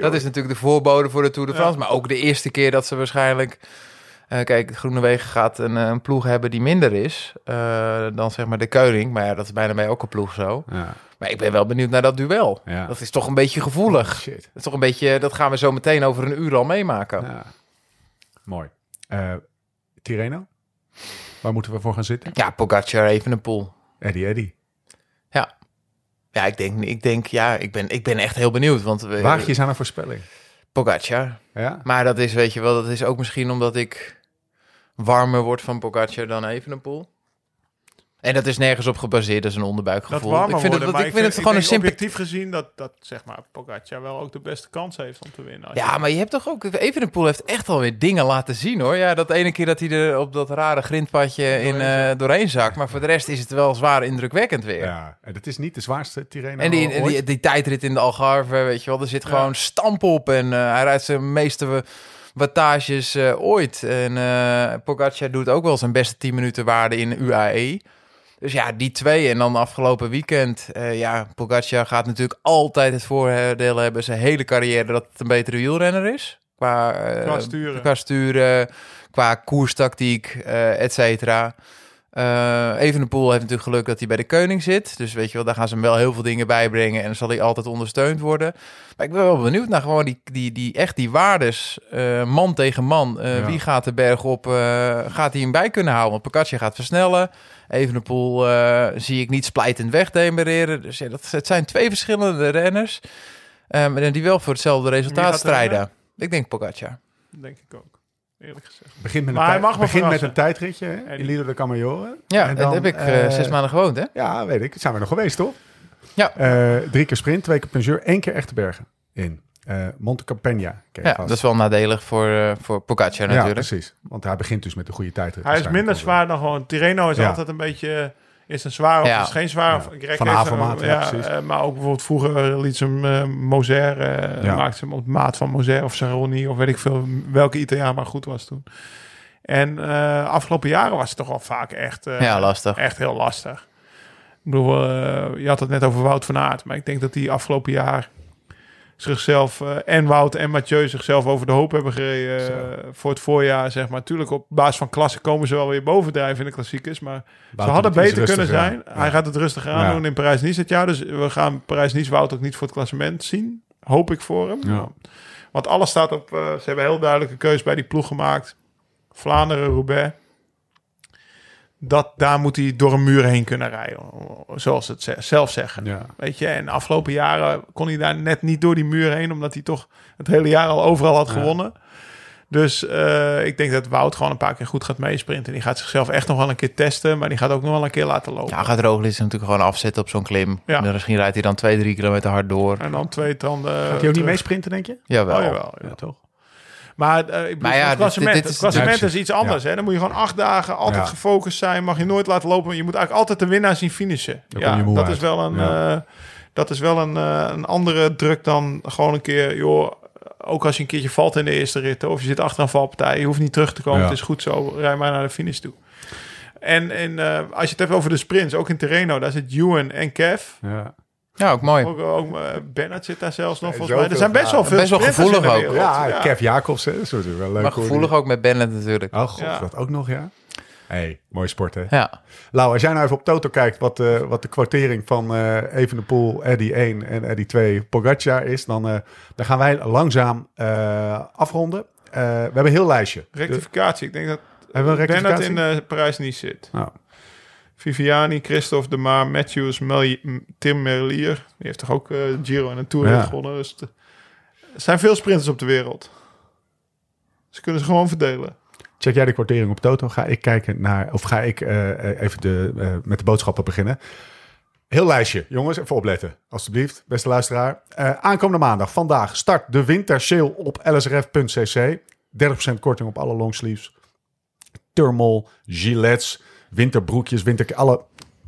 Speaker 4: Dat is natuurlijk de voorbode voor de Tour de France. Maar ook de eerste keer dat ze waarschijnlijk... eh, kijk, Groenewegen gaat een, eh, een ploeg hebben die minder is eh, dan zeg maar de Keuning. Maar ja, dat is bijna bij elke ploeg zo.
Speaker 1: Ja.
Speaker 4: Maar ik ben wel benieuwd naar dat duel.
Speaker 1: Ja.
Speaker 4: Dat is toch een beetje gevoelig.
Speaker 1: Shit.
Speaker 4: Dat is toch een beetje, dat gaan we zo meteen over een uur al meemaken.
Speaker 1: Ja. Mooi. Eh Tireno? Waar moeten we voor gaan zitten?
Speaker 4: Ja, Pogacar even een pool.
Speaker 1: Eddie Eddy.
Speaker 4: Ja. Ja, ik denk, ik denk, ja, ik ben, ik ben echt heel benieuwd. Want we,
Speaker 1: Waag je eens aan een voorspelling.
Speaker 4: Pogacar.
Speaker 1: Ja?
Speaker 4: Maar dat is, weet je wel, dat is ook misschien omdat ik warmer word van Pogacar dan Evenepoel. En dat is nergens op gebaseerd, dat is een
Speaker 3: Dat
Speaker 4: onderbuikgevoel.
Speaker 3: warmer
Speaker 4: ik vind
Speaker 3: worden,
Speaker 4: het, ik vind het
Speaker 3: ik
Speaker 4: gewoon een simpel...
Speaker 3: objectief gezien dat, dat zeg maar Pogacar wel ook de beste kans heeft om te winnen.
Speaker 4: Ja,
Speaker 3: je-
Speaker 4: maar je hebt toch ook... Evenepoel heeft echt alweer dingen laten zien, hoor. Ja, dat ene keer dat hij er op dat rare grindpadje in, eh, doorheen zakt. Maar voor de rest is het wel zwaar indrukwekkend weer.
Speaker 1: Ja. En dat is niet de zwaarste Tireno
Speaker 4: En die, die, die tijdrit in de Algarve, weet je wel, er zit gewoon stamp op. En eh, hij rijdt zijn meeste wattages eh, ooit. En eh Pogacar doet ook wel zijn beste 10 minuten waarde in UAE. Dus ja, die twee. En dan afgelopen weekend, eh, ja, Pogacar gaat natuurlijk altijd het voordeel hebben, zijn hele carrière, dat het een betere wielrenner is. Qua,
Speaker 3: Qua sturen.
Speaker 4: Qua sturen, qua koerstactiek, eh et cetera. Eh Evenepoel heeft natuurlijk geluk dat hij bij de Koning zit. Dus weet je wel, daar gaan ze hem wel heel veel dingen bij brengen. En dan zal hij altijd ondersteund worden. Maar ik ben wel benieuwd naar gewoon die, die, die, echt die waardes. eh, man tegen man. Eh,
Speaker 1: Ja.
Speaker 4: Wie gaat de berg op? gaat hij hem bij kunnen houden? Want gaat versnellen. Evenepoel zie ik niet splijtend wegdemereren. Dus ja, dat, het zijn twee verschillende renners. En die wel voor hetzelfde resultaat strijden. Ik denk Pogacar.
Speaker 3: denk ik ook. Eerlijk gezegd.
Speaker 1: Begint met
Speaker 3: Maar
Speaker 1: een,
Speaker 3: hij mag wel
Speaker 1: begint met een tijdritje hè, in. Lido de Camaiore.
Speaker 4: Ja,
Speaker 1: En
Speaker 4: dat
Speaker 1: dan,
Speaker 4: heb ik eh,
Speaker 1: eh,
Speaker 4: zes maanden gewoond, hè?
Speaker 1: Ja, weet ik. Zijn we nog geweest, toch?
Speaker 4: Ja.
Speaker 1: Eh, drie keer sprint, twee keer plungeur, één keer echte bergen in. Eh Monte Campagna.
Speaker 4: Ja,
Speaker 1: vast.
Speaker 4: dat is wel nadelig voor, eh voor Pogacar
Speaker 1: Ja,
Speaker 4: natuurlijk.
Speaker 1: precies. Want hij begint dus met de goede tijdrit.
Speaker 3: Hij is minder zwaar dan gewoon... Tireno is
Speaker 1: Ja.
Speaker 3: altijd een beetje... Is een zwaar of
Speaker 4: Ja.
Speaker 3: is geen zwaar?
Speaker 1: Ja. Van
Speaker 3: heeft
Speaker 1: Avermaat,
Speaker 3: een-
Speaker 1: ja, precies.
Speaker 3: eh, maar ook bijvoorbeeld vroeger liet ze hem uh, Moser... eh,
Speaker 1: Ja.
Speaker 3: maakte ze hem op maat van Moser of Saroni... of weet ik veel welke Italiaan maar goed was toen. En eh, afgelopen jaren was het toch wel vaak echt... eh,
Speaker 4: Ja, lastig.
Speaker 3: Echt heel lastig. Ik bedoel, eh, je had het net over Wout van Aert. Maar ik denk dat die afgelopen jaar zichzelf eh, en Wout en Mathieu zichzelf over de hoop hebben gereden eh, voor het voorjaar, zeg maar. Tuurlijk, op basis van klasse komen ze wel weer bovendrijven in de klassiekers, maar ze
Speaker 1: Wout
Speaker 3: hadden
Speaker 1: het iets
Speaker 3: beter kunnen zijn. Hij gaat het rustig aan
Speaker 1: Ja.
Speaker 3: doen in Parijs-Nice dit jaar, dus we gaan Parijs-Nice Wout ook niet voor het klassement zien. Hoop ik voor hem.
Speaker 1: Ja.
Speaker 3: Want alles staat op, eh, ze hebben heel duidelijke keus bij die ploeg gemaakt. Vlaanderen, Roubaix. Dat, daar moet hij door een muur heen kunnen rijden, zoals ze het ze- zelf zeggen.
Speaker 1: Ja.
Speaker 3: Weet je, en de afgelopen jaren kon hij daar net niet door die muur heen, omdat hij toch het hele jaar al overal had
Speaker 1: Ja.
Speaker 3: gewonnen. Dus eh, ik denk dat Wout gewoon een paar keer goed gaat meesprinten. Die gaat zichzelf echt nog wel een keer testen, maar die gaat ook nog wel een keer laten lopen.
Speaker 4: Ja, gaat Roglic natuurlijk gewoon afzetten op zo'n klim.
Speaker 3: Ja.
Speaker 4: Misschien rijdt hij dan twee, drie kilometer hard door.
Speaker 3: En dan twee tanden.
Speaker 1: Gaat hij ook niet meesprinten, denk je?
Speaker 4: Jawel.
Speaker 3: Oh, jawel, ja.
Speaker 1: Ja, toch?
Speaker 3: Maar, eh, ik bedoel,
Speaker 4: Maar ja,
Speaker 3: het
Speaker 4: dit-
Speaker 3: klassement,
Speaker 4: dit is-
Speaker 3: het klassement
Speaker 1: Ja,
Speaker 3: is iets anders. Hè? Dan moet je gewoon acht dagen altijd
Speaker 1: Ja.
Speaker 3: gefocust zijn. Mag je nooit laten lopen. Je moet eigenlijk altijd de winnaar zien finishen.
Speaker 1: Dan kom
Speaker 3: ja,
Speaker 1: je moe
Speaker 3: dat
Speaker 1: uit.
Speaker 3: is wel een,
Speaker 1: Ja.
Speaker 3: eh, dat is wel een, eh, een andere druk dan gewoon een keer... Joh, ook als je een keertje valt in de eerste rit... of je zit achter een valpartij, je hoeft niet terug te komen.
Speaker 1: Ja.
Speaker 3: Het is goed zo, rij maar naar de finish toe. En, en eh, als je het hebt over de sprints, ook in Terreno... daar zit Ewan en Kev.
Speaker 1: Ja.
Speaker 4: Ja, ook mooi.
Speaker 3: Ook, ook eh, Bernard zit daar zelfs nog, volgens mij. Er zijn best wel veel
Speaker 4: Best wel
Speaker 3: de
Speaker 4: gevoelig ook.
Speaker 1: Ja, Kev Jacobs, hè? dat is natuurlijk wel leuk.
Speaker 4: Maar
Speaker 1: hoor.
Speaker 4: gevoelig ook met Bennett natuurlijk.
Speaker 1: Oh god,
Speaker 3: Ja.
Speaker 1: dat ook nog, ja. hey, mooi sport, hè?
Speaker 4: Ja.
Speaker 1: Lau, als jij nou even op Toto kijkt wat, eh, wat de kwartering van eh Evenepoel, Eddy 1 en Eddy 2 Pogacar is, dan, eh, dan gaan wij langzaam eh, afronden. Eh, we hebben een heel lijstje. De-
Speaker 3: Rectificatie. Ik denk dat
Speaker 1: hebben we een
Speaker 3: Bernard
Speaker 1: rectificatie?
Speaker 3: in uh, Parijs niet zit.
Speaker 1: Nou,
Speaker 3: Viviani, Christophe de Maar, Matthews, Mel- Tim Merlier. Die heeft toch ook eh, Giro en een Tour
Speaker 1: Ja.
Speaker 3: gewonnen. Dus er zijn veel sprinters op de wereld. Ze kunnen ze gewoon verdelen.
Speaker 1: check jij de kwartering op Toto? Ga ik kijken naar, of ga ik eh, eh, even de, met de boodschappen beginnen? Heel lijstje, jongens, even opletten, alstublieft, beste luisteraar. Aankomende maandag, vandaag, start de winter sale op lsrf.cc. 30% korting op alle longsleeves. Thermal, gilets, winterbroekjes, winter... Alle,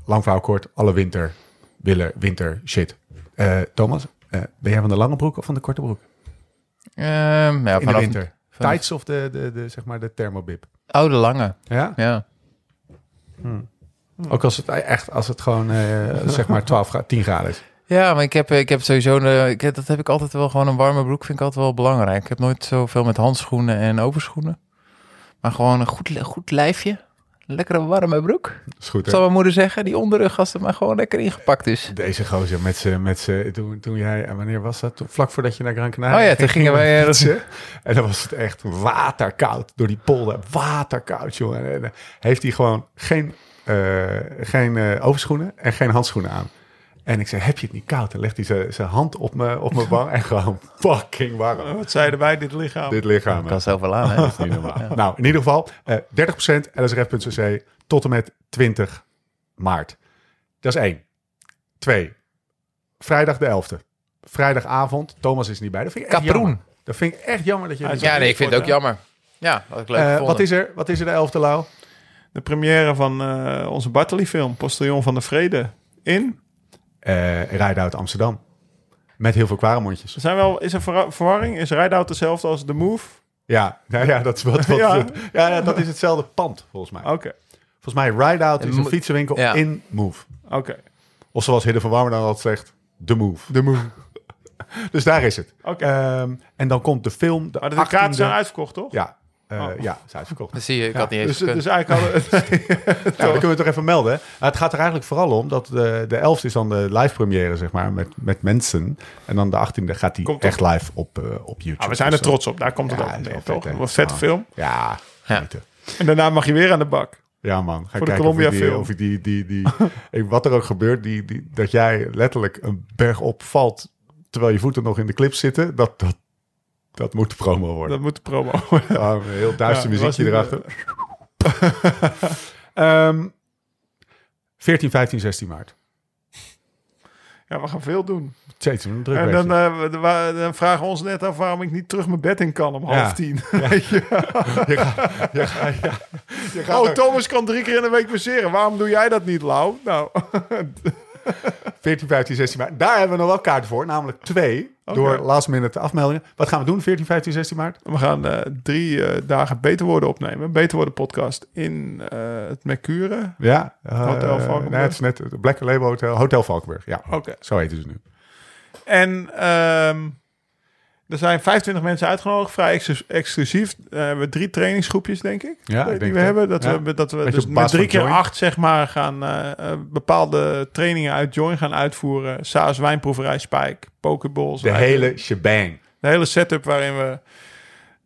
Speaker 1: lang verhaal kort, alle winter, willen, winter shit. Eh, Thomas, eh, ben jij van de lange broek of van de korte broek?
Speaker 4: Ehm, ja,
Speaker 1: In de winter.
Speaker 4: vanaf-
Speaker 1: Tights of de, de, de, zeg maar de thermobib?
Speaker 4: oude lange.
Speaker 1: Ja?
Speaker 4: Ja.
Speaker 1: Ook als het echt, als het gewoon eh, zeg maar 12 graden, 10 graden is.
Speaker 4: Ja, maar ik heb, ik heb sowieso, een, ik heb, dat heb ik altijd wel gewoon een warme broek vind ik altijd wel belangrijk. Ik heb nooit zoveel met handschoenen en overschoenen. Maar gewoon een goed, goed lijfje. Lekkere warme broek.
Speaker 1: is goed, hè?
Speaker 4: Zal mijn moeder zeggen, die onderrug als het maar gewoon lekker ingepakt is.
Speaker 1: Deze gozer met z'n, met z'n, toen, toen jij, en wanneer was dat? Toen, vlak voordat je naar Gran Canaria
Speaker 4: Oh ja, toen gingen wij, eh,
Speaker 1: fietsen. En dan was het echt waterkoud door die polder. Waterkoud, jongen. En, dan heeft hij gewoon geen, eh, geen eh, overschoenen en geen handschoenen aan. En ik zei, heb je het niet koud? Dan legt hij zijn- hand op mijn op mijn wang en gewoon fucking warm.
Speaker 3: Eh, Wat zeiden wij, dit lichaam?
Speaker 1: Dit lichaam.
Speaker 4: Ik kan zoveel aan, hè?
Speaker 1: Dat is niet normaal. Nou, in ieder geval, eh 30% lsrf.cc tot en met 20 maart. Dat is één. Twee. Vrijdag de 11e. Vrijdagavond. Thomas is niet bij. Dat vind ik echt
Speaker 4: Kaproen.
Speaker 1: jammer. Dat vind ik echt jammer dat je...
Speaker 4: Ja, nee, ik vind het ook jammer. Ja, dat ik leuk
Speaker 1: Eh, wat, is er, wat is er de 11e, Lau?
Speaker 3: De première van eh, onze Bartoli-film, Postillon van de Vrede. In.
Speaker 1: Eh rijden uit Amsterdam. Met heel veel kwaremondjes.
Speaker 3: Er zijn wel, is er verwarring? Is Rideout hetzelfde als The Move?
Speaker 1: Ja, nou ja, dat is wat, wat
Speaker 3: Ja.
Speaker 1: ja. ja, dat is hetzelfde pand, volgens mij.
Speaker 3: Oké,
Speaker 1: Volgens mij Ride Out is een fietsenwinkel
Speaker 4: Ja.
Speaker 1: in Move.
Speaker 3: oké.
Speaker 1: Of zoals Hidde van Warmer dan altijd zegt, The Move.
Speaker 3: The Move.
Speaker 1: Dus daar is het.
Speaker 3: Oké.
Speaker 1: Ehm, en dan komt de film. De
Speaker 3: Maar de kaarten
Speaker 1: 18e.
Speaker 3: zijn uitverkocht, toch?
Speaker 1: Ja, eh,
Speaker 3: Oh.
Speaker 1: ja, is uitverkocht.
Speaker 4: Dat zie je, ik
Speaker 1: Ja,
Speaker 4: had niet eens
Speaker 3: Dus, dus eigenlijk hadden
Speaker 1: Ja, dat kunnen we toch even melden. Het gaat er eigenlijk vooral om dat de, de 11 is dan de live première, zeg maar, met, met mensen. En dan de 18e gaat die
Speaker 3: Komt
Speaker 1: echt live op, eh, op YouTube.
Speaker 3: Ah, we zijn er trots op, daar komt het
Speaker 1: Ja,
Speaker 3: neer,
Speaker 1: wel
Speaker 3: toch? Wat vette film.
Speaker 1: Ja, genieten.
Speaker 3: En daarna mag je weer aan de bak.
Speaker 1: Ja, man. Ga
Speaker 3: Voor de
Speaker 1: kijken
Speaker 3: Columbia
Speaker 1: of die,
Speaker 3: film.
Speaker 1: of ik die, die, die, ik- wat er ook gebeurt, die, die, dat jij letterlijk een berg op valt terwijl je voeten nog in de clip zitten, dat, dat, dat moet de promo worden.
Speaker 3: Dat moet de promo.
Speaker 1: Ja, een heel duister
Speaker 3: Ja,
Speaker 1: muziekje erachter. Ehm 14, 15, 16 maart.
Speaker 3: ja, we gaan veel doen.
Speaker 1: Steeds een druk
Speaker 3: En dan, eh, dan vragen we ons net af waarom ik niet terug mijn bed in kan om
Speaker 1: Ja.
Speaker 3: half tien.
Speaker 1: Je gaat- je gaat- ja, je gaat
Speaker 3: Oh,
Speaker 1: er-
Speaker 3: Thomas kan drie keer in de week passeren. Waarom doe jij dat niet, Lau? Nou,
Speaker 1: 14, 15, 16 maart. Daar hebben we nog wel kaarten voor, namelijk twee. Door last minute afmeldingen. Wat gaan we doen 14, 15, 16 maart?
Speaker 3: we gaan eh, drie eh, dagen Beter Worden opnemen. Beter Worden podcast in eh, het Mercure.
Speaker 1: Ja.
Speaker 3: Hotel Valkenburg.
Speaker 1: Nee, het is net het Black Label Hotel. Hotel Valkenburg, ja.
Speaker 3: Oké.
Speaker 1: Zo heet het nu.
Speaker 3: En ehm, er zijn 25 mensen uitgenodigd, vrij ex- exclusief. Eh, we hebben drie trainingsgroepjes, denk ik.
Speaker 1: Ja,
Speaker 3: die
Speaker 1: ik denk
Speaker 3: we
Speaker 1: dat.
Speaker 3: hebben. Dat
Speaker 1: Ja.
Speaker 3: we, dat we dus met drie keer
Speaker 1: Join.
Speaker 3: acht, zeg maar, gaan eh, eh, bepaalde trainingen uit Join gaan uitvoeren. Saas, wijnproeverij, Spijk, pokeballs.
Speaker 1: De
Speaker 3: eigenlijk
Speaker 1: hele shebang.
Speaker 3: De hele setup waarin we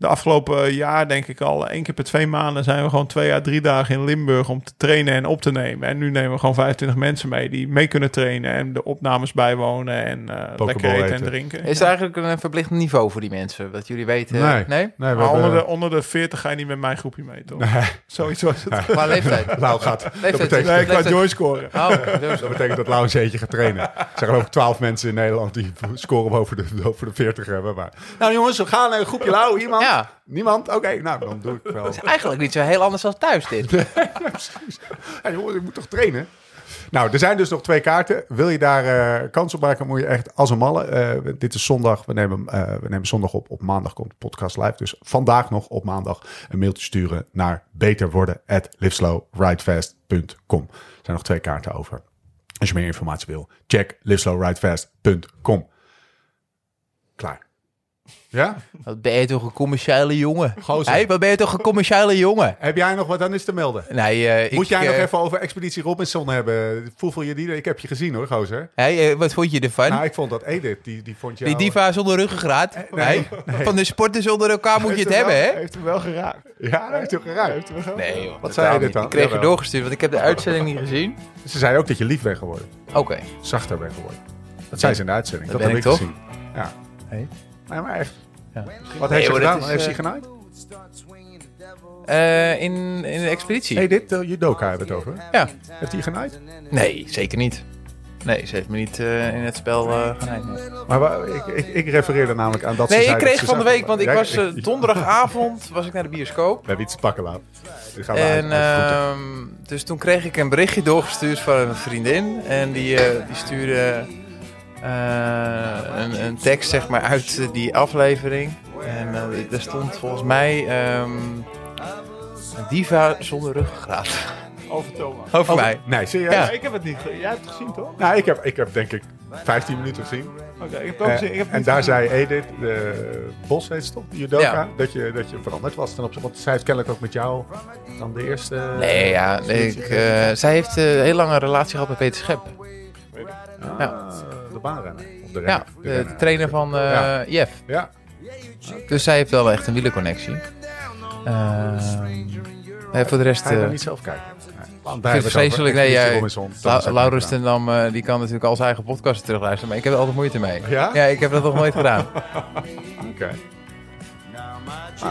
Speaker 3: de afgelopen jaar, denk ik al, één keer per twee maanden zijn we gewoon twee à drie dagen in Limburg om te trainen en op te nemen. En nu nemen we gewoon 25 mensen mee die mee kunnen trainen en de opnames bijwonen en eh lekker eten, en drinken.
Speaker 4: Is er eigenlijk een verplicht niveau voor die mensen? Dat jullie weten?
Speaker 1: Nee.
Speaker 4: Nee?
Speaker 1: Nee, we
Speaker 3: Maar
Speaker 1: hebben-
Speaker 3: onder, de, onder de 40 ga je niet met mijn groepje mee, toch? Zoiets was het.
Speaker 4: Qua leeftijd?
Speaker 1: Lau gaat. Dat
Speaker 4: Leeftijd.
Speaker 1: betekent,
Speaker 3: Nee, ik
Speaker 4: Leeftijd.
Speaker 3: Joy scoren.
Speaker 4: Oh, dus-
Speaker 1: dat betekent dat Lau een zeetje gaat trainen. Er zijn geloof ik 12 mensen in Nederland die scoren boven de, boven de 40 hebben. Maar... Nou jongens, we gaan naar een groepje Lau. Iemand?
Speaker 4: Ja.
Speaker 1: Niemand? Oké, nou dan doe ik wel.
Speaker 4: Het is eigenlijk niet zo heel anders dan thuis dit.
Speaker 1: Ja, jongens, ik moet toch trainen? Nou, er zijn dus nog twee kaarten. Wil je daar eh, kans op maken, moet je echt als een malle. eh, dit is zondag. We nemen, eh, we nemen zondag op. Op maandag komt de podcast live. Dus vandaag nog op maandag een mailtje sturen naar beterworden@liveslowridefast.com. Er zijn nog twee kaarten over. Als je meer informatie wil, check liveslowridefast.com. Klaar. Ja?
Speaker 4: Wat ben je toch een commerciële jongen?
Speaker 1: Gozer.
Speaker 4: Hé, wat ben je toch een commerciële jongen?
Speaker 1: Heb jij nog wat aan is te melden?
Speaker 4: Nee, eh,
Speaker 1: Moet
Speaker 4: ik,
Speaker 1: jij nog
Speaker 4: eh,
Speaker 1: even over Expeditie Robinson hebben? Voel je die? Ik heb je gezien hoor, gozer.
Speaker 4: hé, eh, wat vond je ervan?
Speaker 1: Nou, ik vond dat Edith, die, die vond je...
Speaker 4: Die diva zonder ruggengraat.
Speaker 1: nee,
Speaker 4: Hé, Van de sporters onder elkaar moet je het hebben, hè?
Speaker 3: Heeft hem wel geraakt.
Speaker 1: Ja, hij heeft hem geraakt.
Speaker 4: Nee, joh.
Speaker 1: Wat zei je dit dan?
Speaker 4: Ik kreeg
Speaker 1: Jawel.
Speaker 4: doorgestuurd, want ik heb de uitzending niet gezien.
Speaker 1: Ze zei ook dat je lief bent geworden.
Speaker 4: Oké.
Speaker 1: Zachter bent geworden. Dat zei ze in de uitzending.
Speaker 4: dat
Speaker 1: Dat,
Speaker 4: ben
Speaker 1: heb
Speaker 4: ik
Speaker 1: ik
Speaker 4: toch?
Speaker 1: gezien. Ja.
Speaker 4: Hey.
Speaker 1: Nee, maar echt.
Speaker 4: Ja.
Speaker 1: Wat
Speaker 4: Nee,
Speaker 1: heeft ze gedaan?
Speaker 4: is,
Speaker 1: heeft ze
Speaker 4: eh,
Speaker 1: genaaid?
Speaker 4: Eh, in, in de expeditie?
Speaker 1: Hey, dit uh, judoka hebben we het over.
Speaker 4: Ja.
Speaker 1: Heeft hij genaaid?
Speaker 4: Nee, zeker niet. Nee, ze heeft me niet eh, in het spel eh genaaid. nee.
Speaker 1: Maar ik, ik, ik refereerde namelijk aan dat ze
Speaker 4: Nee, ik kreeg
Speaker 1: ze
Speaker 4: van de week, want ik
Speaker 1: Ja,
Speaker 4: was donderdagavond was ik naar de bioscoop.
Speaker 1: We hebben iets te pakken, we
Speaker 4: En
Speaker 1: uit-
Speaker 4: ehm, dus toen kreeg ik een berichtje doorgestuurd van een vriendin. En die, eh, die stuurde een, een tekst zeg maar uit eh, die aflevering. En eh, daar stond volgens mij ehm, een diva zonder ruggengraat.
Speaker 3: Over Thomas.
Speaker 4: Over mij.
Speaker 1: Nee, serieus?
Speaker 4: Ja.
Speaker 3: Ja, ik heb het niet Jij hebt het gezien, toch?
Speaker 1: Nou, ik heb, ik heb denk ik 15 minuten gezien.
Speaker 3: Oké, ik heb het ook
Speaker 1: Eh,
Speaker 3: gezien. Ik heb het
Speaker 1: en daar
Speaker 3: gezien.
Speaker 1: zei Edith, de Bos heet ze toch, de judoka,
Speaker 4: Ja.
Speaker 1: dat, je, dat je veranderd was ten opzichte. Want zij heeft kennelijk ook met jou dan de eerste...
Speaker 4: Nee, ja. nee, ik, eh, zij heeft eh, een heel lange relatie gehad met Peter Schep.
Speaker 1: Ah,
Speaker 4: ja.
Speaker 1: Baanrenner. Of de renner.
Speaker 4: Ja,
Speaker 1: de
Speaker 4: de,
Speaker 1: renner.
Speaker 4: de trainer van eh
Speaker 1: Ja.
Speaker 4: Jeff.
Speaker 1: Ja,
Speaker 4: Dus zij heeft wel echt een wielerconnectie. Ehm, eh, voor de rest...
Speaker 1: ga je
Speaker 4: eh,
Speaker 1: niet zelf kijken? Want daar
Speaker 4: vreselijk. Nee, jij, La- Laurens ten Dam, eh, die kan natuurlijk al zijn eigen podcast terugluisteren. Maar ik heb er altijd moeite mee.
Speaker 1: Ja?
Speaker 4: Ja, ik heb dat nog nooit gedaan.
Speaker 1: Oké,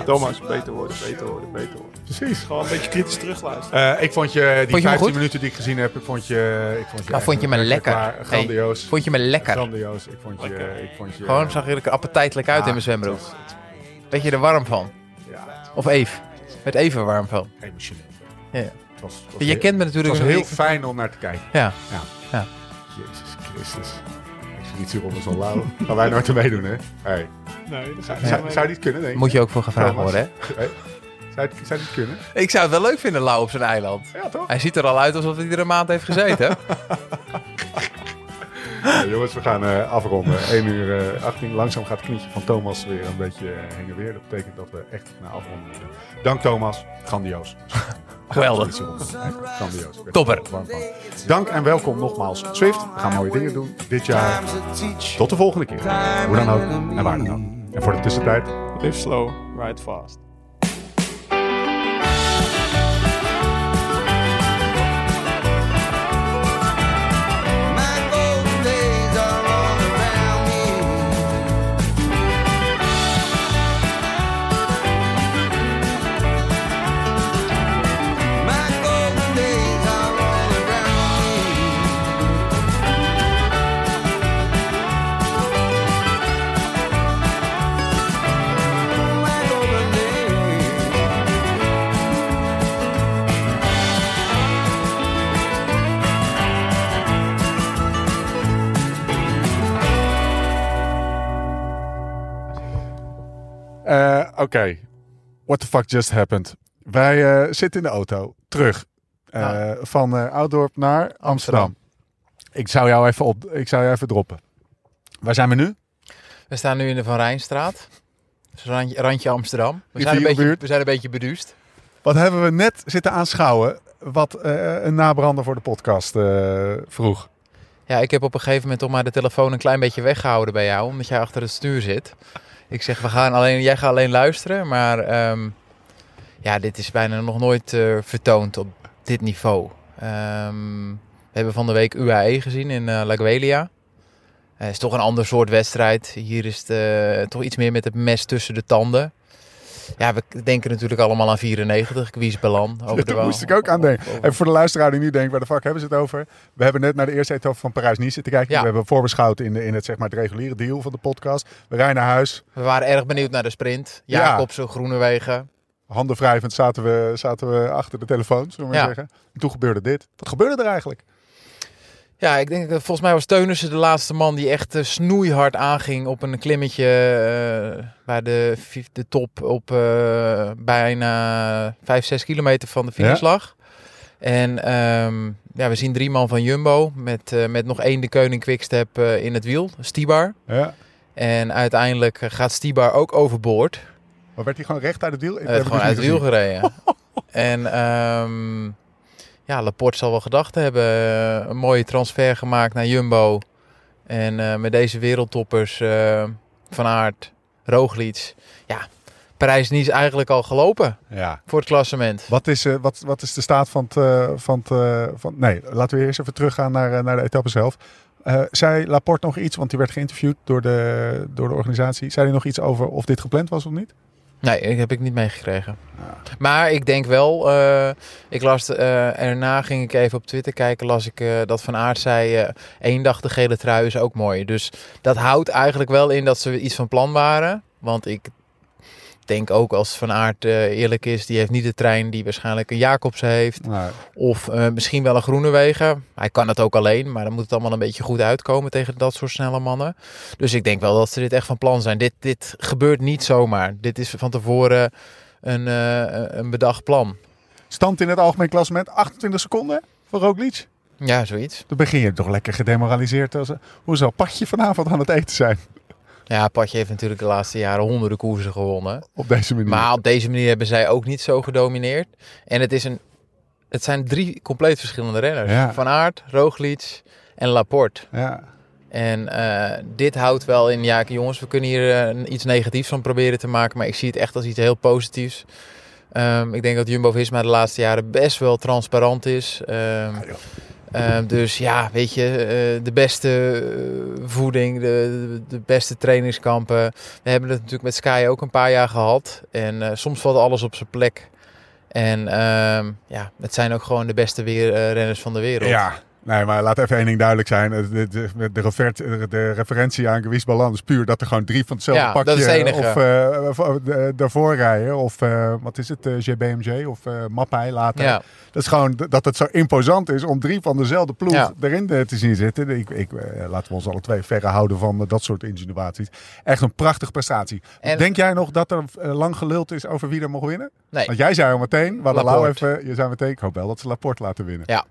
Speaker 3: Thomas, beter worden, beter worden, beter worden.
Speaker 1: Precies.
Speaker 3: Gewoon een beetje kritisch terugluisteren.
Speaker 1: Eh, ik vond je, die
Speaker 4: Vond je me
Speaker 1: 15
Speaker 4: goed?
Speaker 1: minuten die ik gezien heb, ik vond je... Ik vond je,
Speaker 4: Maar
Speaker 1: echt
Speaker 4: vond je me lekker? Hey,
Speaker 1: Grandioos.
Speaker 4: Vond je me lekker?
Speaker 1: Grandioos. Ik vond je... Ik vond je
Speaker 4: Gewoon zag je er appetijtelijk uit
Speaker 1: Ja,
Speaker 4: in mijn zwembroek.
Speaker 1: het was-
Speaker 4: Weet je er warm van?
Speaker 1: Ja,
Speaker 4: Of Eve? Met even warm van.
Speaker 1: emotioneel.
Speaker 4: Ja.
Speaker 1: Het was, het was
Speaker 4: Je
Speaker 1: heel-
Speaker 4: kent me
Speaker 1: Het
Speaker 4: natuurlijk
Speaker 1: was
Speaker 4: nog
Speaker 1: heel
Speaker 4: niet.
Speaker 1: fijn om naar te kijken.
Speaker 4: Ja.
Speaker 1: Jezus Christus. Expeditie Robinson Lau. Gaan wij nooit te meedoen, hè? Hey.
Speaker 3: Nee, dat
Speaker 1: Zou, zou, zou die het kunnen, denk ik?
Speaker 4: Moet je ook voor gevraagd worden, hè?
Speaker 1: Hey. Zou, het- zou het kunnen?
Speaker 4: Ik zou het wel leuk vinden, Lau op zijn eiland.
Speaker 1: Ja, toch?
Speaker 4: Hij ziet er al uit alsof hij er een maand heeft gezeten.
Speaker 1: Ja, jongens, we gaan eh, afronden. 1 uur eh 18. Langzaam gaat het knietje van Thomas weer een beetje eh, heen en weer. Dat betekent dat we echt naar afronden moeten. Dank Thomas. Grandioos.
Speaker 4: Geweldig.
Speaker 1: Grandioos.
Speaker 4: Topper.
Speaker 1: er. Dank en welkom nogmaals. Swift, we gaan mooie dingen doen dit jaar. Tot de volgende keer. Hoe dan ook en waar dan ook. En voor de tussentijd,
Speaker 3: Live slow, ride fast.
Speaker 1: Oké, what the fuck just happened? Wij eh, zitten in de auto, terug eh, van Ouddorp naar Amsterdam. Ik zou jou even op, ik zou jou even droppen. Waar zijn we nu?
Speaker 4: We staan nu in de Van Rijnstraat. Dus randje, randje Amsterdam. We zijn, een beetje, we zijn een beetje beduust.
Speaker 1: Wat hebben we net zitten aanschouwen? Wat een nabrander voor de podcast vroeg.
Speaker 4: Ja, ik heb op een gegeven moment toch maar de telefoon een klein beetje weggehouden bij jou, omdat jij achter het stuur zit. Ik zeg, we gaan alleen, jij gaat alleen luisteren. Maar ehm, ja, dit is bijna nog nooit eh, vertoond op dit niveau. Ehm, we hebben van de week UAE gezien in eh La Guelia. Het is toch een ander soort wedstrijd. Hier is het eh, toch iets meer met het mes tussen de tanden. Ja, we denken natuurlijk allemaal aan 94, Quies Belan. Over de
Speaker 1: Daar moest ik ook aan denken.
Speaker 4: Over-
Speaker 1: En voor de luisteraar die nu denkt, waar de fuck hebben ze het over? We hebben net naar de eerste etappe van Parijs-Nice zitten kijken.
Speaker 4: Ja.
Speaker 1: We hebben voorbeschouwd in, de, in het, zeg maar, het reguliere deel van de podcast. We rijden naar huis.
Speaker 4: We waren erg benieuwd naar de sprint.
Speaker 1: Ja.
Speaker 4: Jacobsen, Groenewegen.
Speaker 1: Handen wrijvend zaten we, zaten we achter de telefoon, zullen we maar
Speaker 4: Ja.
Speaker 1: zeggen. En toen gebeurde dit. Wat gebeurde er eigenlijk?
Speaker 4: Ja, ik denk, dat volgens mij was Teunissen de laatste man die echt eh, snoeihard aanging op een klimmetje eh, waar de, de top op eh, bijna 5, 6 kilometer van de finish
Speaker 1: Ja.
Speaker 4: lag. En ehm, ja, we zien drie man van Jumbo met, eh, met nog één de Keuning Quickstep eh, in het wiel, Stibar.
Speaker 1: Ja.
Speaker 4: En uiteindelijk eh, gaat Stibar ook overboord.
Speaker 1: Maar werd hij gewoon recht uit het wiel? Ik
Speaker 4: gewoon uit het wiel gereden. en ehm, ja, Laporte zal wel gedacht hebben. eh, Een mooie transfer gemaakt naar Jumbo. En eh, met deze wereldtoppers eh, Van Aert, Roglic. Ja, Parijs-Nice eigenlijk al gelopen
Speaker 1: Ja.
Speaker 4: voor het klassement.
Speaker 1: Wat is, eh, wat, wat is de staat van het... van het van, nee, laten we eerst even teruggaan naar, naar de etappe zelf. Zei Laporte nog iets, want die werd geïnterviewd door de, door de organisatie. Zei hij nog iets over of dit gepland was of niet?
Speaker 4: Nee, dat heb ik niet meegekregen. Maar ik denk wel, eh, ik las eh, erna ging ik even op Twitter kijken, las ik eh, dat Van Aert zei, één dag de gele trui is ook mooi. Dus dat houdt eigenlijk wel in dat ze iets van plan waren. Want ik denk ook als Van Aert eh, eerlijk is, die heeft niet de trein die waarschijnlijk een Jacobs heeft. Of eh, misschien wel een Groenewegen. Hij kan het ook alleen, maar dan moet het allemaal een beetje goed uitkomen tegen dat soort snelle mannen. Dus ik denk wel dat ze dit echt van plan zijn. Dit, dit gebeurt niet zomaar. Dit is van tevoren een, eh, een bedacht plan.
Speaker 1: stand in het algemeen klassement 28 seconden voor Roglic.
Speaker 4: Ja, zoiets.
Speaker 1: Dan begin je toch lekker gedemoraliseerd. Als, hoe zal Patje vanavond aan het eten zijn?
Speaker 4: Ja, Patje heeft natuurlijk de laatste jaren honderden koersen gewonnen.
Speaker 1: Op deze manier.
Speaker 4: Maar op deze manier hebben zij ook niet zo gedomineerd. En het, is een, het zijn drie compleet verschillende renners.
Speaker 1: Ja.
Speaker 4: Van Aert, Roglic en Laporte.
Speaker 1: ja.
Speaker 4: En eh, dit houdt wel in, ja jongens, we kunnen hier eh, iets negatiefs van proberen te maken, maar ik zie het echt als iets heel positiefs. Ehm, ik denk dat Jumbo-Visma de laatste jaren best wel transparant is. Ehm, ehm, dus ja, weet je, eh, de beste eh, voeding, de, de, beste trainingskampen. We hebben het natuurlijk met Sky ook een paar jaar gehad. En eh, soms valt alles op zijn plek. En ehm, ja, het zijn ook gewoon de beste weer, renners van de wereld.
Speaker 1: Ja, nee, maar laat even één ding duidelijk zijn. De, de, de, de, refer- de referentie aan Gewiss Ballan is puur dat er gewoon drie van hetzelfde
Speaker 4: Ja,
Speaker 1: pakje
Speaker 4: dat is enige.
Speaker 1: of eh, eh, daarvoor rijden. Of eh, wat is het, eh, JBMJ of eh Mappai later.
Speaker 4: Ja.
Speaker 1: Dat is gewoon dat het zo imposant is om drie van dezelfde ploeg
Speaker 4: Ja.
Speaker 1: erin eh, te zien zitten. Ik, ik, eh, laten we ons alle twee verre houden van eh, dat soort insinuaties. Echt een prachtige prestatie.
Speaker 4: En-
Speaker 1: Denk jij nog dat er eh, lang geluld is over wie er mocht winnen?
Speaker 4: Nee.
Speaker 1: Want jij zei al meteen, we hadden Lau
Speaker 4: Laporte.
Speaker 1: even, je zei meteen, ik hoop wel dat ze Laporte laten winnen.
Speaker 4: Ja.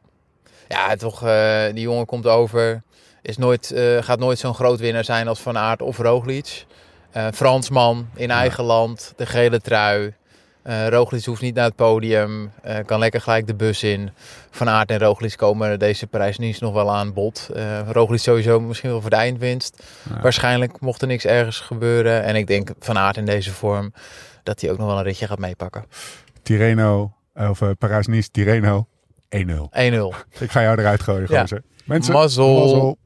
Speaker 4: Ja, toch, eh, die jongen komt over. Is nooit, eh, gaat nooit zo'n groot winnaar zijn als Van Aert of Roglic. Eh, Fransman in eigen land, de gele trui. Eh Roglic hoeft niet naar het podium, kan lekker gelijk de bus in. Van Aert en Roglic komen deze Parijs-Nice nog wel aan bod. Eh Roglic sowieso misschien wel voor de eindwinst. Waarschijnlijk mocht er niks ergens gebeuren. En ik denk Van Aert in deze vorm dat hij ook nog wel een ritje gaat meepakken. 1-0.
Speaker 1: Tirreno, eh, of eh, Parijs-Nice, Tirreno, 1-0. Ik ga jou eruit gooien,
Speaker 4: Ja.
Speaker 1: gozer. Mensen,
Speaker 4: Mazzel.
Speaker 1: mazzel.